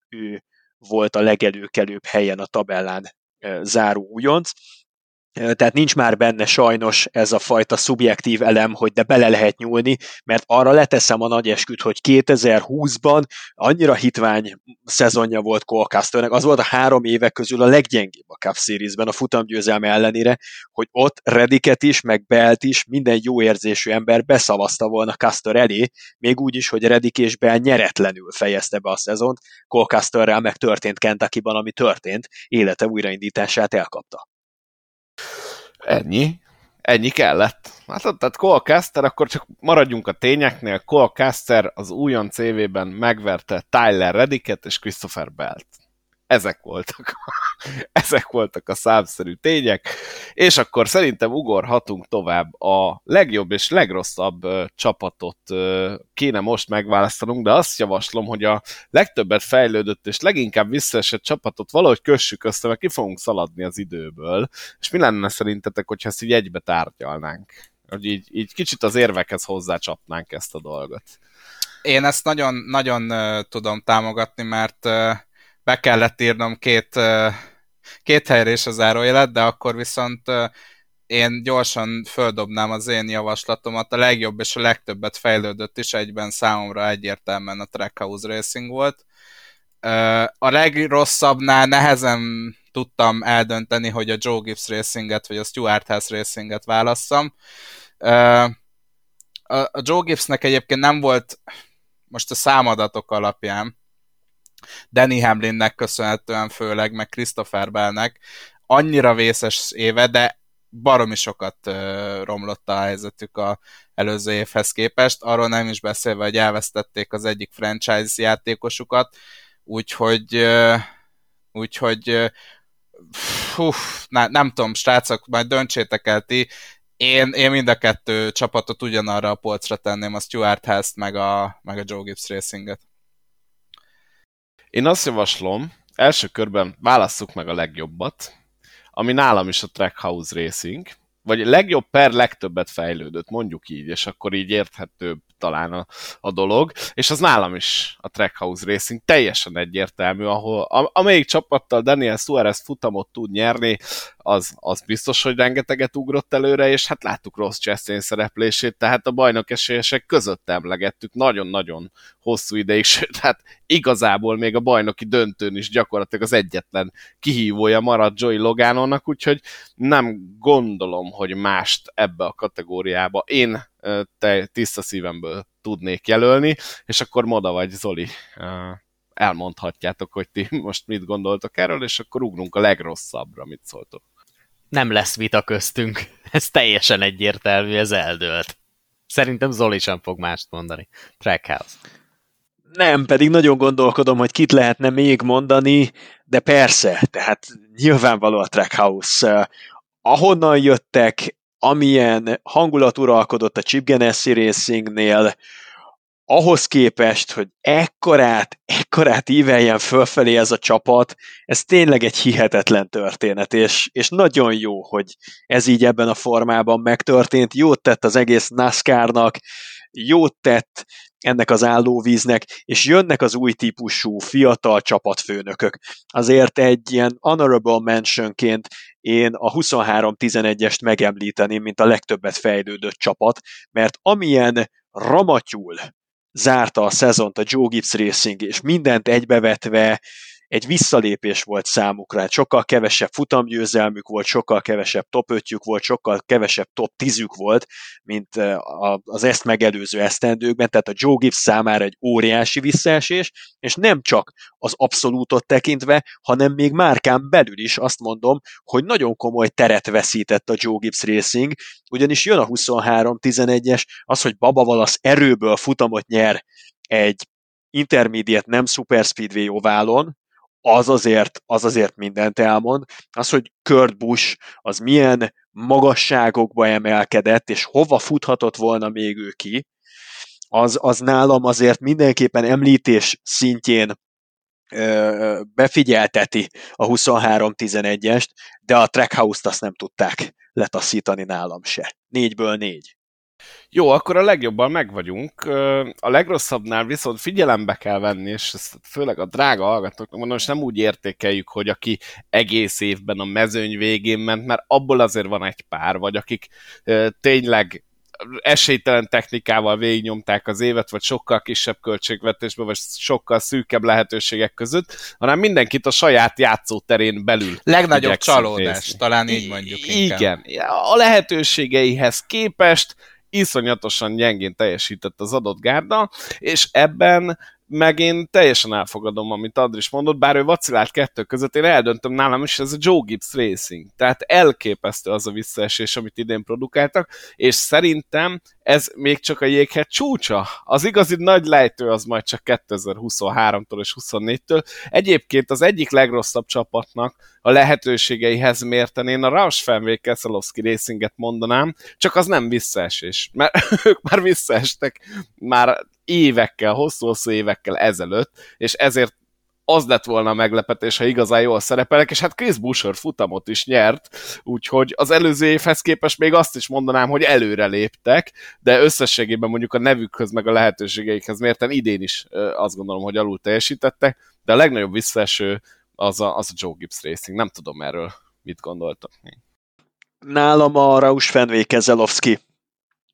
ő volt a legelőkelőbb helyen a tabellán záró újonc, tehát nincs már benne sajnos ez a fajta szubjektív elem, hogy de bele lehet nyúlni, mert arra leteszem a nagy esküt, hogy 2020-ban annyira hitvány szezonja volt Colcasternek, az volt a három évek közül a leggyengébb a Cup Series-ben a futamgyőzelme ellenére, hogy ott Rediket is, meg Belt is, minden jó érzésű ember beszavazta volna Caster elé, még úgy is, hogy Redik és Bell nyeretlenül fejezte be a szezont, Colcasterrel meg történt Kentucky-ban, ami történt, élete újraindítását elkapta. Ennyi. Ennyi kellett. Hát tehát Cole Caster, akkor csak maradjunk a tényeknél. Cole Caster az újon CV-ben megverte Tyler Redicket és Christopher Belt. Ezek voltak, ezek voltak a számszerű tények, és akkor szerintem ugorhatunk tovább. A legjobb és legrosszabb csapatot kéne most megválasztanunk, de azt javaslom, hogy a legtöbbet fejlődött és leginkább visszaesett csapatot valahogy kössük össze, mert ki fogunk szaladni az időből. És mi lenne szerintetek, hogyha ezt így egybe tárgyalnánk? Hogy így, így kicsit az érvekhez hozzácsapnánk ezt a dolgot. Én ezt nagyon, nagyon uh, tudom támogatni, mert uh, be kellett írnom két, két helyre is az zárójelet, de akkor viszont én gyorsan földobnám az én javaslatomat. A legjobb és a legtöbbet fejlődött is egyben számomra egyértelműen a Trackhouse Racing volt. A legrosszabbnál nehezen tudtam eldönteni, hogy a Joe Gibbs Racinget vagy a Stuart House Racinget válasszam. A Joe Gibbsnek egyébként nem volt most a számadatok alapján, Danny Hamlinnek köszönhetően főleg, meg Christopher Bellnek. Annyira vészes éve, de baromi sokat romlott a helyzetük a előző évhez képest, arról nem is beszélve, hogy elvesztették az egyik franchise játékosukat, úgyhogy úgyhogy uh, hú, ne, nem tudom, srácok, majd döntsétek el ti, én, én mind a kettő csapatot ugyanarra a polcra tenném, a Stuart House-t, meg a, meg a Joe Gibbs Racinget. Én azt javaslom, első körben válasszuk meg a legjobbat, ami nálam is a Trackhouse Racing, vagy legjobb per legtöbbet fejlődött, mondjuk így, és akkor így érthetőbb talán a, a dolog, és az nálam is a Trackhouse Racing teljesen egyértelmű, ahol a, amelyik csapattal Daniel Suarez futamot tud nyerni, az, az biztos, hogy rengeteget ugrott előre, és hát láttuk Ross Chastain szereplését, tehát a bajnok esélyesek között emlegettük nagyon-nagyon hosszú ideig, sőt, hát igazából még a bajnoki döntőn is gyakorlatilag az egyetlen kihívója maradt Joey Logánonnak, úgyhogy nem gondolom, hogy mást ebbe a kategóriába. Én te, tiszta szívemből tudnék jelölni, és akkor Moda vagy Zoli elmondhatjátok, hogy ti most mit gondoltok erről, és akkor ugrunk a legrosszabbra, mit szóltok. Nem lesz vita köztünk. Ez teljesen egyértelmű, ez eldőlt. Szerintem Zoli sem fog mást mondani. Trackhouse. Nem, pedig nagyon gondolkodom, hogy kit lehetne még mondani, de persze, tehát nyilvánvaló a Trackhouse. Ahonnan jöttek, amilyen hangulat uralkodott a Chip Ganassi Racingnél, ahhoz képest, hogy ekkorát, ekkorát íveljen fölfelé ez a csapat, ez tényleg egy hihetetlen történet, és, és nagyon jó, hogy ez így ebben a formában megtörtént. Jót tett az egész NASCAR-nak, jót tett ennek az állóvíznek, és jönnek az új típusú fiatal csapatfőnökök. Azért egy ilyen honorable mentionként én a 23-11-est megemlíteném, mint a legtöbbet fejlődött csapat, mert amilyen ramatyul zárta a szezont a Joe Gibbs Racing, és mindent egybevetve egy visszalépés volt számukra, hát sokkal kevesebb futamgyőzelmük volt, sokkal kevesebb top 5 volt, sokkal kevesebb top 10 volt, mint az ezt megelőző esztendőkben, tehát a Joe Gibbs számára egy óriási visszaesés, és nem csak az abszolútot tekintve, hanem még márkán belül is azt mondom, hogy nagyon komoly teret veszített a Joe Gibbs Racing, ugyanis jön a 23-11-es, az, hogy Baba Valasz erőből futamot nyer egy intermediate nem super speedway oválon, az azért, az azért mindent elmond. Az, hogy Kurt Busch az milyen magasságokba emelkedett, és hova futhatott volna még ő ki, az, az nálam azért mindenképpen említés szintjén ö, befigyelteti a 23-11-est, de a Trackhouse-t azt nem tudták letaszítani nálam se. Négyből négy. Jó, akkor a legjobban meg vagyunk. A legrosszabbnál viszont figyelembe kell venni, és ezt főleg a drága hallgatóknak mondom, és nem úgy értékeljük, hogy aki egész évben a mezőny végén ment, mert abból azért van egy pár, vagy akik tényleg esélytelen technikával végignyomták az évet, vagy sokkal kisebb költségvetésben, vagy sokkal szűkebb lehetőségek között, hanem mindenkit a saját játszóterén belül. Legnagyobb csalódás, nézni. talán így mondjuk. Inkább. Igen, a lehetőségeihez képest iszonyatosan gyengén teljesített az adott gárda, és ebben meg én teljesen elfogadom, amit Adris mondott, bár ő vacilált kettő között, én eldöntöm nálam is, ez a Joe Gibbs Racing. Tehát elképesztő az a visszaesés, amit idén produkáltak, és szerintem ez még csak a jéghegy csúcsa. Az igazi nagy lejtő az majd csak 2023-tól és 24-től. Egyébként az egyik legrosszabb csapatnak a lehetőségeihez mérten én a Roush Fenway Kesselowski Racinget mondanám, csak az nem visszaesés, mert ők már visszaestek már évekkel, hosszú-hosszú évekkel ezelőtt, és ezért az lett volna a meglepetés, ha igazán jól szerepelek, és hát Chris Busher futamot is nyert, úgyhogy az előző évhez képest még azt is mondanám, hogy előre léptek, de összességében mondjuk a nevükhöz meg a lehetőségeikhez mérten idén is azt gondolom, hogy alul teljesítettek, de a legnagyobb visszaeső az a, az a Joe Gibbs Racing. Nem tudom erről mit gondoltak. Nálam a Rausch Fenway Kezelowski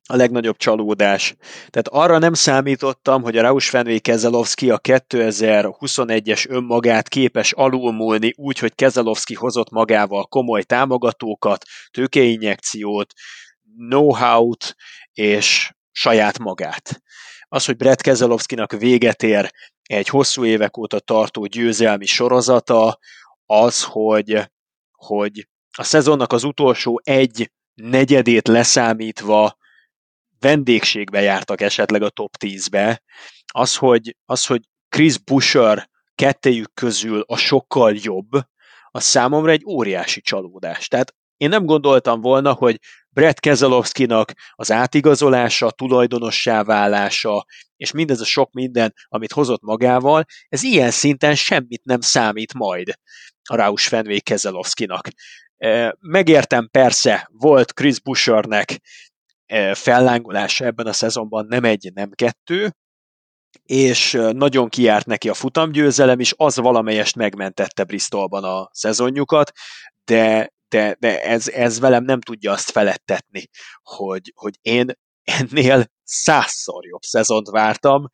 a legnagyobb csalódás. Tehát arra nem számítottam, hogy a Rausch Fenway Kezelowski a 2021-es önmagát képes alulmúlni úgy, hogy Kezelowski hozott magával komoly támogatókat, tőkeinjekciót, know-how-t és saját magát. Az, hogy Brett Kezelowskinak véget ér egy hosszú évek óta tartó győzelmi sorozata, az, hogy, hogy a szezonnak az utolsó egy negyedét leszámítva vendégségbe jártak esetleg a top 10-be, az, hogy, az, hogy Chris Busher kettejük közül a sokkal jobb, az számomra egy óriási csalódás. Tehát én nem gondoltam volna, hogy Brett Keselowski-nak az átigazolása, tulajdonossá válása, és mindez a sok minden, amit hozott magával, ez ilyen szinten semmit nem számít majd a Rausch Fenway Keselowski-nak. Megértem persze, volt Chris Bushernek fellángolása ebben a szezonban nem egy, nem kettő, és nagyon kiárt neki a futamgyőzelem, és az valamelyest megmentette Bristolban a szezonjukat, de, de, de ez, ez velem nem tudja azt felettetni, hogy, hogy én ennél százszor jobb szezont vártam,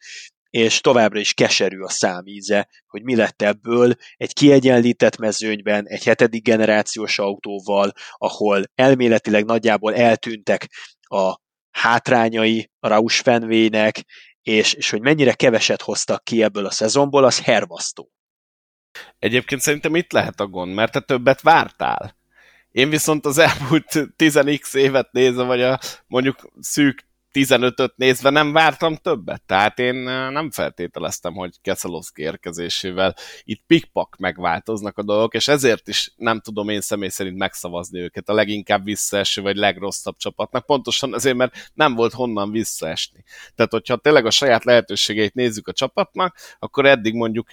és továbbra is keserű a számíze, hogy mi lett ebből egy kiegyenlített mezőnyben, egy hetedik generációs autóval, ahol elméletileg nagyjából eltűntek a hátrányai a Rausch Fenwaynek, és, és hogy mennyire keveset hoztak ki ebből a szezonból, az hervasztó. Egyébként szerintem itt lehet a gond, mert te többet vártál. Én viszont az elmúlt 10x évet nézve, vagy a mondjuk szűk 15-öt nézve nem vártam többet. Tehát én nem feltételeztem, hogy Keszelowski érkezésével itt pikpak megváltoznak a dolgok, és ezért is nem tudom én személy szerint megszavazni őket a leginkább visszaeső vagy legrosszabb csapatnak, pontosan azért, mert nem volt honnan visszaesni. Tehát, hogyha tényleg a saját lehetőségeit nézzük a csapatnak, akkor eddig mondjuk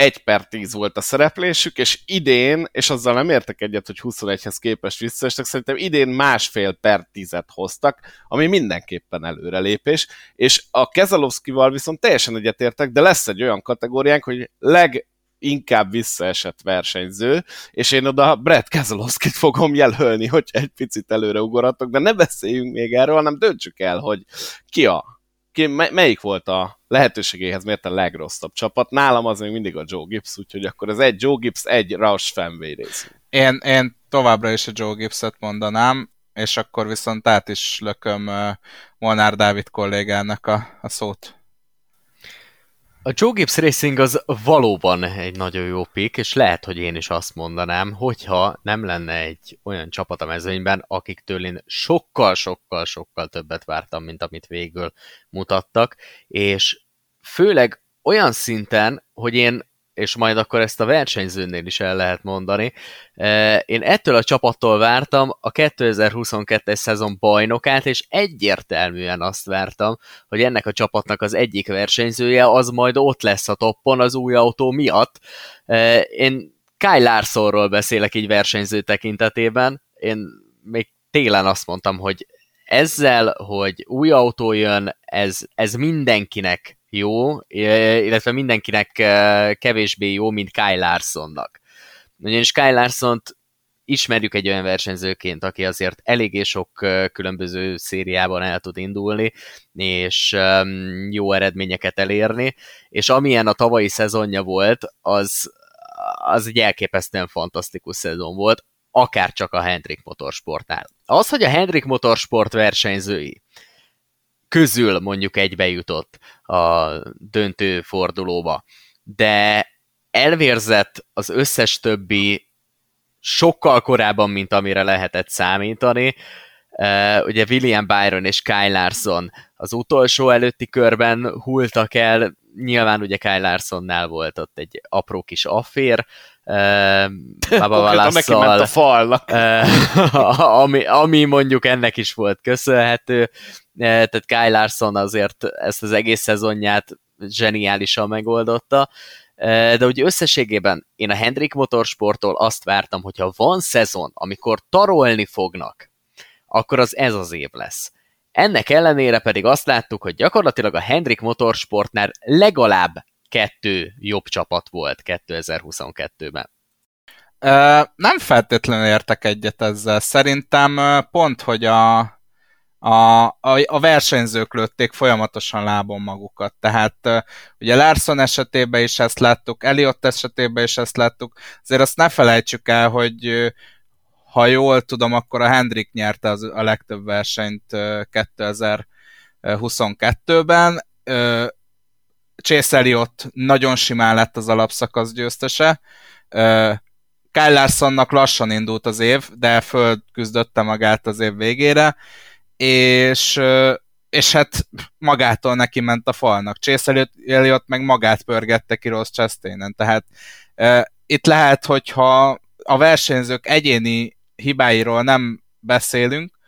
1 per 10 volt a szereplésük, és idén, és azzal nem értek egyet, hogy 21-hez képest visszaestek, szerintem idén másfél per 10-et hoztak, ami mindenképpen előrelépés, és a Kezalovszkival viszont teljesen egyetértek, de lesz egy olyan kategóriánk, hogy leg inkább visszaesett versenyző, és én oda Brett Keselowskit fogom jelölni, hogy egy picit előre ugoratok, de ne beszéljünk még erről, hanem döntsük el, hogy ki a ki, melyik volt a lehetőségéhez miért a legrosszabb csapat? Nálam az még mindig a Joe Gibbs, úgyhogy akkor ez egy Joe Gibbs, egy Roush Fenway Racing. Én, én továbbra is a Joe Gibbs-et mondanám, és akkor viszont át is lököm Molnár Dávid kollégának a, a szót. A Joe Gibbs Racing az valóban egy nagyon jó pick, és lehet, hogy én is azt mondanám, hogyha nem lenne egy olyan csapat a mezőnyben, akiktől én sokkal-sokkal-sokkal többet vártam, mint amit végül mutattak, és főleg olyan szinten, hogy én és majd akkor ezt a versenyzőnél is el lehet mondani. Én ettől a csapattól vártam a 2022-es szezon bajnokát, és egyértelműen azt vártam, hogy ennek a csapatnak az egyik versenyzője az majd ott lesz a toppon az új autó miatt. Én Kyle Larsonról beszélek így versenyző tekintetében. Én még télen azt mondtam, hogy ezzel, hogy új autó jön, ez, ez mindenkinek jó, illetve mindenkinek kevésbé jó, mint Kyle Larsonnak. Ugyanis Kyle larson ismerjük egy olyan versenyzőként, aki azért eléggé sok különböző szériában el tud indulni, és jó eredményeket elérni, és amilyen a tavalyi szezonja volt, az, az egy elképesztően fantasztikus szezon volt, akár csak a Hendrik Motorsportnál. Az, hogy a Hendrik Motorsport versenyzői közül mondjuk egybe jutott a döntő fordulóba, de elvérzett az összes többi sokkal korábban, mint amire lehetett számítani. Uh, ugye William Byron és Kyle Larson az utolsó előtti körben hultak el, nyilván ugye Kyle Larsonnál volt ott egy apró kis affér, uh, Baba a falnak. Uh, ami, ami mondjuk ennek is volt köszönhető, tehát Kyle Larson azért ezt az egész szezonját zseniálisan megoldotta, de úgy összességében én a Hendrik Motorsporttól azt vártam, hogyha van szezon, amikor tarolni fognak, akkor az ez az év lesz. Ennek ellenére pedig azt láttuk, hogy gyakorlatilag a Hendrik Motorsportnál legalább kettő jobb csapat volt 2022-ben. Nem feltétlenül értek egyet ezzel. Szerintem pont, hogy a, a, a, a versenyzők lőtték folyamatosan lábon magukat. Tehát ugye Larson esetében is ezt láttuk, Eliott esetében is ezt láttuk. Azért azt ne felejtsük el, hogy ha jól tudom, akkor a Hendrik nyerte az, a legtöbb versenyt 2022-ben. Chase Elliott nagyon simán lett az alapszakasz győztese. Kyle Larsonnak lassan indult az év, de földküzdötte magát az év végére és, és hát magától neki ment a falnak. Chase Elliot meg magát pörgette ki Ross chastain tehát uh, itt lehet, hogyha a versenyzők egyéni hibáiról nem beszélünk,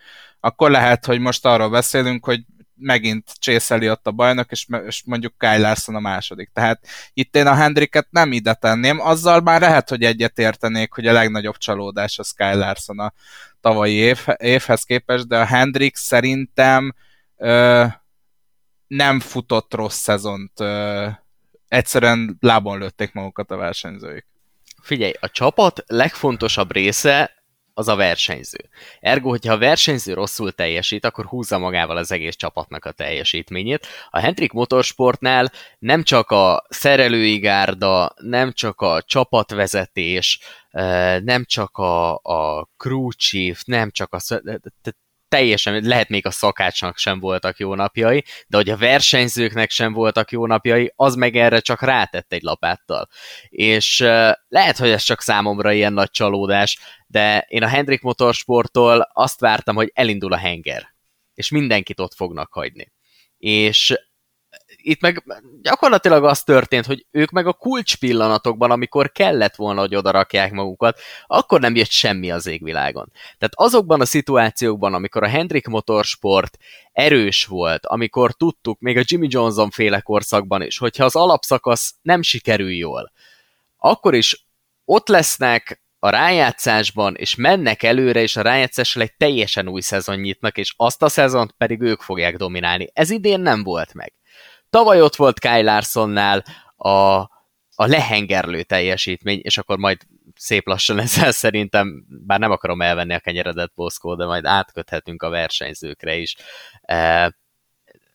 akkor lehet, hogy most arról beszélünk, hogy megint Chase Elliott a bajnok, és, és mondjuk Kyle Larson a második. Tehát itt én a Hendriket nem ide tenném, azzal már lehet, hogy egyet értenék, hogy a legnagyobb csalódás az Kyle Larson a tavalyi év, évhez képest, de a Hendrik szerintem ö, nem futott rossz szezont. Ö, egyszerűen lábon lőtték magukat a versenyzőik. Figyelj, a csapat legfontosabb része az a versenyző. Ergo, hogyha a versenyző rosszul teljesít, akkor húzza magával az egész csapatnak a teljesítményét. A Hendrik Motorsportnál nem csak a szerelői gárda, nem csak a csapatvezetés, nem csak a, a crew chief, nem csak a teljesen, lehet még a szakácsnak sem voltak jó napjai, de hogy a versenyzőknek sem voltak jó napjai, az meg erre csak rátett egy lapáttal. És lehet, hogy ez csak számomra ilyen nagy csalódás, de én a Hendrik Motorsporttól azt vártam, hogy elindul a henger, és mindenkit ott fognak hagyni. És itt meg gyakorlatilag az történt, hogy ők meg a kulcs pillanatokban, amikor kellett volna, hogy odarakják magukat, akkor nem jött semmi az égvilágon. Tehát azokban a szituációkban, amikor a Hendrik Motorsport erős volt, amikor tudtuk, még a Jimmy Johnson féle korszakban is, hogyha az alapszakasz nem sikerül jól, akkor is ott lesznek a rájátszásban, és mennek előre, és a rájátszással egy teljesen új szezon nyitnak, és azt a szezont pedig ők fogják dominálni. Ez idén nem volt meg. Tavaly ott volt Kyle Larsonnál a, a lehengerlő teljesítmény, és akkor majd szép lassan ezzel szerintem, bár nem akarom elvenni a kenyeredet, Boszkó, de majd átköthetünk a versenyzőkre is. E,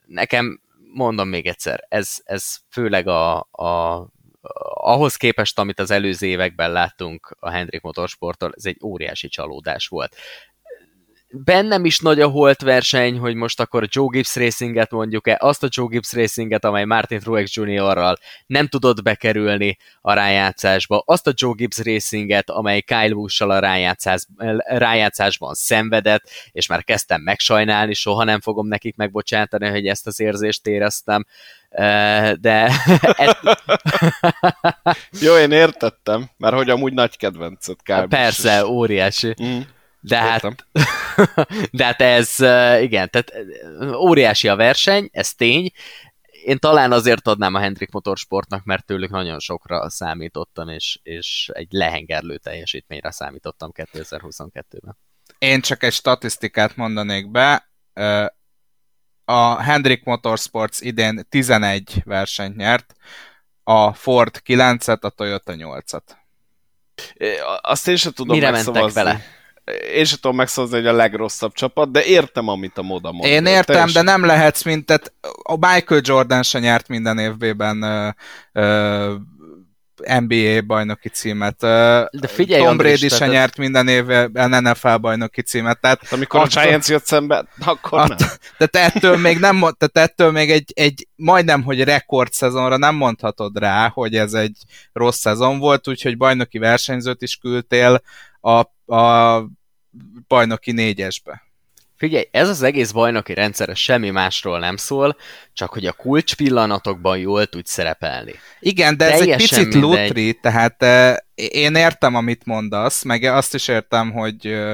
nekem, mondom még egyszer, ez, ez főleg a, a ahhoz képest, amit az előző években láttunk a Hendrik Motorsporttól, ez egy óriási csalódás volt bennem is nagy a holt verseny, hogy most akkor Joe Gibbs Racinget mondjuk-e, azt a Joe Gibbs Racinget, amely Martin Truex Jr.-ral nem tudott bekerülni a rájátszásba, azt a Joe Gibbs Racinget, amely Kyle Busch-sal a rájátszás, rájátszásban szenvedett, és már kezdtem megsajnálni, soha nem fogom nekik megbocsátani, hogy ezt az érzést éreztem, de... Jó, én értettem, mert hogy amúgy nagy kedvenced Kyle Persze, óriási. Mm. De hát, de hát ez, igen, tehát óriási a verseny, ez tény. Én talán azért adnám a Hendrik Motorsportnak, mert tőlük nagyon sokra számítottam, és, és egy lehengerlő teljesítményre számítottam 2022-ben. Én csak egy statisztikát mondanék be. a Hendrick Motorsports idén 11 versenyt nyert, a Ford 9-et, a Toyota 8-at. Azt én sem tudom Mire mentek vele? Én sem tudom megszavazni, hogy a legrosszabb csapat, de értem, amit a Moda mond. Én értem, Teljesen... de nem lehetsz, mint tehát a Michael Jordan se nyert minden évben uh, uh, NBA bajnoki címet. De figyelj, Tom Brady se nyert minden évben NFL bajnoki címet. Tehát hát amikor attól, a Giants jött szembe, akkor att, nem. Tehát ettől még, nem, tehát ettől még egy, egy majdnem, hogy rekordszezonra nem mondhatod rá, hogy ez egy rossz szezon volt, úgyhogy bajnoki versenyzőt is küldtél a, a bajnoki négyesbe. Figyelj, ez az egész bajnoki rendszer semmi másról nem szól, csak hogy a kulcs pillanatokban jól tudj szerepelni. Igen, de ez Teljesen egy picit mindegy. lutri, tehát uh, én értem, amit mondasz, meg azt is értem, hogy, uh,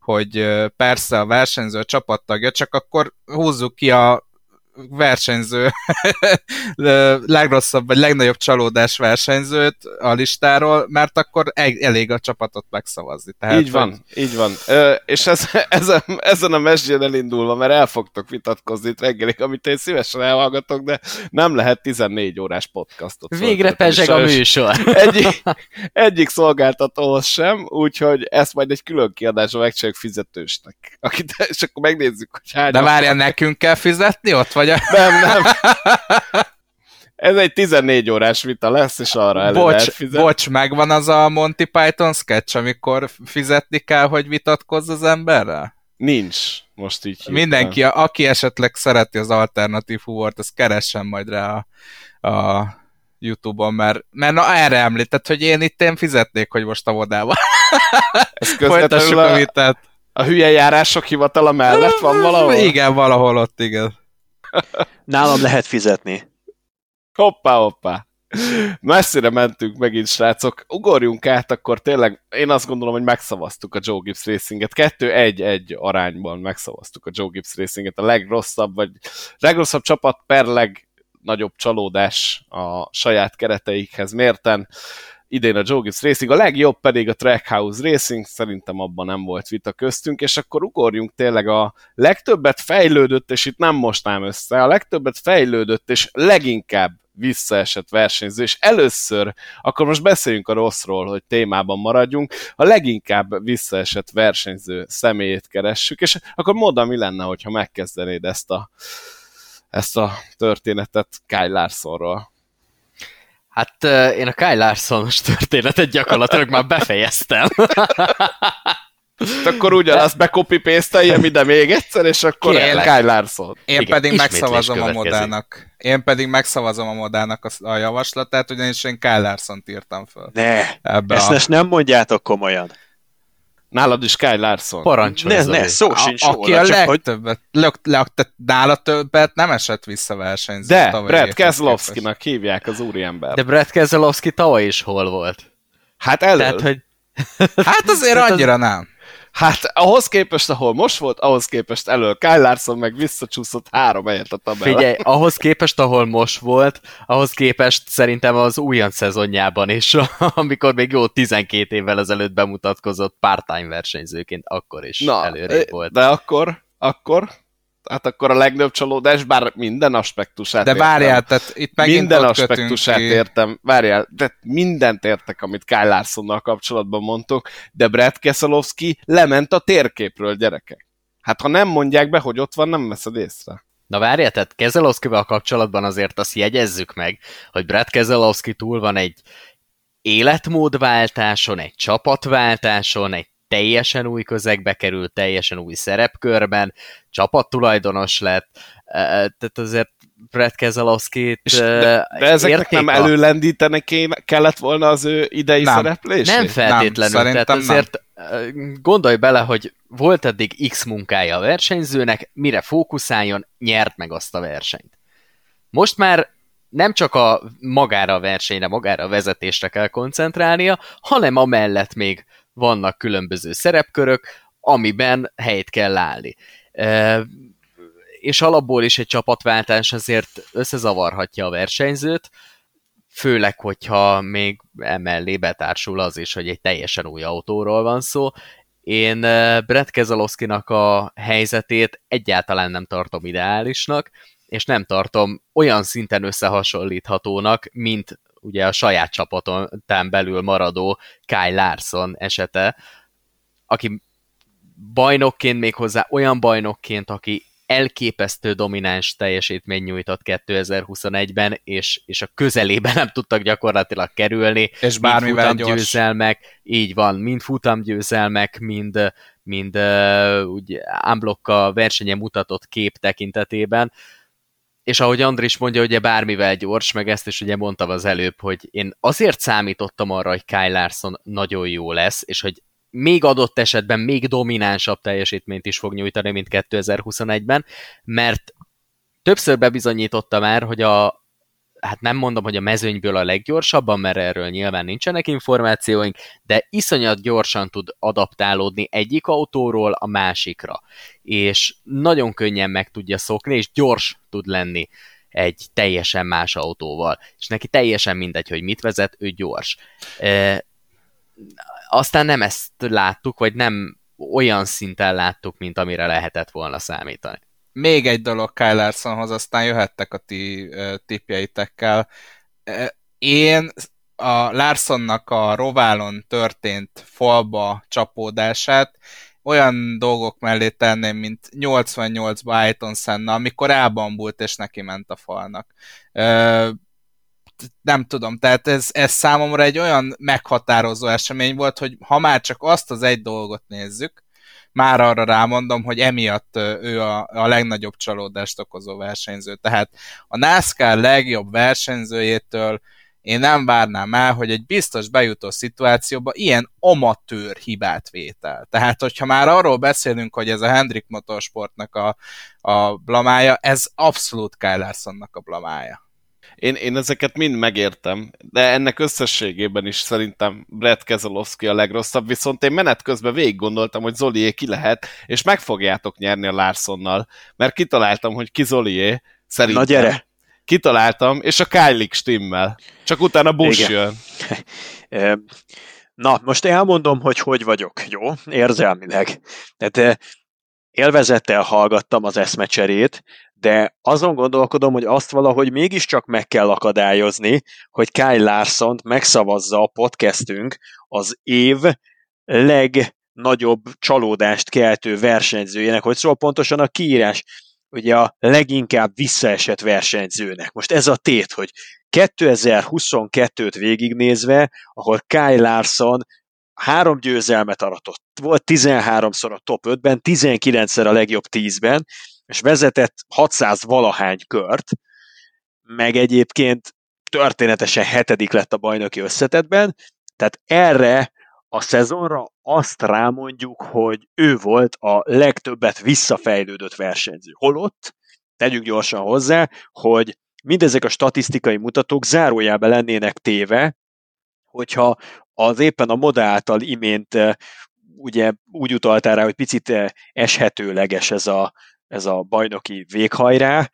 hogy uh, persze a versenyző a csapattagja, csak akkor húzzuk ki a versenyző, legrosszabb vagy legnagyobb csalódás versenyzőt a listáról, mert akkor elég a csapatot megszavazni. Tehát, így van, hogy... így van. Ö, és ez, ezen, ezen a mesdjén elindulva, mert el fogtok vitatkozni itt reggelig, amit én szívesen elhallgatok, de nem lehet 14 órás podcastot. Végre pezseg a műsor. Egyik, egyik szolgáltatóhoz sem, úgyhogy ezt majd egy külön kiadásra megcsináljuk fizetősnek. Akit, és akkor megnézzük, hogy hány... De várja, nekünk kell fizetni ott? Vagy a... Nem, nem. Ez egy 14 órás vita lesz, és arra elő bocs, lehet fizetni. Bocs, megvan az a Monty Python sketch, amikor fizetni kell, hogy vitatkozz az emberrel? Nincs, most így hívtam. Mindenki, aki esetleg szereti az alternatív humort, az keressen majd rá a, a Youtube-on, mert, mert na erre említett, hogy én itt én fizetnék, hogy most a vodában. Folytassuk a, a vitát. A hülye járások hivatala mellett van valahol? Igen, valahol ott, igen. Nálam lehet fizetni. Hoppá, hoppá. Messzire mentünk megint, srácok. Ugorjunk át, akkor tényleg én azt gondolom, hogy megszavaztuk a Joe Gibbs Racinget. Kettő-egy-egy arányban megszavaztuk a Joe Gibbs Racinget. A legrosszabb, vagy legrosszabb csapat per legnagyobb csalódás a saját kereteikhez mérten idén a Joe Gibbs Racing, a legjobb pedig a Trackhouse Racing, szerintem abban nem volt vita köztünk, és akkor ugorjunk tényleg a legtöbbet fejlődött, és itt nem mostám össze, a legtöbbet fejlődött, és leginkább visszaesett versenyző, és először, akkor most beszéljünk a rosszról, hogy témában maradjunk, a leginkább visszaesett versenyző személyét keressük, és akkor moda mi lenne, hogyha megkezdenéd ezt a, ezt a történetet Kyle Larsonról? Hát én a Kyle Larson-os történetet gyakorlatilag már befejeztem. akkor ugyanazt bekopi paste ide még egyszer, és akkor Kérlek. Kyle Larson. Én Igen, pedig megszavazom a modának. Én pedig megszavazom a modának a, a javaslatát, ugyanis én Kyle Larson-t írtam föl. Ne, Ebbe ezt a... nem mondjátok komolyan. Nálad is Kyle Larson. Parancsolj, Ne, ne, szó sincs a, Aki a legtöbbet, hogy... le, nála többet nem esett vissza versenyző. De, Brad Keselowski-nak hívják az úriember. De Brad Keselowski tavaly is hol volt? Hát elő. Tehát, hogy... Hát azért annyira nem. Hát ahhoz képest, ahol most volt, ahhoz képest elő Kyle Larson meg visszacsúszott három helyet a tabellán. Figyelj, ahhoz képest, ahol most volt, ahhoz képest szerintem az újon szezonjában is, amikor még jó 12 évvel ezelőtt bemutatkozott part-time versenyzőként, akkor is Na, előrébb volt. De akkor, akkor hát akkor a legnagyobb csalódás, bár minden aspektusát De várjál, tehát itt megint Minden aspektusát ki. értem, várjál, de mindent értek, amit Kyle Larsonnal kapcsolatban mondtok, de Brad Keselowski lement a térképről, gyerekek. Hát ha nem mondják be, hogy ott van, nem veszed észre. Na várjál, tehát Keselowski-val kapcsolatban azért azt jegyezzük meg, hogy Brad Keselowski túl van egy életmódváltáson, egy csapatváltáson, egy teljesen új közegbe került, teljesen új szerepkörben, csapattulajdonos lett, tehát azért Brett keselowski de, de ezeknek nem a... előlendíteni kéne, kellett volna az ő idei nem. szereplés? Nem feltétlenül, nem, tehát azért nem. gondolj bele, hogy volt eddig X munkája a versenyzőnek, mire fókuszáljon, nyert meg azt a versenyt. Most már nem csak a magára a versenyre, magára a vezetésre kell koncentrálnia, hanem amellett még vannak különböző szerepkörök, amiben helyt kell állni. És alapból is egy csapatváltás azért összezavarhatja a versenyzőt, főleg, hogyha még emellé betársul az is, hogy egy teljesen új autóról van szó. Én Brett Keselowski-nak a helyzetét egyáltalán nem tartom ideálisnak, és nem tartom olyan szinten összehasonlíthatónak, mint ugye a saját csapaton belül maradó Kyle Larson esete, aki bajnokként még hozzá olyan bajnokként, aki elképesztő domináns teljesítmény nyújtott 2021-ben, és, és a közelébe nem tudtak gyakorlatilag kerülni. És bármivel gyors. győzelmek, így van, mind futamgyőzelmek, mind, mind uh, úgy a versenye mutatott kép tekintetében. És ahogy Andris mondja, ugye bármivel gyors, meg ezt is ugye mondtam az előbb, hogy én azért számítottam arra, hogy Kyle Larson nagyon jó lesz, és hogy még adott esetben még dominánsabb teljesítményt is fog nyújtani, mint 2021-ben, mert többször bebizonyította már, hogy a hát nem mondom, hogy a mezőnyből a leggyorsabban, mert erről nyilván nincsenek információink, de iszonyat gyorsan tud adaptálódni egyik autóról a másikra, és nagyon könnyen meg tudja szokni, és gyors tud lenni egy teljesen más autóval, és neki teljesen mindegy, hogy mit vezet, ő gyors. Aztán nem ezt láttuk, vagy nem olyan szinten láttuk, mint amire lehetett volna számítani. Még egy dolog Kyle Larsonhoz, aztán jöhettek a ti tippjeitekkel. Uh, én a Larsonnak a Roválon történt falba csapódását olyan dolgok mellé tenném, mint 88-ban Ayton Senna, amikor elbambult és neki ment a falnak. Nem tudom, tehát ez, ez számomra egy olyan meghatározó esemény volt, hogy ha már csak azt az egy dolgot nézzük, már arra rámondom, hogy emiatt ő a, a legnagyobb csalódást okozó versenyző. Tehát a NASCAR legjobb versenyzőjétől én nem várnám el, hogy egy biztos bejutó szituációba ilyen amatőr hibát vétel. Tehát, hogyha már arról beszélünk, hogy ez a Hendrik Motorsportnak a, a blamája, ez abszolút Kyle Larsonnak a blamája. Én, én ezeket mind megértem, de ennek összességében is szerintem Brett Keselowski a legrosszabb, viszont én menet közben végig gondoltam, hogy Zolié ki lehet, és meg fogjátok nyerni a Larsonnal, mert kitaláltam, hogy ki Zolié, szerintem. Na gyere! Kitaláltam, és a Kylie stimmel. Csak utána Bush Igen. jön. Na, most elmondom, hogy hogy vagyok, jó? Érzelmileg. Tehát élvezettel hallgattam az eszmecserét, de azon gondolkodom, hogy azt valahogy mégiscsak meg kell akadályozni, hogy Kyle larson megszavazza a podcastünk az év legnagyobb csalódást keltő versenyzőjének, hogy szól pontosan a kiírás, ugye a leginkább visszaesett versenyzőnek. Most ez a tét, hogy 2022-t végignézve, ahol Kyle Larson három győzelmet aratott. Volt 13-szor a top 5-ben, 19-szer a legjobb 10-ben, és vezetett 600 valahány kört, meg egyébként történetesen hetedik lett a bajnoki összetetben, tehát erre a szezonra azt rámondjuk, hogy ő volt a legtöbbet visszafejlődött versenyző. Holott, tegyük gyorsan hozzá, hogy mindezek a statisztikai mutatók zárójelbe lennének téve, hogyha az éppen a moda által imént eh, ugye úgy utaltál rá, hogy picit eh, eshetőleges ez a, ez a bajnoki véghajrá,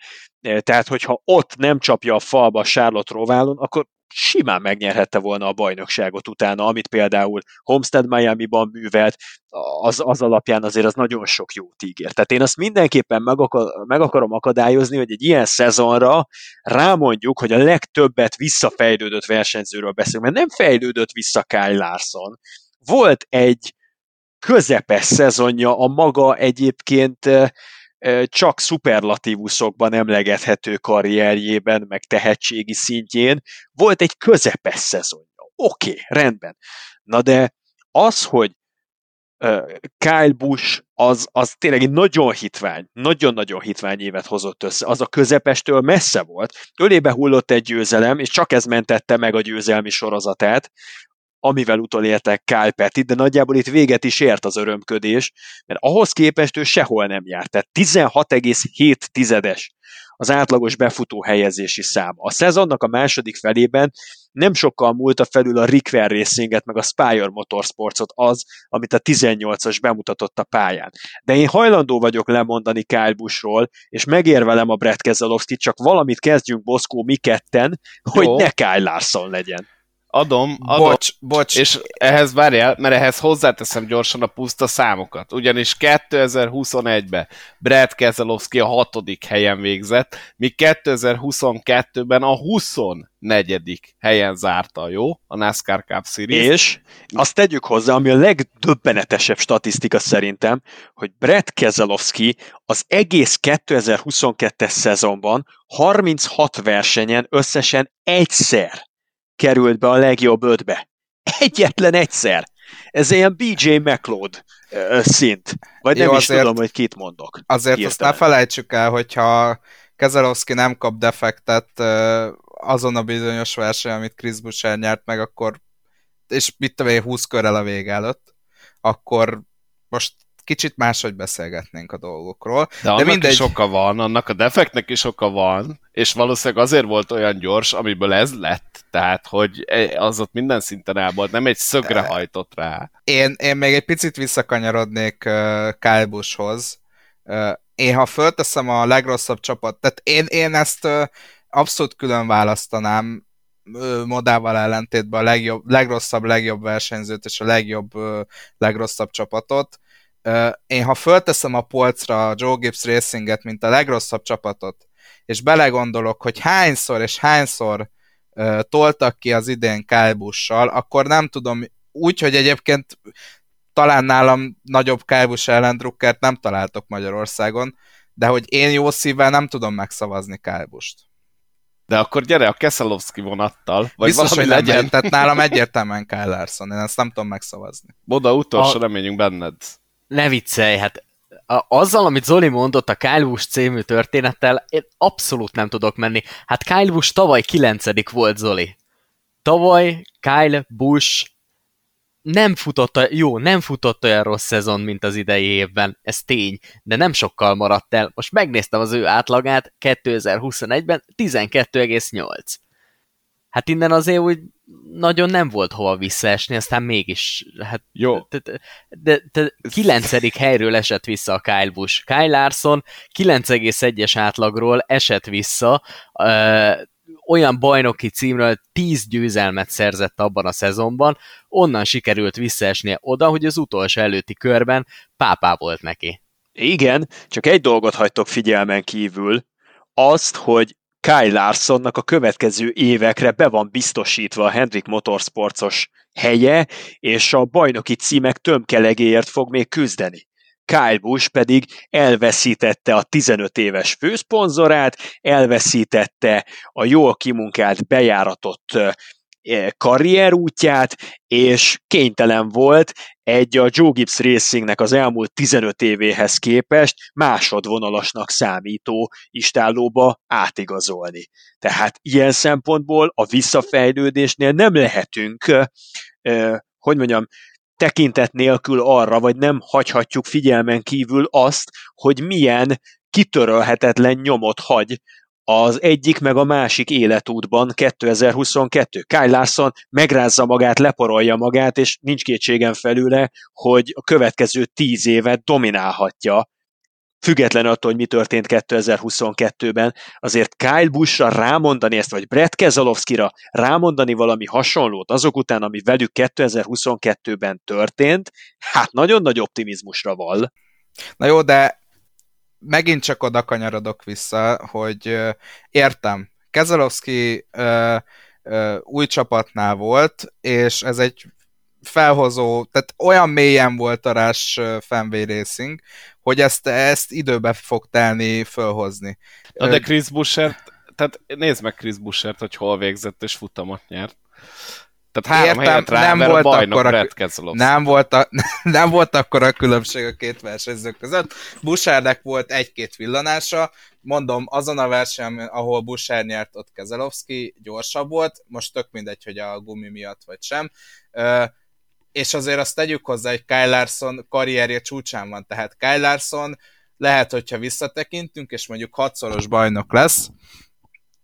tehát hogyha ott nem csapja a falba Charlotte Roválon, akkor simán megnyerhette volna a bajnokságot utána, amit például Homestead Miami-ban művelt, az, az alapján azért az nagyon sok jó ígér. Tehát én azt mindenképpen meg, akar, meg akarom akadályozni, hogy egy ilyen szezonra rámondjuk, hogy a legtöbbet visszafejlődött versenyzőről beszélünk, mert nem fejlődött vissza Kyle Larson. Volt egy közepes szezonja a maga egyébként csak szuperlatívuszokban emlegethető karrierjében, meg tehetségi szintjén volt egy közepes szezonja. Oké, okay, rendben. Na de az, hogy Kyle Busch az, az tényleg egy nagyon hitvány, nagyon-nagyon hitvány évet hozott össze. Az a közepestől messze volt. Ölébe hullott egy győzelem, és csak ez mentette meg a győzelmi sorozatát amivel utolértek Kyle Pettit, de nagyjából itt véget is ért az örömködés, mert ahhoz képest ő sehol nem járt. Tehát 16,7 tizedes az átlagos befutó helyezési szám. A szezonnak a második felében nem sokkal múlta felül a Rickwer Racinget, meg a Spire Motorsportsot az, amit a 18-as bemutatott a pályán. De én hajlandó vagyok lemondani Kyle Buschról, és megérvelem a Brett Keselowski, csak valamit kezdjünk Boszkó mi ketten, hogy Jó. ne Kyle Larson legyen. Adom, adom. Bocs, bocs. És ehhez várjál, mert ehhez hozzáteszem gyorsan a puszta számokat. Ugyanis 2021-ben Brad Keselowski a hatodik helyen végzett, míg 2022-ben a 24. helyen zárta, jó? A NASCAR Cup Series. És azt tegyük hozzá, ami a legdöbbenetesebb statisztika szerintem, hogy Brad Keselowski az egész 2022-es szezonban 36 versenyen összesen egyszer került be a legjobb ötbe. Egyetlen egyszer. Ez ilyen BJ McLeod szint. Vagy nem Jó, is azért, tudom, hogy kit mondok. Azért hirtelen. azt ne felejtsük el, hogyha Kezelowski nem kap defektet azon a bizonyos verseny, amit Chris Buescher nyert meg, akkor és mit tudom én, 20 körrel a vége előtt, akkor most kicsit máshogy beszélgetnénk a dolgokról. De, de mindegy... is oka van, annak a defektnek is oka van, és valószínűleg azért volt olyan gyors, amiből ez lett. Tehát, hogy e, az ott minden szinten el volt, nem egy szögre hajtott rá. Én, én még egy picit visszakanyarodnék uh, Kyle Buschhoz. Uh, én ha fölteszem a legrosszabb csapat, tehát én, én ezt uh, abszolút külön választanám, modával ellentétben a legjobb, legrosszabb, legjobb versenyzőt és a legjobb, legrosszabb csapatot. Én ha fölteszem a polcra a Joe Gibbs Racinget, mint a legrosszabb csapatot, és belegondolok, hogy hányszor és hányszor toltak ki az idén Kyle Busch-sal, akkor nem tudom, úgy, hogy egyébként talán nálam nagyobb Kyle Busch ellendrukkert nem találtok Magyarországon, de hogy én jó szívvel nem tudom megszavazni Kyle Busch-t. De akkor gyere a Keszelowski vonattal, vagy Biztos, valami hogy legyen. Tehát nálam egyértelműen Kyle Larson, én ezt nem tudom megszavazni. Boda, utolsó a... reményünk benned. Ne viccelj, hát azzal, amit Zoli mondott a Kyle Busch című történettel, én abszolút nem tudok menni. Hát Kyle Busch tavaly kilencedik volt, Zoli. Tavaly Kyle Busch nem futott, jó, nem futott olyan rossz szezon, mint az idei évben, ez tény, de nem sokkal maradt el. Most megnéztem az ő átlagát 2021-ben 12,8. Hát innen azért úgy nagyon nem volt hova visszaesni, aztán mégis, hát Jó. De, de, de 9. helyről esett vissza a Kyle Busch. Kyle Larson 9,1-es átlagról esett vissza, ö, olyan bajnoki címről 10 győzelmet szerzett abban a szezonban, onnan sikerült visszaesnie oda, hogy az utolsó előtti körben pápá volt neki. Igen, csak egy dolgot hagytok figyelmen kívül, azt, hogy Kyle Larsonnak a következő évekre be van biztosítva a Hendrik Motorsportos helye, és a bajnoki címek tömkelegéért fog még küzdeni. Kyle Busch pedig elveszítette a 15 éves főszponzorát, elveszítette a jól kimunkált bejáratott karrierútját, és kénytelen volt egy a Joe Gibbs Racingnek az elmúlt 15 évéhez képest másodvonalasnak számító istállóba átigazolni. Tehát ilyen szempontból a visszafejlődésnél nem lehetünk, hogy mondjam, tekintet nélkül arra, vagy nem hagyhatjuk figyelmen kívül azt, hogy milyen kitörölhetetlen nyomot hagy az egyik meg a másik életútban 2022. Kyle Larson megrázza magát, leporolja magát, és nincs kétségen felőle, hogy a következő tíz évet dominálhatja független attól, hogy mi történt 2022-ben, azért Kyle Busch-ra rámondani ezt, vagy Brett Keselowski-ra rámondani valami hasonlót azok után, ami velük 2022-ben történt, hát nagyon nagy optimizmusra val. Na jó, de megint csak oda kanyarodok vissza, hogy értem, Keselowski új csapatnál volt, és ez egy felhozó, tehát olyan mélyen volt a Rush Fenway Racing, hogy ezt, ezt időbe fog telni fölhozni. Na de Chris Buschert, tehát nézd meg Chris Buschert, hogy hol végzett és futamot nyert. Tehát három Értem, helyet rá, nem volt a bajnok akkor a, nem volt, a, nem volt akkor a különbség a két versenyző között. Busárnek volt egy-két villanása, mondom, azon a versenyen, ahol Busár nyert, ott Kezelowski gyorsabb volt, most tök mindegy, hogy a gumi miatt vagy sem. És azért azt tegyük hozzá, hogy Kyle Larson karrierje csúcsán van, tehát Kyle Larson lehet, hogyha visszatekintünk, és mondjuk hatszoros bajnok lesz,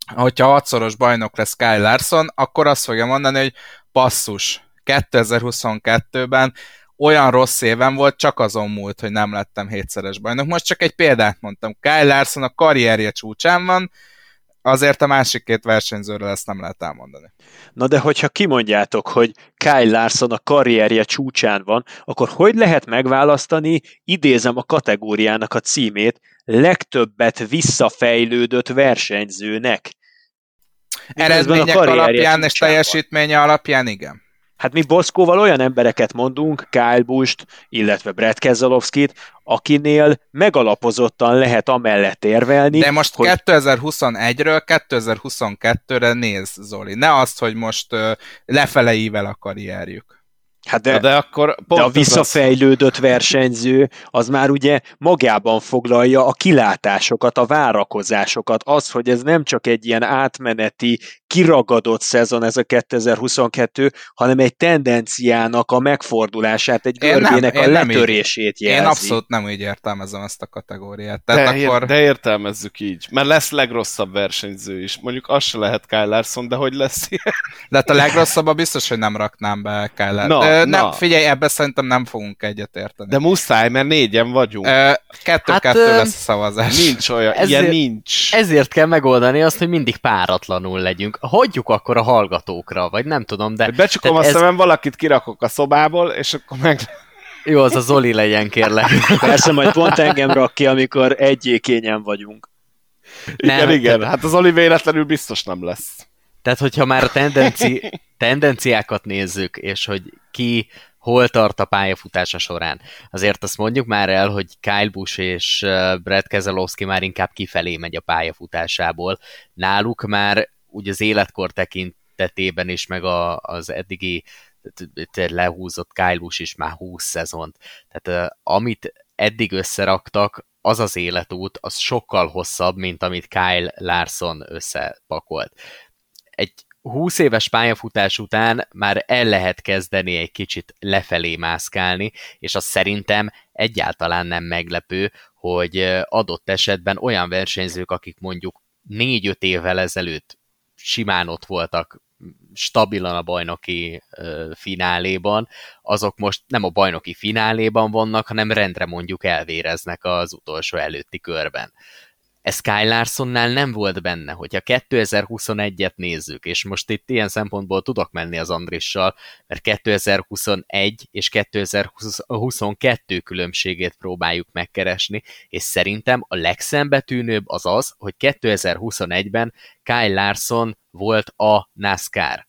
hogyha hatszoros bajnok lesz Kyle Larson, akkor azt fogja mondani, hogy passzus, 2022-ben olyan rossz éven volt, csak azon múlt, hogy nem lettem hétszeres bajnok. Most csak egy példát mondtam. Kyle Larson a karrierje csúcsán van, azért a másik két versenyzőről ezt nem lehet elmondani. Na de hogyha kimondjátok, hogy Kyle Larson a karrierje csúcsán van, akkor hogy lehet megválasztani, idézem a kategóriának a címét, legtöbbet visszafejlődött versenyzőnek? Eredmények alapján és teljesítménye alapján igen. Hát mi Boszkóval olyan embereket mondunk, Kyle Busch-t, illetve Brad Keselowski-t, akinél megalapozottan lehet amellett érvelni. De most hogy... 2021-ről 2022-re néz, Zoli. Ne azt, hogy most lefele ível a karrierjük. Hát de, de, akkor pont de a visszafejlődött az... versenyző az már ugye magában foglalja a kilátásokat, a várakozásokat, az, hogy ez nem csak egy ilyen átmeneti, kiragadott szezon ez a 2022, hanem egy tendenciának a megfordulását, egy görbének a letörését jelzi. Én abszolút nem úgy értelmezem ezt a kategóriát. Tehát de, akkor... de értelmezzük így, mert lesz legrosszabb versenyző is. Mondjuk az se lehet Kyle Larson, de hogy lesz ilyen? De hát a legrosszabb biztos, hogy nem raknám be Kyle Larson. No, nem, na. figyelj, ebbe szerintem nem fogunk egyet érteni. De muszáj, mert négyen vagyunk. Kettő-kettő hát, lesz a szavazás. Nincs olyan, ezért, ilyen nincs. Ezért kell megoldani azt, hogy mindig páratlanul legyünk. Hagyjuk akkor a hallgatókra, vagy nem tudom, de... Becsukom a ez... szemem, valakit kirakok a szobából, és akkor meg... Jó, az a Zoli legyen, kérlek. Persze, majd pont engem rak ki, amikor egyékényen vagyunk. Igen, nem, igen. Te... Hát az Oli véletlenül biztos nem lesz. Tehát, hogyha már a tendenci, tendenciákat nézzük, és hogy ki hol tart a pályafutása során. Azért azt mondjuk már el, hogy Kyle Busch és Brad Keselowski már inkább kifelé megy a pályafutásából. Náluk már úgy az életkor tekintetében is, meg a, az eddigi lehúzott Busch is már 20 szezont. Tehát amit eddig összeraktak, az az életút, az sokkal hosszabb, mint amit Kyle Larson összepakolt. Egy 20 éves pályafutás után már el lehet kezdeni egy kicsit lefelé mászkálni, és az szerintem egyáltalán nem meglepő, hogy adott esetben olyan versenyzők, akik mondjuk 4-5 évvel ezelőtt simán ott voltak stabilan a bajnoki fináléban, azok most nem a bajnoki fináléban vannak, hanem rendre mondjuk elvéreznek az utolsó előtti körben ez Kyle Larsonnál nem volt benne, hogyha 2021-et nézzük, és most itt ilyen szempontból tudok menni az Andrissal, mert 2021 és 2022 különbségét próbáljuk megkeresni, és szerintem a legszembetűnőbb az az, hogy 2021-ben Kyle Larson volt a NASCAR.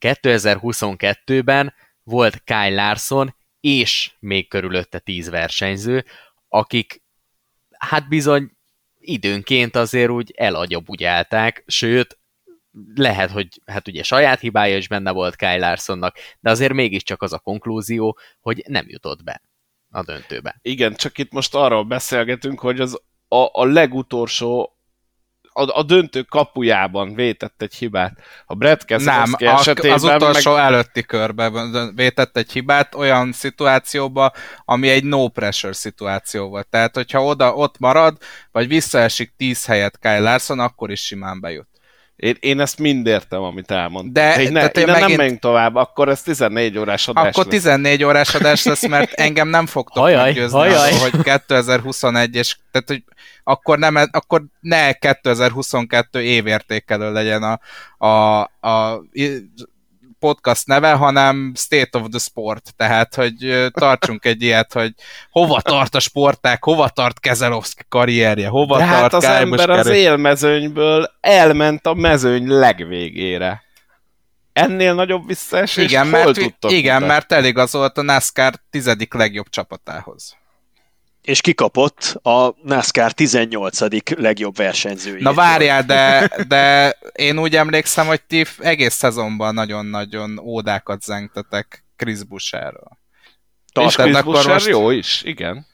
2022-ben volt Kyle Larson és még körülötte 10 versenyző, akik hát bizony időnként azért úgy elagyabugyálták, sőt, lehet, hogy hát ugye saját hibája is benne volt Kyle Larsonnak, de azért mégiscsak az a konklúzió, hogy nem jutott be a döntőbe. Igen, csak itt most arról beszélgetünk, hogy az a, a legutolsó a, a döntő kapujában vétett egy hibát. A Brett Nem, esetében az utolsó meg... előtti körben vétett egy hibát olyan szituációba, ami egy no pressure szituáció volt. Tehát, hogyha oda ott marad, vagy visszaesik 10 helyet Kyle Larson, akkor is simán bejut. Én, én ezt mind értem, amit elmondtam. De, én, ne, én megint... nem megyünk tovább, akkor ez 14 órás adás Akkor lesz. 14 órás adás lesz, mert engem nem fogtok hajaj, meggyőzni, hajaj. hogy 2021, és tehát, hogy akkor, nem, akkor ne 2022 évértékelő legyen a, a, a podcast neve, hanem State of the Sport, tehát, hogy tartsunk egy ilyet, hogy hova tart a sporták, hova tart Kezelowski karrierje, hova De hát tart az ember az élmezőnyből elment a mezőny legvégére. Ennél nagyobb visszaesés igen, mert, igen, mert eligazolt a NASCAR tizedik legjobb csapatához és kikapott a NASCAR 18. legjobb versenyzőjét. Na várjál, de, de én úgy emlékszem, hogy ti egész szezonban nagyon-nagyon ódákat zengtetek Chris Busherről. És Chris akkor most... jó is, igen.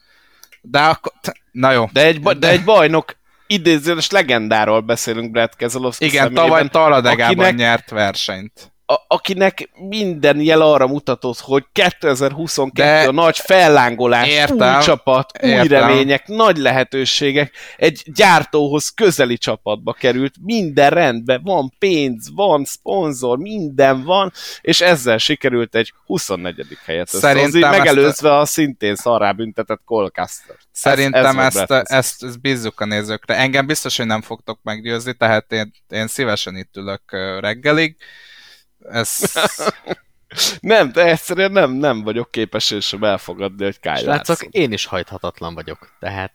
De akkor... Na jó. De egy, de egy bajnok idézős legendáról beszélünk Brad Keselowski Igen, tavaly Taladegában akinek... nyert versenyt. A, akinek minden jel arra mutatott, hogy 2022 De a nagy fellángolás, értem, új csapat, új értem. remények, nagy lehetőségek, egy gyártóhoz közeli csapatba került, minden rendben, van pénz, van szponzor, minden van, és ezzel sikerült egy 24. helyet összehozni, megelőzve a... a szintén szarrá büntetett Colcaster. Szerintem ez, ezt, ezt, ezt, ezt bízzuk a nézőkre. Engem biztos, hogy nem fogtok meggyőzni, tehát én, én szívesen itt ülök reggelig, ez... nem, de egyszerűen nem, nem vagyok képes és sem elfogadni, hogy Kyle Látszok, én is hajthatatlan vagyok, tehát...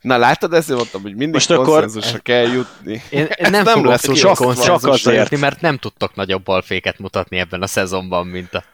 Na látod, ezért mondtam, hogy mindig Most konszenzusra akkor... kell jutni. Én, én nem, nem lesz csak, csak azért. jutni, mert nem tudtok nagyobb balféket mutatni ebben a szezonban, mint a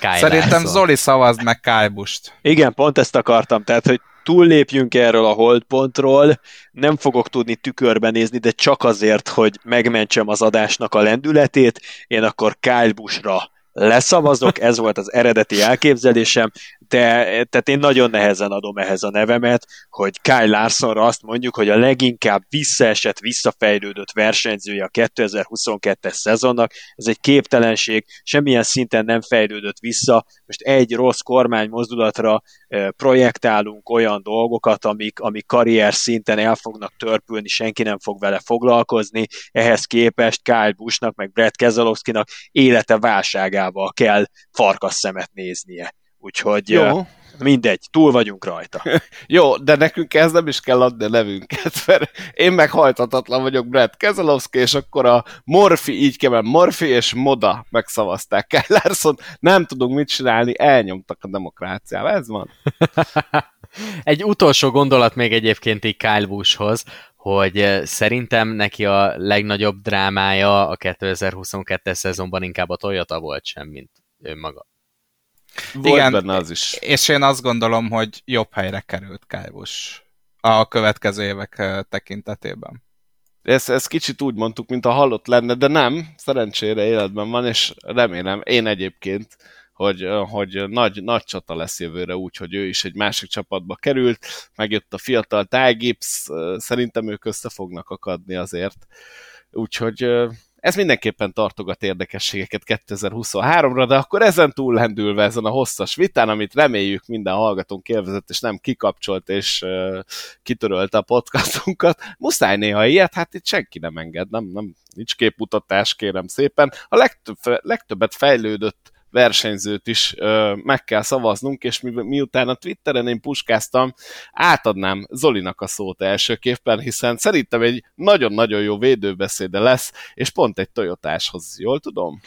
Kyle Szerintem Larson. Zoli szavazd meg Kyle Bust. Igen, pont ezt akartam, tehát, hogy túllépjünk erről a holdpontról, nem fogok tudni tükörbe nézni, de csak azért, hogy megmentsem az adásnak a lendületét, én akkor Kyle Busch-ra leszavazok, ez volt az eredeti elképzelésem, de tehát én nagyon nehezen adom ehhez a nevemet, hogy Kyle Larsonra azt mondjuk, hogy a leginkább visszaesett, visszafejlődött versenyzője a 2022-es szezonnak, ez egy képtelenség, semmilyen szinten nem fejlődött vissza, most egy rossz kormány mozdulatra projektálunk olyan dolgokat, amik, amik karrier szinten el fognak törpülni, senki nem fog vele foglalkozni, ehhez képest Kyle Buschnak, meg Brett Keselowski-nak élete válságával kell farkas szemet néznie Úgyhogy Jó. mindegy, túl vagyunk rajta. Jó, de nekünk ez nem is kell adni a nevünket, mert én meg hajtatatlan vagyok Brett Keselowski, és akkor a Morfi, így kell, Morfi és Moda megszavazták Kyle Larson, nem tudunk mit csinálni, elnyomtak a demokráciával, ez van. Egy utolsó gondolat még egyébként így Kyle Buschhoz, hogy szerintem neki a legnagyobb drámája a 2022-es szezonban inkább a Toyota volt sem, mint ő maga. Volt Igen, benne az is. És én azt gondolom, hogy jobb helyre került Kájbus a következő évek tekintetében. Ezt, ezt kicsit úgy mondtuk, mint a halott lenne, de nem, szerencsére életben van, és remélem, én egyébként, hogy, hogy nagy, nagy csata lesz jövőre úgy, hogy ő is egy másik csapatba került, megjött a fiatal Ty Gibbs, szerintem ők össze fognak akadni azért, úgyhogy ez mindenképpen tartogat érdekességeket 2023-ra, de akkor ezen túl lendülve ezen a hosszas vitán, amit reméljük minden hallgatónk élvezett, és nem kikapcsolt és uh, kitörölte a podcastunkat, muszáj néha ilyet, hát itt senki nem enged, nem, nem nincs képmutatás, kérem szépen. A legtöbb, legtöbbet fejlődött versenyzőt is meg kell szavaznunk, és mi, miután a Twitteren én puskáztam, átadnám Zolinak a szót elsőképpen, hiszen szerintem egy nagyon-nagyon jó védőbeszéde lesz, és pont egy Toyotáshoz, jól tudom?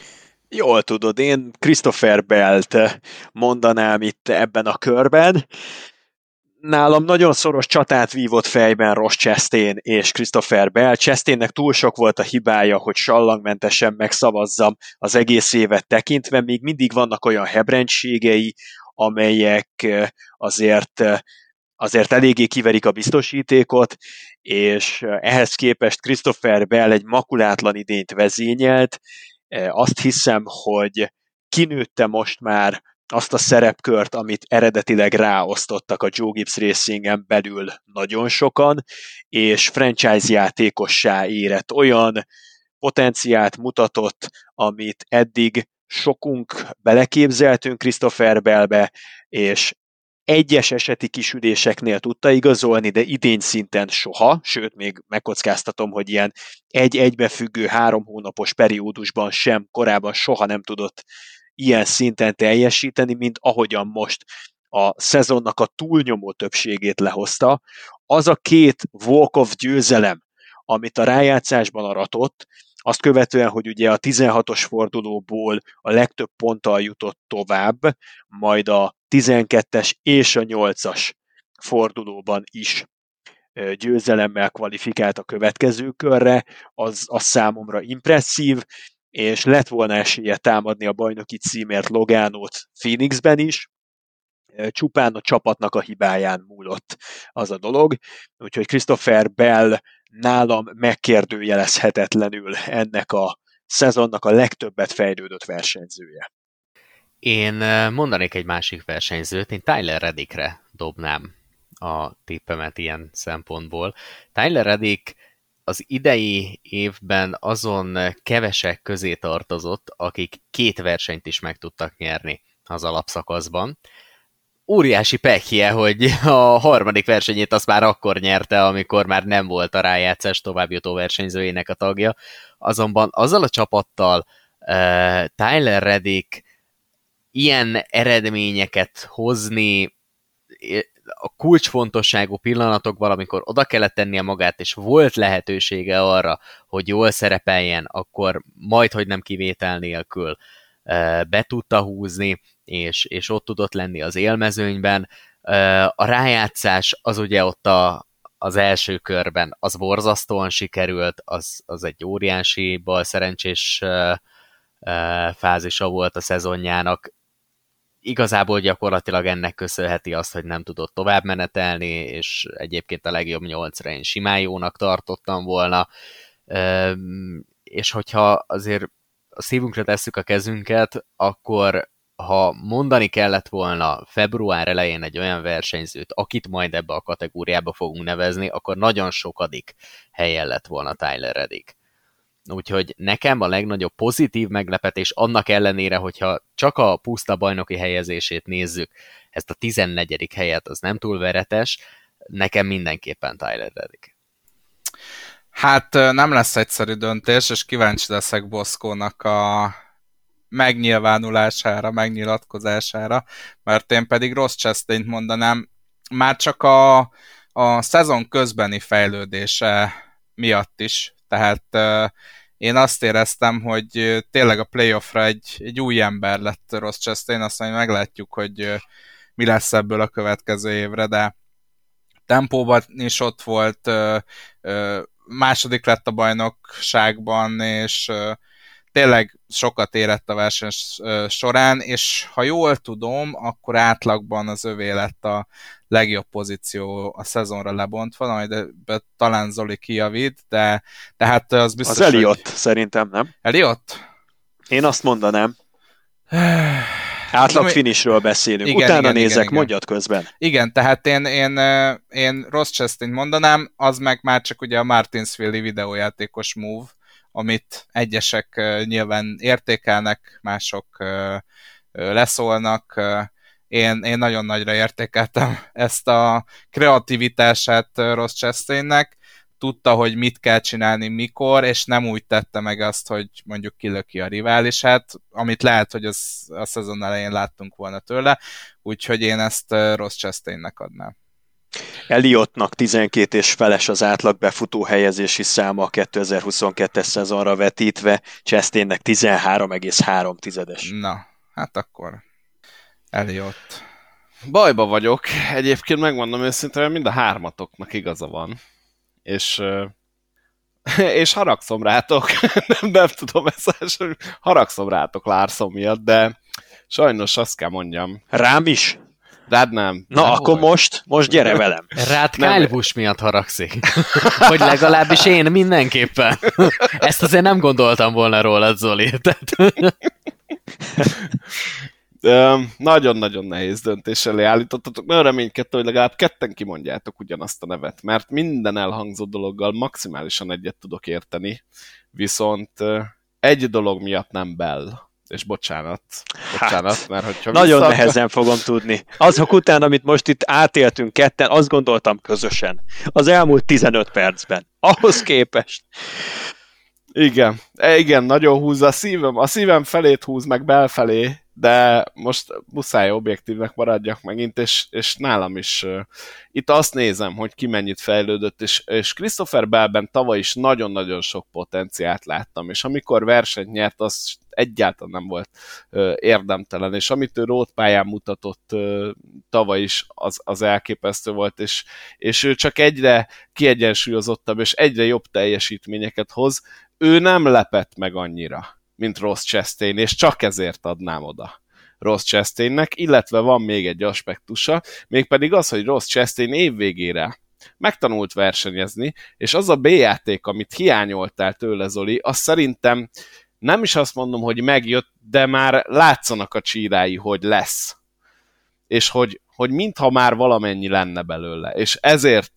Jól tudod, én Christopher Belt mondanám itt ebben a körben nálam nagyon szoros csatát vívott fejben Ross Chastain és Christopher Bell. Chastainnek túl sok volt a hibája, hogy sallangmentesen megszavazzam az egész évet tekintve, még mindig vannak olyan hebrendségei, amelyek azért azért eléggé kiverik a biztosítékot, és ehhez képest Christopher Bell egy makulátlan idényt vezényelt. Azt hiszem, hogy kinőtte most már azt a szerepkört, amit eredetileg ráosztottak a Joe Gibbs Racingen belül nagyon sokan, és franchise játékossá érett olyan potenciált mutatott, amit eddig sokunk beleképzeltünk Christopher Bellbe, és egyes eseti kisüléseknél tudta igazolni, de idény szinten soha, sőt, még megkockáztatom, hogy ilyen egy egybefüggő három hónapos periódusban sem, korábban soha nem tudott ilyen szinten teljesíteni, mint ahogyan most a szezonnak a túlnyomó többségét lehozta. Az a két walk-off győzelem, amit a rájátszásban aratott, azt követően, hogy ugye a 16-os fordulóból a legtöbb ponttal jutott tovább, majd a 12-es és a 8-as fordulóban is győzelemmel kvalifikált a következő körre, az, az számomra impresszív, és lett volna esélye támadni a bajnoki címért Logánót Phoenixben is, csupán a csapatnak a hibáján múlott az a dolog, úgyhogy Christopher Bell nálam megkérdőjelezhetetlenül ennek a szezonnak a legtöbbet fejlődött versenyzője. Én mondanék egy másik versenyzőt, én Tyler Reddickre dobnám a tippemet ilyen szempontból. Tyler Reddick az idei évben azon kevesek közé tartozott, akik két versenyt is meg tudtak nyerni az alapszakaszban. Óriási pekje, hogy a harmadik versenyét azt már akkor nyerte, amikor már nem volt a rájátszás továbbjutó versenyzőjének a tagja. Azonban azzal a csapattal uh, Tyler Reddick ilyen eredményeket hozni a kulcsfontosságú pillanatokban, amikor oda kellett tennie magát, és volt lehetősége arra, hogy jól szerepeljen, akkor majd, hogy nem kivétel nélkül be tudta húzni, és, és ott tudott lenni az élmezőnyben. A rájátszás az ugye ott a, az első körben, az borzasztóan sikerült, az, az egy óriási bal szerencsés fázisa volt a szezonjának, igazából gyakorlatilag ennek köszönheti azt, hogy nem tudott tovább menetelni, és egyébként a legjobb nyolcra én simán jónak tartottam volna, és hogyha azért a szívunkra tesszük a kezünket, akkor ha mondani kellett volna február elején egy olyan versenyzőt, akit majd ebbe a kategóriába fogunk nevezni, akkor nagyon sokadik helyen lett volna Tyler Reddick. Úgyhogy nekem a legnagyobb pozitív meglepetés annak ellenére, hogyha csak a puszta bajnoki helyezését nézzük, ezt a 14. helyet az nem túl veretes, nekem mindenképpen Tyler Reddick. Hát nem lesz egyszerű döntés, és kíváncsi leszek Boszkónak a megnyilvánulására, megnyilatkozására, mert én pedig rossz Chastain mondanám, már csak a, a szezon közbeni fejlődése miatt is, tehát én azt éreztem, hogy tényleg a playoffra egy, egy új ember lett Ross Chastain, aztán meglátjuk, hogy mi lesz ebből a következő évre, de tempóban is ott volt, második lett a bajnokságban, és tényleg sokat érett a verseny során, és ha jól tudom, akkor átlagban az övé lett a legjobb pozíció a szezonra lebontva, majd talán Zoli kijavít, de, de hát az biztos, Az Eliott hogy... szerintem, nem? Eliott? Én azt mondanám. Átlag finishről beszélünk. Igen, Utána igen, nézek, igen, mondjad közben. Igen, tehát én, én, én Ross Chastain mondanám, az meg már csak ugye a Martinsville videójátékos move, amit egyesek nyilván értékelnek, mások leszólnak. Én, én nagyon nagyra értékeltem ezt a kreativitását Ross Chastainnek, tudta, hogy mit kell csinálni, mikor, és nem úgy tette meg azt, hogy mondjuk kilöki a riválisát, amit lehet, hogy az, a szezon elején láttunk volna tőle, úgyhogy én ezt Ross Chastainnek adnám. Eliottnak 12 és feles az átlag befutó helyezési száma a 2022-es szezonra vetítve, Chastainnek 13,3 tizedes. Na, hát akkor Eliott. Bajba vagyok. Egyébként megmondom őszintén, hogy mind a hármatoknak igaza van. És és haragszom rátok, nem, nem tudom, ez haragszom rátok Larson miatt, de sajnos azt kell mondjam. Rám is? Rád nem. Na, nem akkor vagy. most, most gyere velem. Rád Kyle Busch miatt haragszik. Hogy legalábbis én mindenképpen. Ezt azért nem gondoltam volna róla, Zoli. Tehát... Nagyon-nagyon nehéz döntés elé állítottatok. Nagyon reménykedtem, hogy legalább ketten kimondjátok ugyanazt a nevet, mert minden elhangzó dologgal maximálisan egyet tudok érteni, viszont egy dolog miatt nem Bell és bocsánat, bocsánat, hát, mert hogyha Nagyon vissza... nehezen fogom tudni. Azok után, amit most itt átéltünk ketten, azt gondoltam közösen. Az elmúlt 15 percben. Ahhoz képest. Igen, e, igen, nagyon húzza a szívem. A szívem felét húz meg belfelé, de most muszáj objektívnek maradjak megint, és, és nálam is itt azt nézem, hogy ki mennyit fejlődött, és, és Christopher Bellben tavaly is nagyon-nagyon sok potenciált láttam, és amikor versenyt nyert, az egyáltalán nem volt érdemtelen, és amit ő rótpályán mutatott uh, tavaly is, az, az elképesztő volt, és, és ő csak egyre kiegyensúlyozottabb, és egyre jobb teljesítményeket hoz, ő nem lepett meg annyira mint Ross Chastain, és csak ezért adnám oda Ross Chastainnek, illetve van még egy aspektusa, mégpedig az, hogy Ross Chastain évvégére megtanult versenyezni, és az a B-játék, amit hiányoltál tőle, Zoli, az szerintem nem is azt mondom, hogy megjött, de már látszanak a csírái, hogy lesz. És hogy, hogy mintha már valamennyi lenne belőle. És ezért,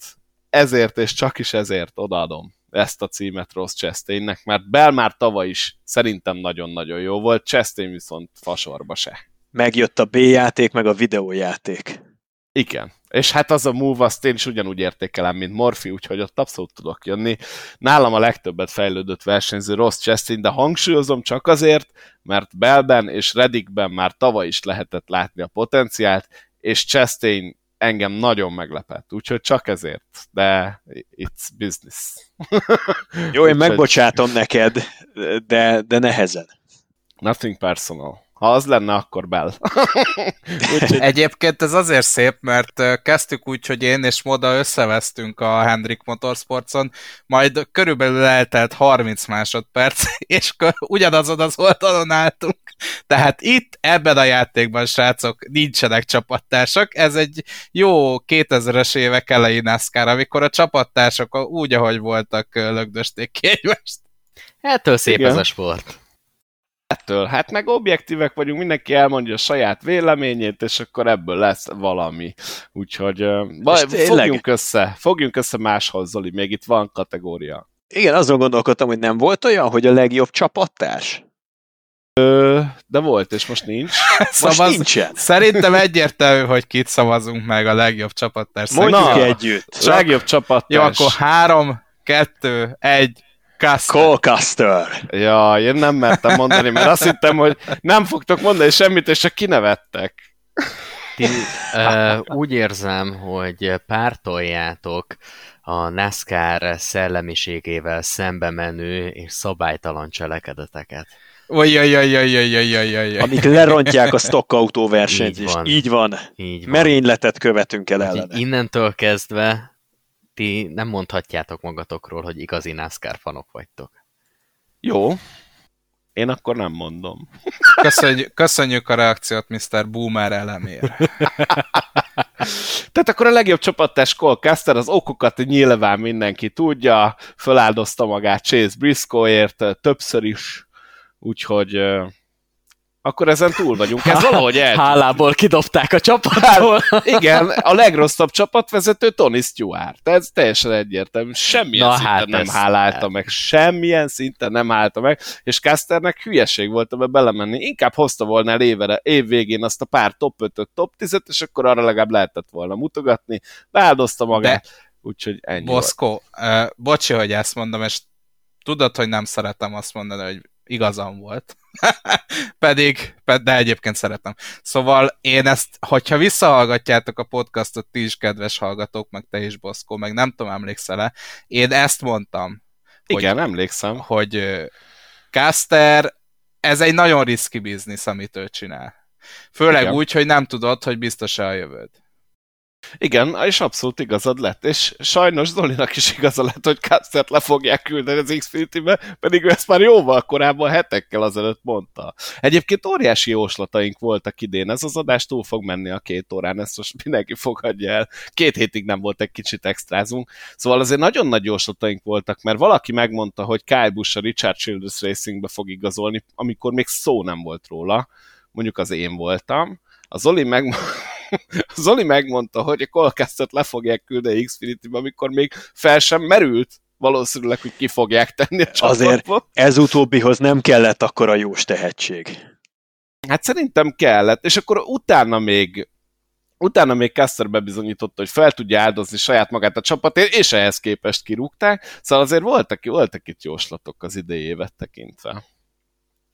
ezért és csak is ezért odaadom ezt a címet Ross Chastainnek, mert Bell már tavaly is szerintem nagyon-nagyon jó volt, Chastain viszont fasorba se. Megjött a B-játék, meg a videójáték. Igen. És hát az a move, azt én is ugyanúgy értékelem, mint Morphy, úgyhogy ott abszolút tudok jönni. Nálam a legtöbbet fejlődött versenyző Ross Chastain, de hangsúlyozom csak azért, mert Belben és Reddickben már tavaly is lehetett látni a potenciált, és Chastain engem nagyon meglepett, úgyhogy csak ezért, de it's business. Jó, én megbocsátom neked, de, de nehezen. Nothing personal. Ha az lenne, akkor Bell. Úgyhogy... Egyébként ez azért szép, mert kezdtük úgy, hogy én és Moda összevesztünk a Hendrik Motorsportson, majd körülbelül eltelt 30 másodperc, és ugyanazon az oldalon álltunk. Tehát itt, ebben a játékban, srácok, nincsenek csapattársak. Ez egy jó 2000-es évek elején NASCAR, amikor a csapattársak úgy, ahogy voltak, lögdösték ki egymást. Ettől szép Igen. ez a sport ettől. Hát meg objektívek vagyunk, mindenki elmondja a saját véleményét, és akkor ebből lesz valami. Úgyhogy baj, fogjunk össze, fogjunk össze máshoz, Zoli, még itt van kategória. Igen, azon gondolkodtam, hogy nem volt olyan, hogy a legjobb csapattárs? Ö, de volt, és most nincs. most Szavaz... nincsen. Szerintem egyértelmű, hogy kit szavazunk meg a legjobb csapattárs. Mondjuk Na, együtt. Csak... Legjobb csapattárs. Jó, akkor három, kettő, egy, Cole Custer. Ja, én nem mertem mondani, mert azt hittem, hogy nem fogtok mondani semmit, és csak kinevettek. Ti, uh, úgy érzem, hogy pártoljátok a NASCAR szellemiségével szembe menő és szabálytalan cselekedeteket. Ojjajjajjajjajjajjaj. Amik lerontják a stockautó versenyt, így és így van. Így van. Merényletet követünk el ellene. Innentől kezdve ti nem mondhatjátok magatokról, hogy igazi NASCAR fanok vagytok. Jó. Én akkor nem mondom. Köszönjük, köszönjük a reakciót, Mr. Boomer elemér. Tehát akkor a legjobb csapattárs Cole Caster, az okokat nyilván mindenki tudja, föláldozta magát Chase Briscoeért többször is, úgyhogy akkor ezen túl vagyunk. Ez valahogy el. Hálából kidobták a csapattól. Hát, igen, a legrosszabb csapatvezető Tony Stewart. Ez teljesen egyértelmű. Semmilyen Na, szinten hát nem hálálta hát. meg. Semmilyen szinten nem állta meg. És Casternek hülyeség volt ebbe belemenni. Inkább hozta volna el évere, év végén azt a pár top 5 top 10 és akkor arra legalább lehetett volna mutogatni. Beáldozta magát. De, Úgyhogy ennyi Boszko, uh, bocsi, hogy ezt mondom, és tudod, hogy nem szeretem azt mondani, hogy igazam volt. pedig, de egyébként szeretem. Szóval én ezt, hogyha visszahallgatjátok a podcastot, ti is kedves hallgatók, meg te is, Boszkó, meg nem tudom, emlékszel-e, én ezt mondtam. Igen, hogy, emlékszem. Hogy Caster, ez egy nagyon riszki biznisz, amit ő csinál. Főleg Igen. úgy, hogy nem tudod, hogy biztos-e a jövőd. Igen, és abszolút igazad lett, és sajnos Zolinak is igaza lett, hogy Castert le fogják küldeni az Xfinity-be, pedig ő ezt már jóval korábban, hetekkel azelőtt mondta. Egyébként óriási jóslataink voltak idén, ez az adás túl fog menni a két órán, ezt most mindenki fogadja el. Két hétig nem volt egy kicsit extrázunk, szóval azért nagyon nagy jóslataink voltak, mert valaki megmondta, hogy Kyle Busch a Richard Childress Racingbe fog igazolni, amikor még szó nem volt róla, mondjuk az én voltam, a Zoli meg Zoli megmondta, hogy a Colcastot le fogják küldeni Xfinity-be, amikor még fel sem merült valószínűleg, hogy ki fogják tenni a csapatba. Azért ez utóbbihoz nem kellett akkor a jós tehetség. Hát szerintem kellett, és akkor utána még utána még Caster bebizonyította, hogy fel tudja áldozni saját magát a csapatért, és ehhez képest kirúgták, szóval azért voltak, voltak itt jóslatok az idejévet tekintve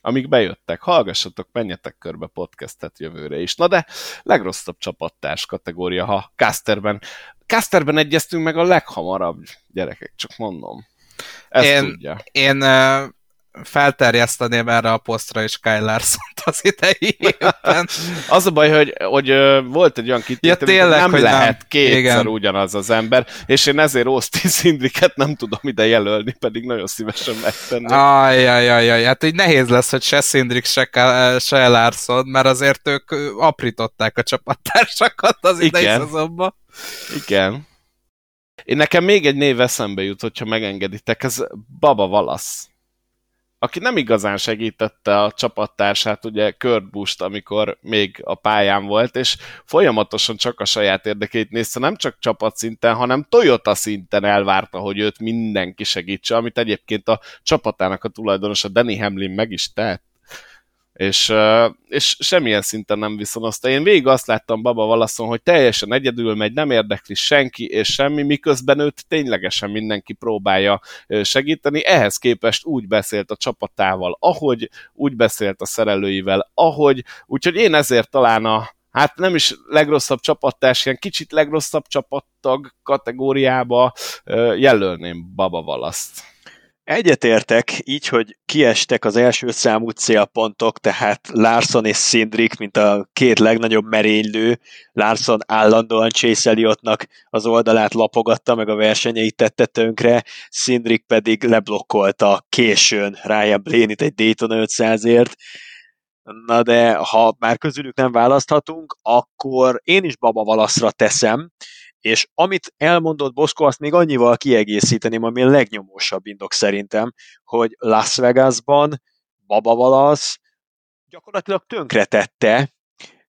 amik bejöttek. Hallgassatok, menjetek körbe podcastet jövőre is. Na de legrosszabb csapattárs kategória, ha Casterben. Casterben egyeztünk meg a leghamarabb, gyerekek, csak mondom. Ezt én, tudja. Én felterjeszteném erre a posztra is Kyle larson az idei évben. az a baj, hogy, hogy volt egy olyan kitétel, ja, tényleg, nem hogy lehet nem. kétszer Igen. ugyanaz az ember, és én ezért Austin Szindriket nem tudom ide jelölni, pedig nagyon szívesen megtenni. Ajajajaj, hát így nehéz lesz, hogy se Szindrik, se, se Larson, mert azért ők aprították a csapattársakat az idei szezonban. Igen. Én nekem még egy név eszembe jut, hogyha megengeditek, ez Baba Valasz aki nem igazán segítette a csapattársát, ugye Kurt Busch, amikor még a pályán volt, és folyamatosan csak a saját érdekét nézte, nem csak csapatszinten, hanem Toyota szinten elvárta, hogy őt mindenki segítse, amit egyébként a csapatának a tulajdonosa Danny Hamlin meg is tett és, és semmilyen szinten nem viszonozta. Én végig azt láttam Baba Valaszon, hogy teljesen egyedül megy, nem érdekli senki és semmi, miközben őt ténylegesen mindenki próbálja segíteni. Ehhez képest úgy beszélt a csapatával, ahogy, úgy beszélt a szerelőivel, ahogy, úgyhogy én ezért talán a, hát nem is legrosszabb csapattárs, ilyen kicsit legrosszabb csapattag kategóriába jelölném Baba Valaszt. Egyetértek, így, hogy kiestek az első számú célpontok, tehát Larson és Szindrik, mint a két legnagyobb merénylő. Larson állandóan Chase Elliottnak az oldalát lapogatta, meg a versenyeit tette tönkre, Szindrik pedig leblokkolta későn Ryan Blaney-t egy Daytona 500-ért. Na de ha már közülük nem választhatunk, akkor én is Baba Valaszra teszem, és amit elmondott Boszko, azt még annyival kiegészíteném, ami a legnyomósabb indok szerintem, hogy Las Vegasban Baba Valasz gyakorlatilag tönkretette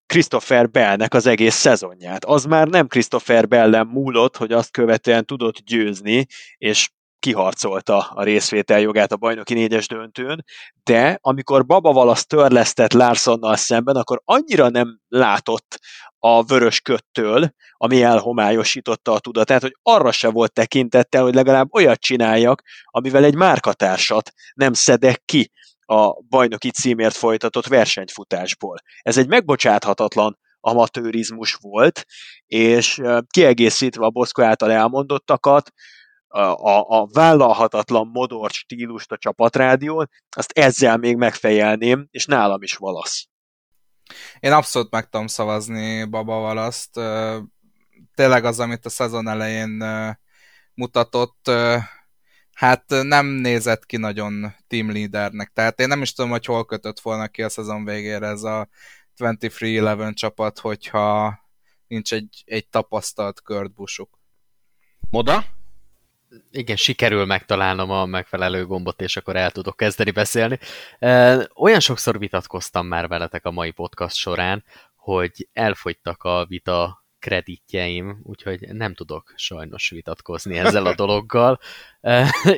Christopher Bellnek az egész szezonját. Az már nem Christopher Bellen múlott, hogy azt követően tudott győzni, és kiharcolta a részvételjogát a bajnoki négyes döntőn, de amikor Baba Valasz törlesztett Larsonnal szemben, akkor annyira nem látott a vörös köttől, ami elhomályosította a tudatát, hogy arra se volt tekintettel, hogy legalább olyat csináljak, amivel egy márkatársat nem szedek ki a bajnoki címért folytatott versenyfutásból. Ez egy megbocsáthatatlan amatőrizmus volt, és kiegészítve a Boszko által elmondottakat, a, a, vállalhatatlan modor stílust a csapatrádión, azt ezzel még megfejelném, és nálam is valasz. Én abszolút meg tudom szavazni Baba Valaszt. Tényleg az, amit a szezon elején mutatott, hát nem nézett ki nagyon team leadernek. Tehát én nem is tudom, hogy hol kötött volna ki a szezon végére ez a 23-11 csapat, hogyha nincs egy, egy tapasztalt kördbusuk. Moda? Igen, sikerül megtalálnom a megfelelő gombot, és akkor el tudok kezdeni beszélni. Olyan sokszor vitatkoztam már veletek a mai podcast során, hogy elfogytak a vita kreditjeim, úgyhogy nem tudok sajnos vitatkozni ezzel a dologgal.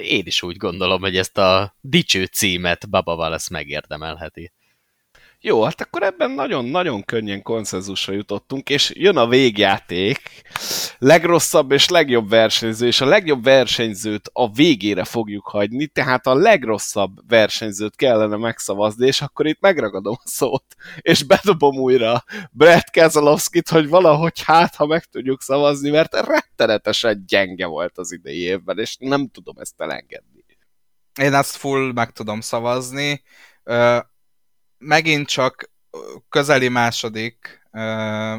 Én is úgy gondolom, hogy ezt a dicső címet Baba Wallace megérdemelheti. Jó, hát akkor ebben nagyon-nagyon könnyen konszenzusra jutottunk, és jön a végjáték. Legrosszabb és legjobb versenyző, és a legjobb versenyzőt a végére fogjuk hagyni, tehát a legrosszabb versenyzőt kellene megszavazni, és akkor itt megragadom a szót, és bedobom újra Brett Keselowskit, hogy valahogy hát, ha meg tudjuk szavazni, mert rettenetesen gyenge volt az idei évben, és nem tudom ezt elengedni. Én ezt full meg tudom szavazni megint csak közeli második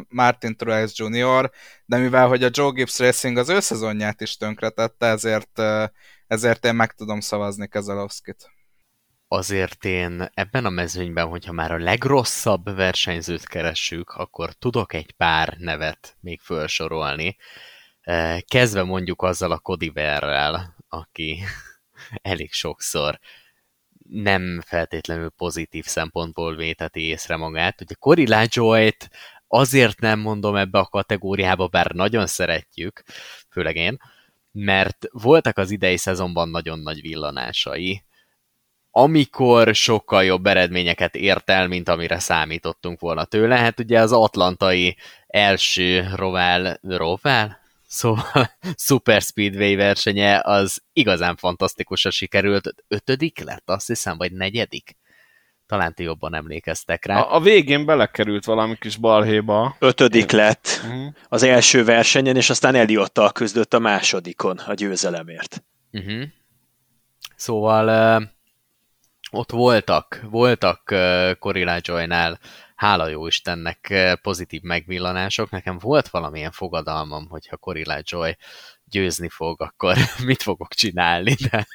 Martin Truex Jr., de mivel hogy a Joe Gibbs Racing az ő szezonját is tönkretette, ezért, ezért én meg tudom szavazni Kezelowskit. Azért én ebben a mezőnyben, hogyha már a legrosszabb versenyzőt keressük, akkor tudok egy pár nevet még felsorolni. Kezdve mondjuk azzal a Cody Verrel, aki elég sokszor nem feltétlenül pozitív szempontból véteti észre magát. Ugye Cory LaJoy-t azért nem mondom ebbe a kategóriába, bár nagyon szeretjük, főleg én, mert voltak az idei szezonban nagyon nagy villanásai, amikor sokkal jobb eredményeket ért el, mint amire számítottunk volna tőle. Hát ugye az atlantai első Roval, Roval? Szóval Super Speedway versenye az igazán fantasztikusan sikerült. Ötödik lett, azt hiszem, vagy negyedik? Talán ti jobban emlékeztek rá. A, a végén belekerült valami kis balhéba. Ötödik lett uh-huh. az első versenyen, és aztán Eliottal küzdött a másodikon a győzelemért. Uh-huh. Szóval uh, ott voltak, voltak uh, Corilla Joy-nál hála jó Istennek eh, pozitív megvillanások. Nekem volt valamilyen fogadalmam, hogyha Corilla Joy győzni fog, akkor mit fogok csinálni, de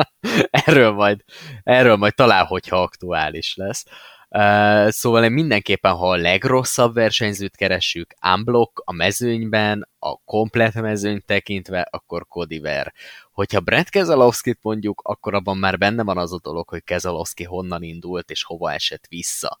erről majd, erről majd talán, hogyha aktuális lesz. Uh, szóval én mindenképpen, ha a legrosszabb versenyzőt keressük, unblock a mezőnyben, a komplet mezőnyt tekintve, akkor Cody Ver. Hogyha Brent Keselowski-t mondjuk, akkor abban már benne van az a dolog, hogy Keselowski honnan indult és hova esett vissza.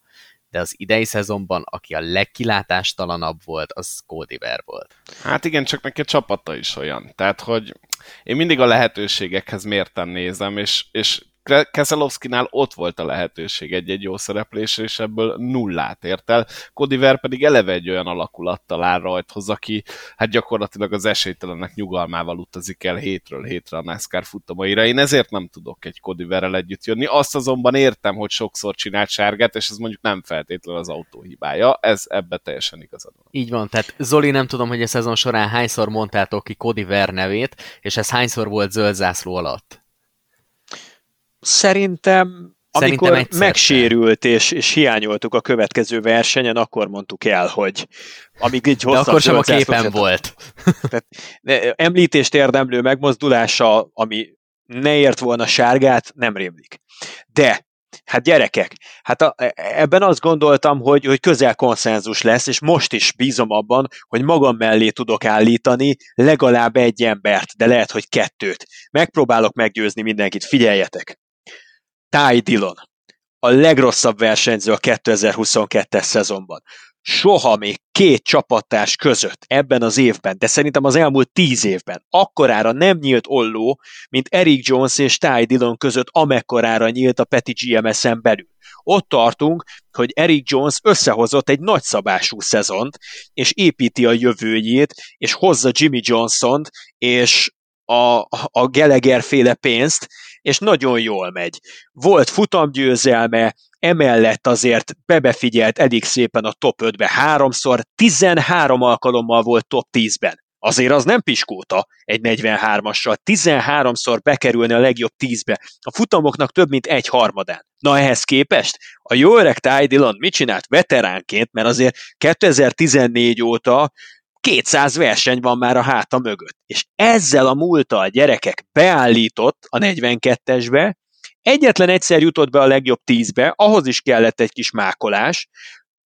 De az idei szezonban, aki a legkilátástalanabb volt, az Cody Ver volt. Hát igen, csak neki a csapata is olyan. Tehát, hogy én mindig a lehetőségekhez mérten nézem, és, és Keselowski-nál ott volt a lehetőség egy-egy jó szereplésre, és ebből nullát ért el. Ver pedig eleve egy olyan alakulattal áll rajthoz, aki hát gyakorlatilag az esélytelenek nyugalmával utazik el hétről hétre a NASCAR futamaira. Én ezért nem tudok egy Verrel együtt jönni. Azt azonban értem, hogy sokszor csinált sárgát, és ez mondjuk nem feltétlenül az autó hibája. Ez ebbe teljesen igazad van. Így van, tehát Zoli nem tudom, hogy a szezon során hányszor mondtátok ki Ver nevét, és ez hányszor volt zöld zászló alatt? Szerintem amikor Szerintem megsérült és, és hiányoltuk a következő versenyen, akkor mondtuk el, hogy amíg így hosszabb De akkor sem a képen volt. Tehát, említést érdemlő megmozdulása, ami ne ért volna sárgát, nem rémlik. De Hát gyerekek, hát a, ebben azt gondoltam, hogy, hogy közel konszenzus lesz, és most is bízom abban, hogy magam mellé tudok állítani legalább egy embert, de lehet, hogy kettőt. Megpróbálok meggyőzni mindenkit, figyeljetek! Ty Dillon, a legrosszabb versenyző a 2022-es szezonban. Soha még két csapattárs között ebben az évben, de szerintem az elmúlt tíz évben akkorára nem nyílt olló, mint Eric Jones és Ty Dillon között, amekkorára nyílt a Peti GMS-en belül. Ott tartunk, hogy Eric Jones összehozott egy nagyszabású szezont, és építi a jövőjét, és hozza Jimmy Johnson-t, és a, a Gallagher féle pénzt, és nagyon jól megy. Volt futamgyőzelme, emellett azért bebefigyelt elég szépen a top 5-be háromszor, 13 alkalommal volt top 10-ben. Azért az nem piskóta egy 43-assal, 13-szor bekerülni a legjobb 10-be. A futamoknak több mint egy harmadán. Na ehhez képest a jó öreg Ty Dillon mit csinált veteránként, mert azért 2014 óta 200 verseny van már a háta mögött. És ezzel a múltal gyerekek beállított a 42-esbe, egyetlen egyszer jutott be a legjobb 10-be, ahhoz is kellett egy kis mákolás,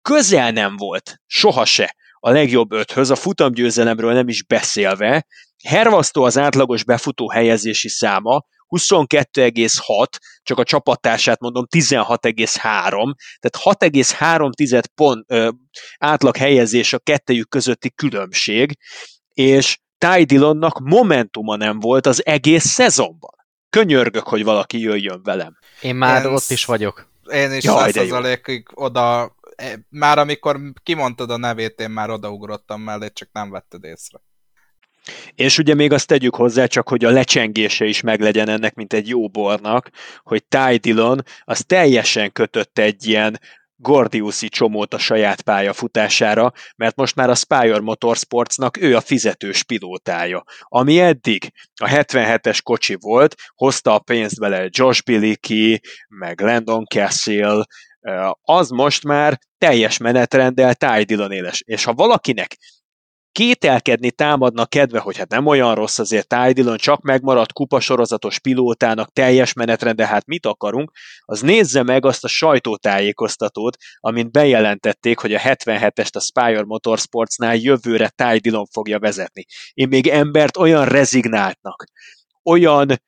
közel nem volt, soha se a legjobb öthöz, a futamgyőzelemről nem is beszélve, hervasztó az átlagos befutó helyezési száma, 22,6, csak a csapattársát mondom 16,3, tehát 6,3 pont ö, átlag helyezés a kettejük közötti különbség, és Ty Dillonnak momentuma nem volt az egész szezonban. Könyörgök, hogy valaki jöjjön velem. Én már én ott is vagyok. Én is százalékig oda, eh, már amikor kimondtad a nevét, én már odaugrottam mellé, csak nem vetted észre. És ugye még azt tegyük hozzá, csak hogy a lecsengése is meglegyen ennek, mint egy jó bornak, hogy Ty Dillon az teljesen kötött egy ilyen Gordiuszi csomót a saját pályafutására, mert most már a Spire Motorsportsnak ő a fizetős pilótája. Ami eddig a 77-es kocsi volt, hozta a pénzt bele Josh Bilicki, meg Landon Cassill, az most már teljes menetrenddel Ty Dillon éles. És ha valakinek kételkedni támadna kedve, hogy hát nem olyan rossz azért Ty Dillon, csak megmaradt kupasorozatos pilótának teljes menetrende, hát mit akarunk, az nézze meg azt a sajtótájékoztatót, amint bejelentették, hogy a 77-est a Spire Motorsportsnál jövőre Ty Dillon fogja vezetni. Én még embert olyan rezignáltnak, olyan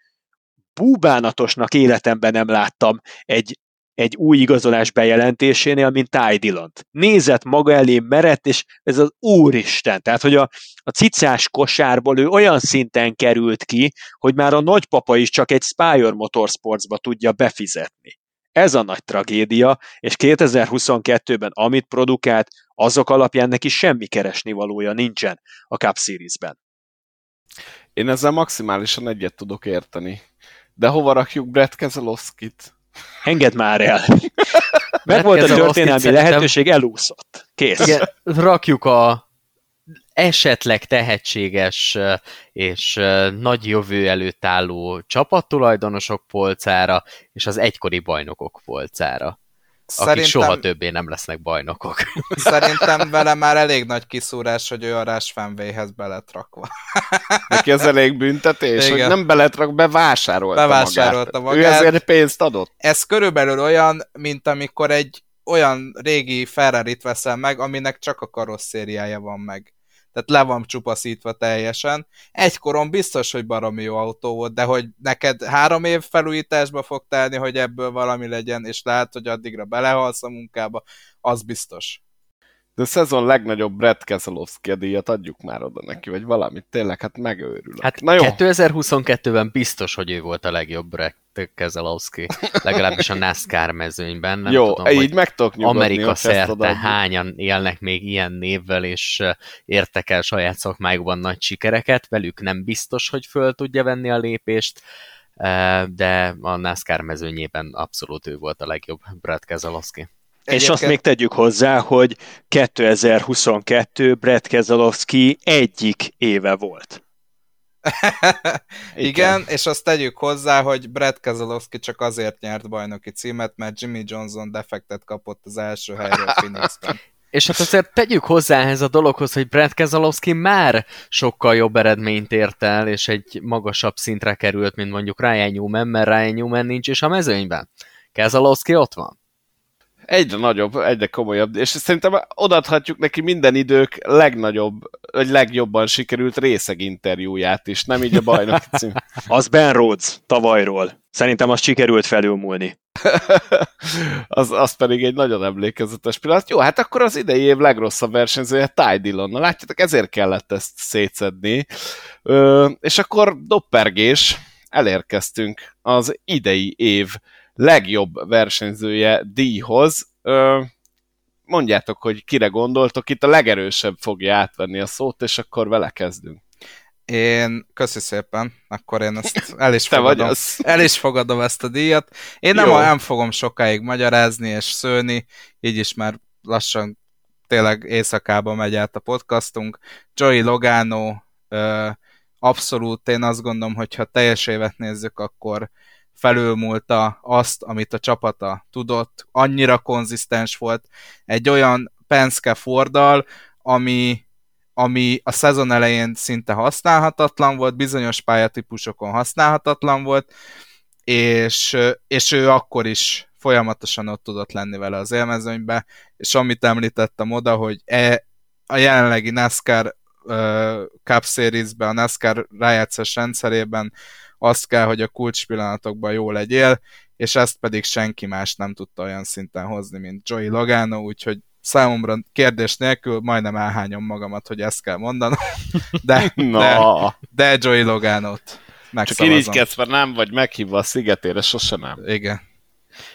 búbánatosnak életemben nem láttam egy egy új igazolás bejelentésénél, mint Ty dillon Nézett maga elé, merett, és ez az úristen. Tehát, hogy a, a cicás kosárból ő olyan szinten került ki, hogy már a nagypapa is csak egy Spire Motorsportsba tudja befizetni. Ez a nagy tragédia, és 2022-ben amit produkált, azok alapján neki semmi keresni valója nincsen a Cup Series-ben. Én ezzel maximálisan egyet tudok érteni. De hova rakjuk Brett Keselowski-t? Engedd már el! Meg volt a történelmi lehetőség, elúszott. Kész. Igen, rakjuk a esetleg tehetséges és nagy jövő előtt álló csapattulajdonosok polcára, és az egykori bajnokok polcára. Szerintem, akik soha többé nem lesznek bajnokok. Szerintem vele már elég nagy kiszúrás, hogy ő a Rush fanway lett rakva. Neki ez elég büntetés, Igen. hogy nem beletrak, bevásárolta, bevásárolta magát. magát. Ő ezért pénzt adott. Ez körülbelül olyan, mint amikor egy olyan régi Ferrari-t veszel meg, aminek csak a karosszériája van meg. Tehát le van csupaszítva teljesen. Egykoron biztos, hogy baromi jó autó volt, de hogy neked három év felújításba fog telni, hogy ebből valami legyen, és lehet, hogy addigra belehalsz a munkába, az biztos. De a szezon legnagyobb Brett Keselowski díjat adjuk már oda neki, vagy valamit, tényleg, hát megőrülök. Hát Na jó. 2022-ben biztos, hogy ő volt a legjobb Brett Keselowski, legalábbis a NASCAR mezőnyben. Nem jó, tudom, így meg tudok nyugodni, Amerika szerte hányan élnek még ilyen névvel, és értek el saját szakmájukban nagy sikereket, velük nem biztos, hogy föl tudja venni a lépést, de a NASCAR mezőnyében abszolút ő volt a legjobb Brett Keselowski. Egyébként... És azt még tegyük hozzá, hogy 2022 Brett Keselowski egyik éve volt. Igen, Igen, és azt tegyük hozzá, hogy Brett Keselowski csak azért nyert bajnoki címet, mert Jimmy Johnson defektet kapott az első helyről Phoenixben. És hát azért tegyük hozzá ehhez a dologhoz, hogy Brett Keselowski már sokkal jobb eredményt ért el, és egy magasabb szintre került, mint mondjuk Ryan Newman, mert Ryan Newman nincs is a mezőnyben. Keselowski ott van egyre nagyobb, egyre komolyabb, és szerintem odaadhatjuk neki minden idők legnagyobb, vagy legjobban sikerült részeg interjúját is, nem így a bajnok cím. az Ben Rhodes tavalyról. Szerintem azt sikerült felülmúlni. az, az pedig egy nagyon emlékezetes pillanat. Jó, hát akkor az idei év legrosszabb versenyzője Ty Dillon. Na látjátok, ezért kellett ezt szétszedni. Ö, és akkor doppergés, elérkeztünk az idei év legjobb versenyzője díjhoz. Mondjátok, hogy kire gondoltok, itt a legerősebb fogja átvenni a szót, és akkor vele kezdünk. Én, köszi szépen, akkor én ezt el is, fogadom, el is fogadom ezt a díjat. Én nem, nem fogom sokáig magyarázni és szőni, így is már lassan tényleg éjszakába megy át a podcastunk. Joey Logano, abszolút én azt gondolom, hogy ha teljes évet nézzük, akkor felülmúlta azt, amit a csapata tudott, annyira konzisztens volt, egy olyan Penske Fordal, ami, ami a szezon elején szinte használhatatlan volt, bizonyos pályatípusokon használhatatlan volt, és, és ő akkor is folyamatosan ott tudott lenni vele az élmezőnybe, és amit említettem oda, hogy e, a jelenlegi NASCAR uh, Cup Series-ben, a NASCAR rájátszás rendszerében azt kell, hogy a kulcs pillanatokban jó legyél, és ezt pedig senki más nem tudta olyan szinten hozni, mint Joey Logano, úgyhogy számomra kérdés nélkül majdnem elhányom magamat, hogy ezt kell mondanom, de, no. de, de Joey Logano-t Csak irigykedsz, mert nem vagy meghívva a szigetére, sose nem. Igen.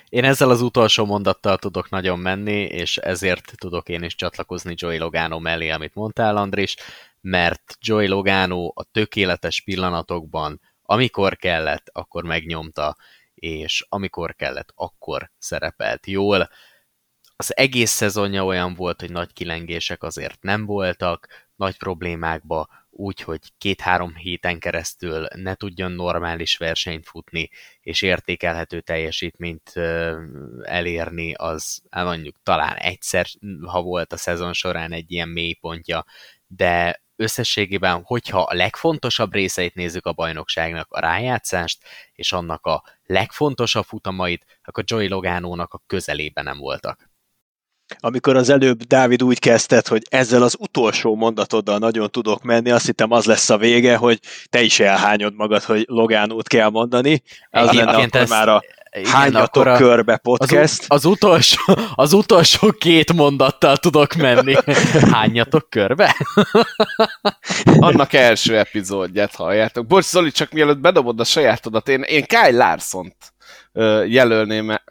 Én ezzel az utolsó mondattal tudok nagyon menni, és ezért tudok én is csatlakozni Joey Logano mellé, amit mondtál, Andris, mert Joey Logano a tökéletes pillanatokban amikor kellett, akkor megnyomta, és amikor kellett, akkor szerepelt jól. Az egész szezonja olyan volt, hogy nagy kilengések azért nem voltak, nagy problémákba, úgyhogy két-három héten keresztül ne tudjon normális versenyt futni, és értékelhető teljesítményt elérni, az hát mondjuk talán egyszer, ha volt a szezon során egy ilyen mélypontja, de összességében, hogyha a legfontosabb részeit nézzük a bajnokságnak, a rájátszást, és annak a legfontosabb futamait, akkor Joey Logánónak a közelében nem voltak. Amikor az előbb Dávid úgy kezdted, hogy ezzel az utolsó mondatoddal nagyon tudok menni, azt hittem az lesz a vége, hogy te is elhányod magad, hogy Logánót kell mondani. Az lenne akkor ezt, már a igen, Hányatok a, körbe podcast? Az, az, utolsó, az utolsó két mondattal tudok menni. Hányatok körbe? Annak első epizódját halljátok. Bocs, Zoli, csak mielőtt bedobod a sajátodat, én, én Kyle Larson-t jelölném, mert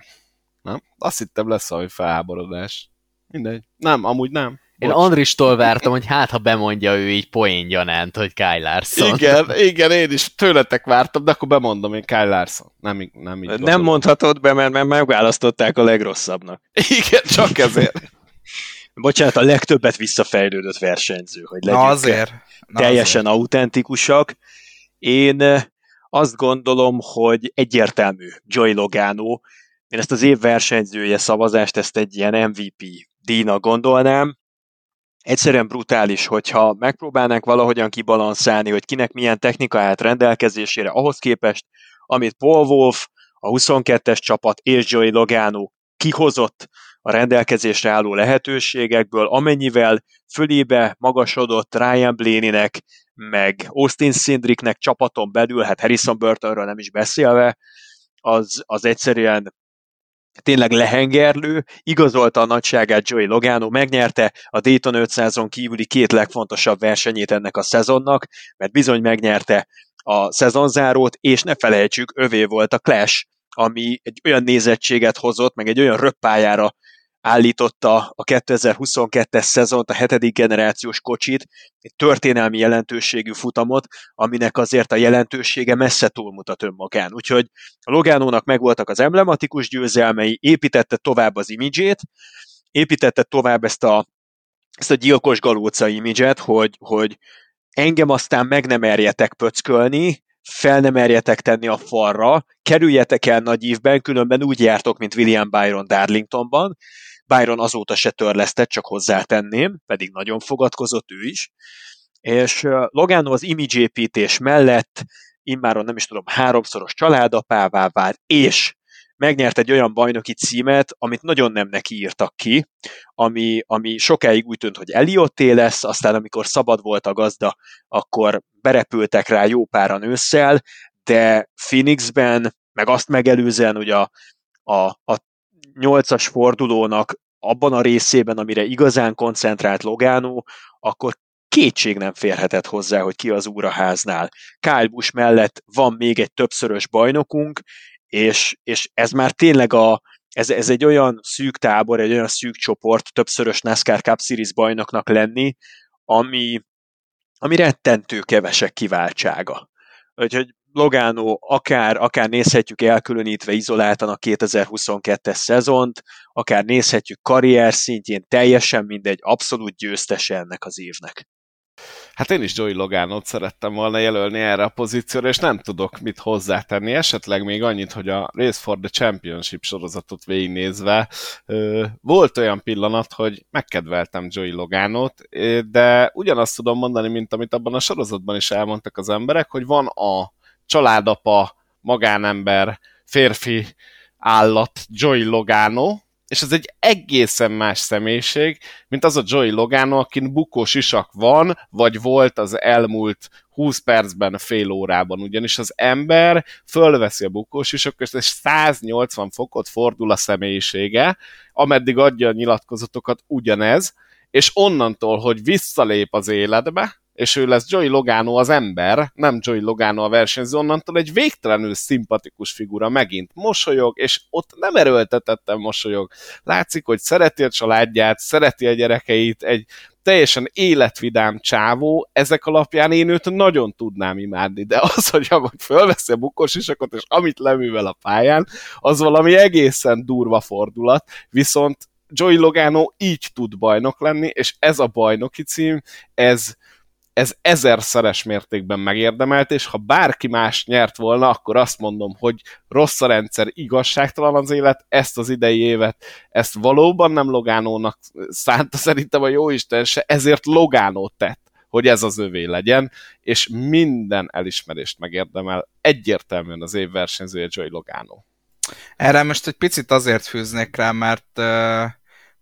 nem? Azt hittem lesz valami felháborodás. Mindegy. Nem, amúgy nem. Én Andristól vártam, hogy hát ha bemondja ő így poén gyanánt, hogy Kyle Larson. Igen, igen, én is tőletek vártam, de akkor bemondom én Kyle Larson. Nem, nem, így nem mondhatod be, mert, mert megválasztották a legrosszabbnak. Igen, csak ezért. Bocsánat, a legtöbbet visszafejlődött versenyző, hogy legyünk Na azért. Na teljesen azért. autentikusak. Én eh, azt gondolom, hogy egyértelmű Joy Logano. Én ezt az év versenyzője szavazást, ezt egy ilyen MVP díjnak gondolnám egyszerűen brutális, hogyha megpróbálnánk valahogyan kibalanszálni, hogy kinek milyen technika állt rendelkezésére, ahhoz képest, amit Paul Wolf, a 22-es csapat és Joey Logano kihozott a rendelkezésre álló lehetőségekből, amennyivel fölébe magasodott Ryan Blaney-nek, meg Austin Sindricknek csapaton belül, hát Harrison Burtonről nem is beszélve, az, az egyszerűen tényleg lehengerlő, igazolta a nagyságát Joey Logano, megnyerte a Dayton 500-on kívüli két legfontosabb versenyét ennek a szezonnak, mert bizony megnyerte a szezonzárót, és ne felejtsük, övé volt a Clash, ami egy olyan nézettséget hozott, meg egy olyan röppájára állította a 2022-es szezont, a hetedik generációs kocsit, egy történelmi jelentőségű futamot, aminek azért a jelentősége messze túlmutat önmagán. Úgyhogy a Logánónak megvoltak az emblematikus győzelmei, építette tovább az imidzsét, építette tovább ezt a, ezt a gyilkos galóca imidzset, hogy, hogy engem aztán meg nem erjetek pöckölni, fel nem merjetek tenni a falra, kerüljetek el nagy ívben, különben úgy jártok, mint William Byron Darlingtonban. Byron azóta se törlesztett, csak hozzátenném, pedig nagyon fogadkozott ő is. És Logano az image építés mellett immáron nem is tudom, háromszoros családapává vált, és megnyert egy olyan bajnoki címet, amit nagyon nem neki írtak ki, ami, ami sokáig úgy tűnt, hogy Eliotté lesz, aztán amikor szabad volt a gazda, akkor berepültek rá jó páran ősszel, de Phoenixben, meg azt megelőzően, hogy a, a, a nyolcas fordulónak abban a részében, amire igazán koncentrált Logano, akkor kétség nem férhetett hozzá, hogy ki az úraháznál. Kyle Busch mellett van még egy többszörös bajnokunk, és, és ez már tényleg a, ez, ez egy olyan szűk tábor, egy olyan szűk csoport, többszörös NASCAR Cup Series bajnoknak lenni, ami, ami rettentő kevesek kiváltsága. Úgyhogy Logano akár, akár nézhetjük elkülönítve izoláltan a 2022-es szezont, akár nézhetjük karrier szintjén, teljesen mindegy, abszolút győztese ennek az évnek. Hát én is Joey Logánot szerettem volna jelölni erre a pozícióra, és nem tudok mit hozzátenni. Esetleg még annyit, hogy a Race for the Championship sorozatot végignézve volt olyan pillanat, hogy megkedveltem Joey Logánot, de ugyanazt tudom mondani, mint amit abban a sorozatban is elmondtak az emberek, hogy van a családapa, magánember, férfi állat Joey Logano, és ez egy egészen más személyiség, mint az a Joey Logano, akin bukós isak van, vagy volt az elmúlt 20 percben, fél órában, ugyanis az ember fölveszi a bukós isakokat, és 180 fokot fordul a személyisége, ameddig adja a nyilatkozatokat ugyanez, és onnantól, hogy visszalép az életbe, és ő lesz Joey Logano az ember, nem Joey Logano a versenyző, onnantól egy végtelenül szimpatikus figura megint mosolyog, és ott nem erőltetettem mosolyog. Látszik, hogy szereti a családját, szereti a gyerekeit, egy teljesen életvidám csávó, ezek alapján én őt nagyon tudnám imádni, de az, hogy ahogy fölveszi a bukós isakot, és amit leművel a pályán, az valami egészen durva fordulat, viszont Joey Logano így tud bajnok lenni, és ez a bajnoki cím, ez, ez ezerszeres mértékben megérdemelt, és ha bárki más nyert volna, akkor azt mondom, hogy rossz a rendszer, igazságtalan az élet, ezt az idei évet, ezt valóban nem Logánónak szánta szerintem a jóisten se, ezért Logánó tett hogy ez az övé legyen, és minden elismerést megérdemel egyértelműen az év versenyzője Joey Logano. Erre most egy picit azért fűznék rá, mert uh,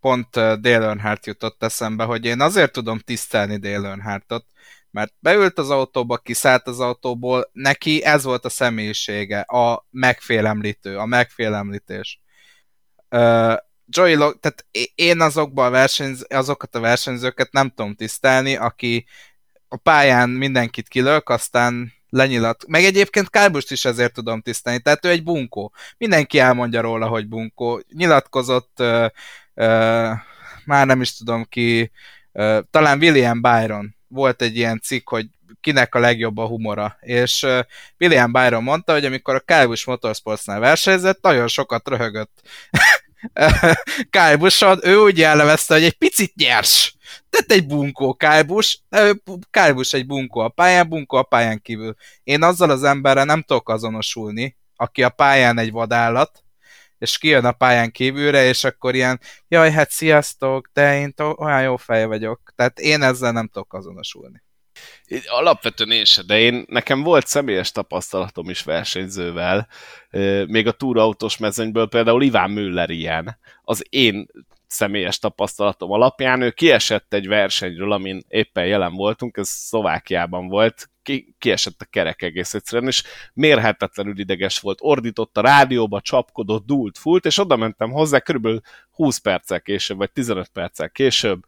pont Dale Earnhardt jutott eszembe, hogy én azért tudom tisztelni Dale Earnhardtot, mert beült az autóba, kiszállt az autóból, neki ez volt a személyisége, a megfélemlítő, a megfélemlítés. Uh, Joey Log, tehát én azokban a versenyz, azokat a versenyzőket nem tudom tisztelni, aki a pályán mindenkit kilök, aztán lenyilat. Meg egyébként Kárbust is ezért tudom tisztelni, tehát ő egy bunkó. Mindenki elmondja róla, hogy bunkó. Nyilatkozott, uh, már nem is tudom ki, talán William Byron volt egy ilyen cikk, hogy kinek a legjobb a humora, és William Byron mondta, hogy amikor a Kyle Busch Motorsportsnál versenyzett, nagyon sokat röhögött. Kyle ő úgy jellemezte, hogy egy picit nyers. Tehát egy bunkó Kyle Busch egy bunkó a pályán, bunkó a pályán kívül. Én azzal az emberrel nem tudok azonosulni, aki a pályán egy vadállat, és kijön a pályán kívülre, és akkor ilyen, jaj, hát sziasztok, de én olyan jó fej vagyok. Tehát én ezzel nem tudok azonosulni. Alapvetően én se, de én, nekem volt személyes tapasztalatom is versenyzővel, még a túrautós mezőnyből például Iván Müller ilyen. Az én személyes tapasztalatom alapján ő kiesett egy versenyről, amin éppen jelen voltunk, ez Szlovákiában volt, ki, kiesett a kerek egész egyszerűen, és mérhetetlenül ideges volt, ordított a rádióba, csapkodott, dúlt, fult, és oda mentem hozzá körülbelül 20 perccel később, vagy 15 perccel később,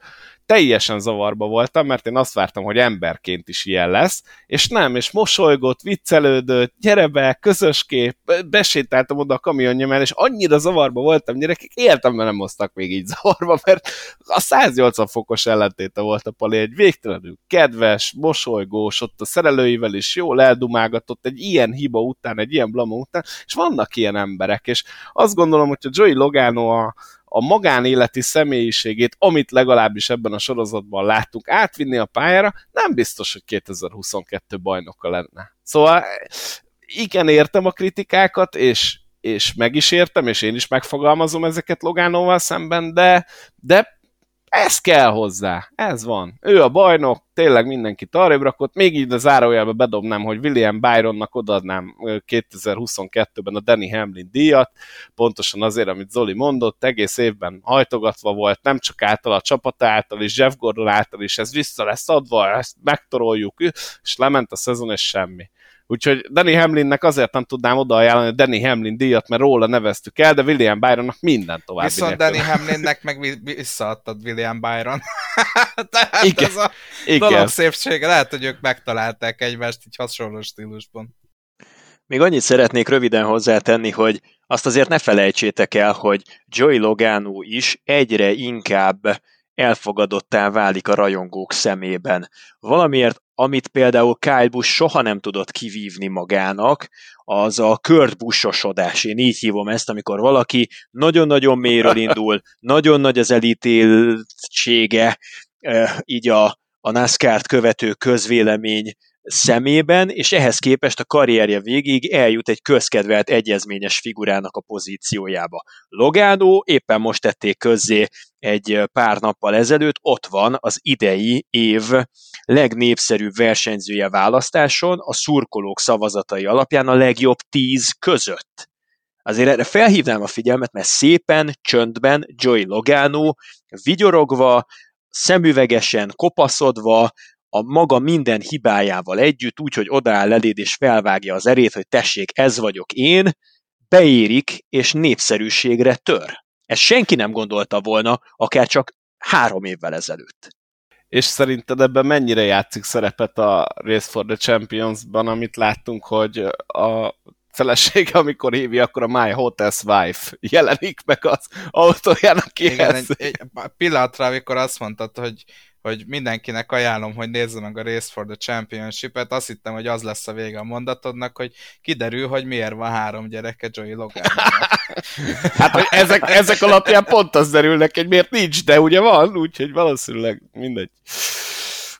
teljesen zavarba voltam, mert én azt vártam, hogy emberként is ilyen lesz, és nem, és mosolygott, viccelődött, gyere be, közös kép, besétáltam oda a kamionja és annyira zavarba voltam, gyerekek, életemben nem hoztak még így zavarba, mert a 180 fokos ellentéte volt a Pali, egy végtelenül kedves, mosolygós, ott a szerelőivel is jól eldumálgatott, egy ilyen hiba után, egy ilyen blama után, és vannak ilyen emberek, és azt gondolom, hogy a Joey Logano a, a magánéleti személyiségét, amit legalábbis ebben a sorozatban láttunk, átvinni a pályára, nem biztos, hogy 2022 bajnoka lenne. Szóval igen, értem a kritikákat, és, és meg is értem, és én is megfogalmazom ezeket Logánóval szemben, de, de ez kell hozzá, ez van. Ő a bajnok, tényleg mindenkit arrébb rakott, még így a zárójelbe bedobnám, hogy William Byronnak odaadnám 2022-ben a Danny Hamlin díjat, pontosan azért, amit Zoli mondott, egész évben hajtogatva volt, nem csak által a csapata által is, Jeff Gordon által is, ez vissza lesz adva, ezt megtoroljuk, és lement a szezon, és semmi. Úgyhogy Danny Hamlinnek azért nem tudnám odaajánlani a Danny Hamlin díjat, mert róla neveztük el, de William Byronnak minden tovább. Viszont Danny Hamlinnek meg visszaadtad William Byron. Tehát Igen. ez a Igen. dolog szépsége. Lehet, hogy ők megtalálták egymást így hasonló stílusban. Még annyit szeretnék röviden hozzátenni, hogy azt azért ne felejtsétek el, hogy Joey Logano is egyre inkább elfogadottá válik a rajongók szemében. Valamiért amit például Kyle Busch soha nem tudott kivívni magának, az a Kurt Buschosodás. Én így hívom ezt, amikor valaki nagyon-nagyon mélyről indul, nagyon nagy az elítéltsége, így a, a NASCAR-t követő közvélemény szemében, és ehhez képest a karrierje végig eljut egy közkedvelt egyezményes figurának a pozíciójába. Logano éppen most tették közzé egy pár nappal ezelőtt, ott van az idei év legnépszerűbb versenyzője választáson, a szurkolók szavazatai alapján a legjobb tíz között. Azért erre felhívnám a figyelmet, mert szépen, csöndben Joey Logano vigyorogva, szemüvegesen, kopaszodva, a maga minden hibájával együtt, úgy, hogy odaáll eléd és felvágja az erét, hogy tessék, ez vagyok én, beérik és népszerűségre tör. Ezt senki nem gondolta volna, akár csak három évvel ezelőtt. És szerinted ebben mennyire játszik szerepet a Race for the Champions-ban, amit láttunk, hogy a felesége, amikor hívja, akkor a My Hotel's Wife jelenik meg az autójának kihez. Igen, egy, egy pillanatra, amikor azt mondtad, hogy hogy mindenkinek ajánlom, hogy nézze meg a Race for the Championship-et. Azt hittem, hogy az lesz a vége a mondatodnak, hogy kiderül, hogy miért van három gyereke Joey Logan. hát, hogy ezek, ezek alapján pont az derülnek, hogy miért nincs, de ugye van, úgyhogy valószínűleg mindegy.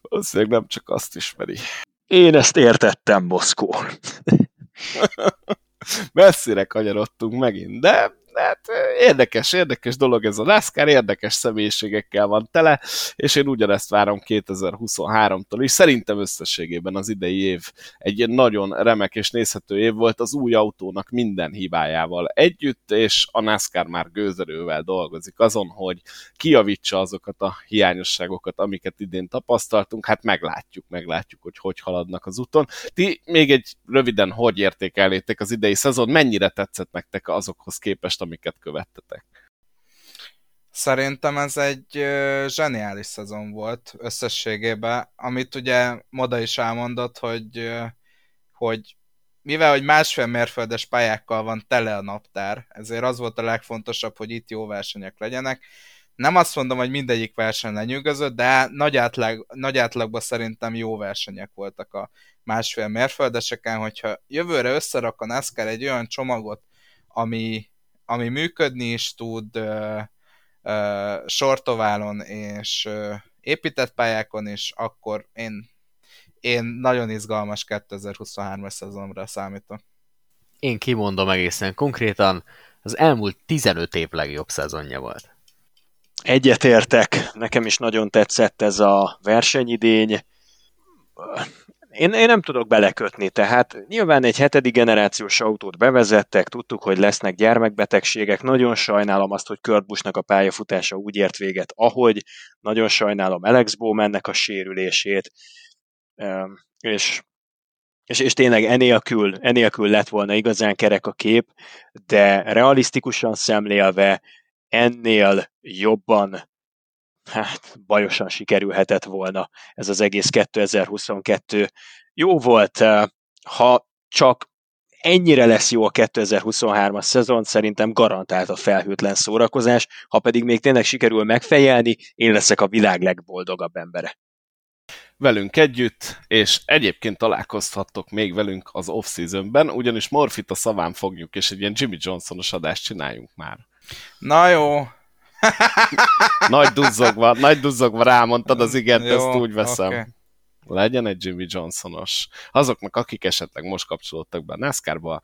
Valószínűleg nem csak azt ismeri. Én ezt értettem, Moszkó. Messzire kanyarodtunk megint, de hát érdekes, érdekes dolog ez a NASCAR, érdekes személyiségekkel van tele, és én ugyanezt várom 2023-tól is. Szerintem összességében az idei év egy nagyon remek és nézhető év volt az új autónak minden hibájával együtt, és a NASCAR már gőzerővel dolgozik azon, hogy kiavítsa azokat a hiányosságokat, amiket idén tapasztaltunk. Hát meglátjuk, meglátjuk, hogy hogy haladnak az úton. Ti még egy röviden hogy értékelnétek az idei szezon, mennyire tetszett nektek azokhoz képest, amiket követtetek? Szerintem ez egy zseniális szezon volt összességében, amit ugye Moda is elmondott, hogy, hogy mivel hogy másfél mérföldes pályákkal van tele a naptár, ezért az volt a legfontosabb, hogy itt jó versenyek legyenek. Nem azt mondom, hogy mindegyik verseny lenyűgözött, de nagy, átlag, nagy átlagban szerintem jó versenyek voltak a másfél mérföldeseken, hogyha jövőre összerak a NASCAR egy olyan csomagot, ami, ami működni is tud uh, uh, sortoválon és uh, épített pályákon is, akkor én, én nagyon izgalmas 2023-as szezonra számítok. Én kimondom egészen konkrétan, az elmúlt 15 év legjobb szezonja volt. Egyetértek, nekem is nagyon tetszett ez a versenyidény. Én, én nem tudok belekötni, tehát nyilván egy hetedik generációs autót bevezettek, tudtuk, hogy lesznek gyermekbetegségek, nagyon sajnálom azt, hogy Kurt Buschnak a pályafutása úgy ért véget, ahogy, nagyon sajnálom Alex Bowmannek a sérülését, és, és, és tényleg enélkül, enélkül lett volna igazán kerek a kép, de realisztikusan szemlélve ennél jobban hát bajosan sikerülhetett volna ez az egész 2022. Jó volt, eh, ha csak ennyire lesz jó a 2023-as szezon, szerintem garantált a felhőtlen szórakozás, ha pedig még tényleg sikerül megfejelni, én leszek a világ legboldogabb embere. Velünk együtt, és egyébként találkozhattok még velünk az off-seasonben, ugyanis Morfit a szaván fogjuk, és egy ilyen Jimmy Johnsonos adást csináljunk már. Na jó, nagy duzzogva, nagy duzzogva rámondtad az igent, Jó, ezt úgy veszem. Okay. Legyen egy Jimmy Johnsonos. Azoknak, akik esetleg most kapcsolódtak be a NASCAR-ba,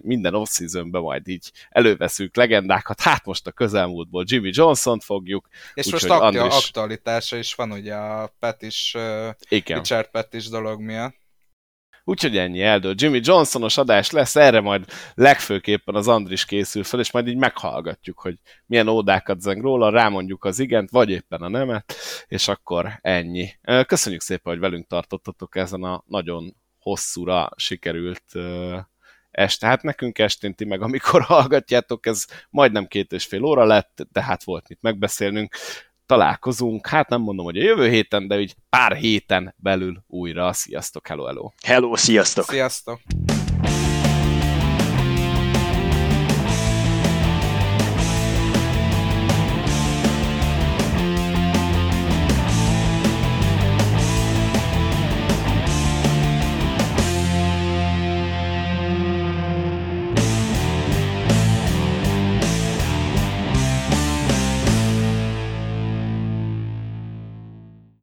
minden off majd így előveszünk legendákat. Hát most a közelmúltból Jimmy Johnson-t fogjuk. És most aktu- Andris... aktualitása is van ugye a Petis, Igen. Richard Petis dolog miatt. Úgyhogy ennyi eldől. Jimmy Johnsonos adás lesz, erre majd legfőképpen az Andris készül fel, és majd így meghallgatjuk, hogy milyen ódákat zeng róla, rámondjuk az igent, vagy éppen a nemet, és akkor ennyi. Köszönjük szépen, hogy velünk tartottatok ezen a nagyon hosszúra sikerült este. Hát nekünk estén ti meg, amikor hallgatjátok, ez majdnem két és fél óra lett, tehát volt mit megbeszélnünk találkozunk, hát nem mondom, hogy a jövő héten, de úgy pár héten belül újra. Sziasztok, hello, hello! Hello, sziasztok! Sziasztok!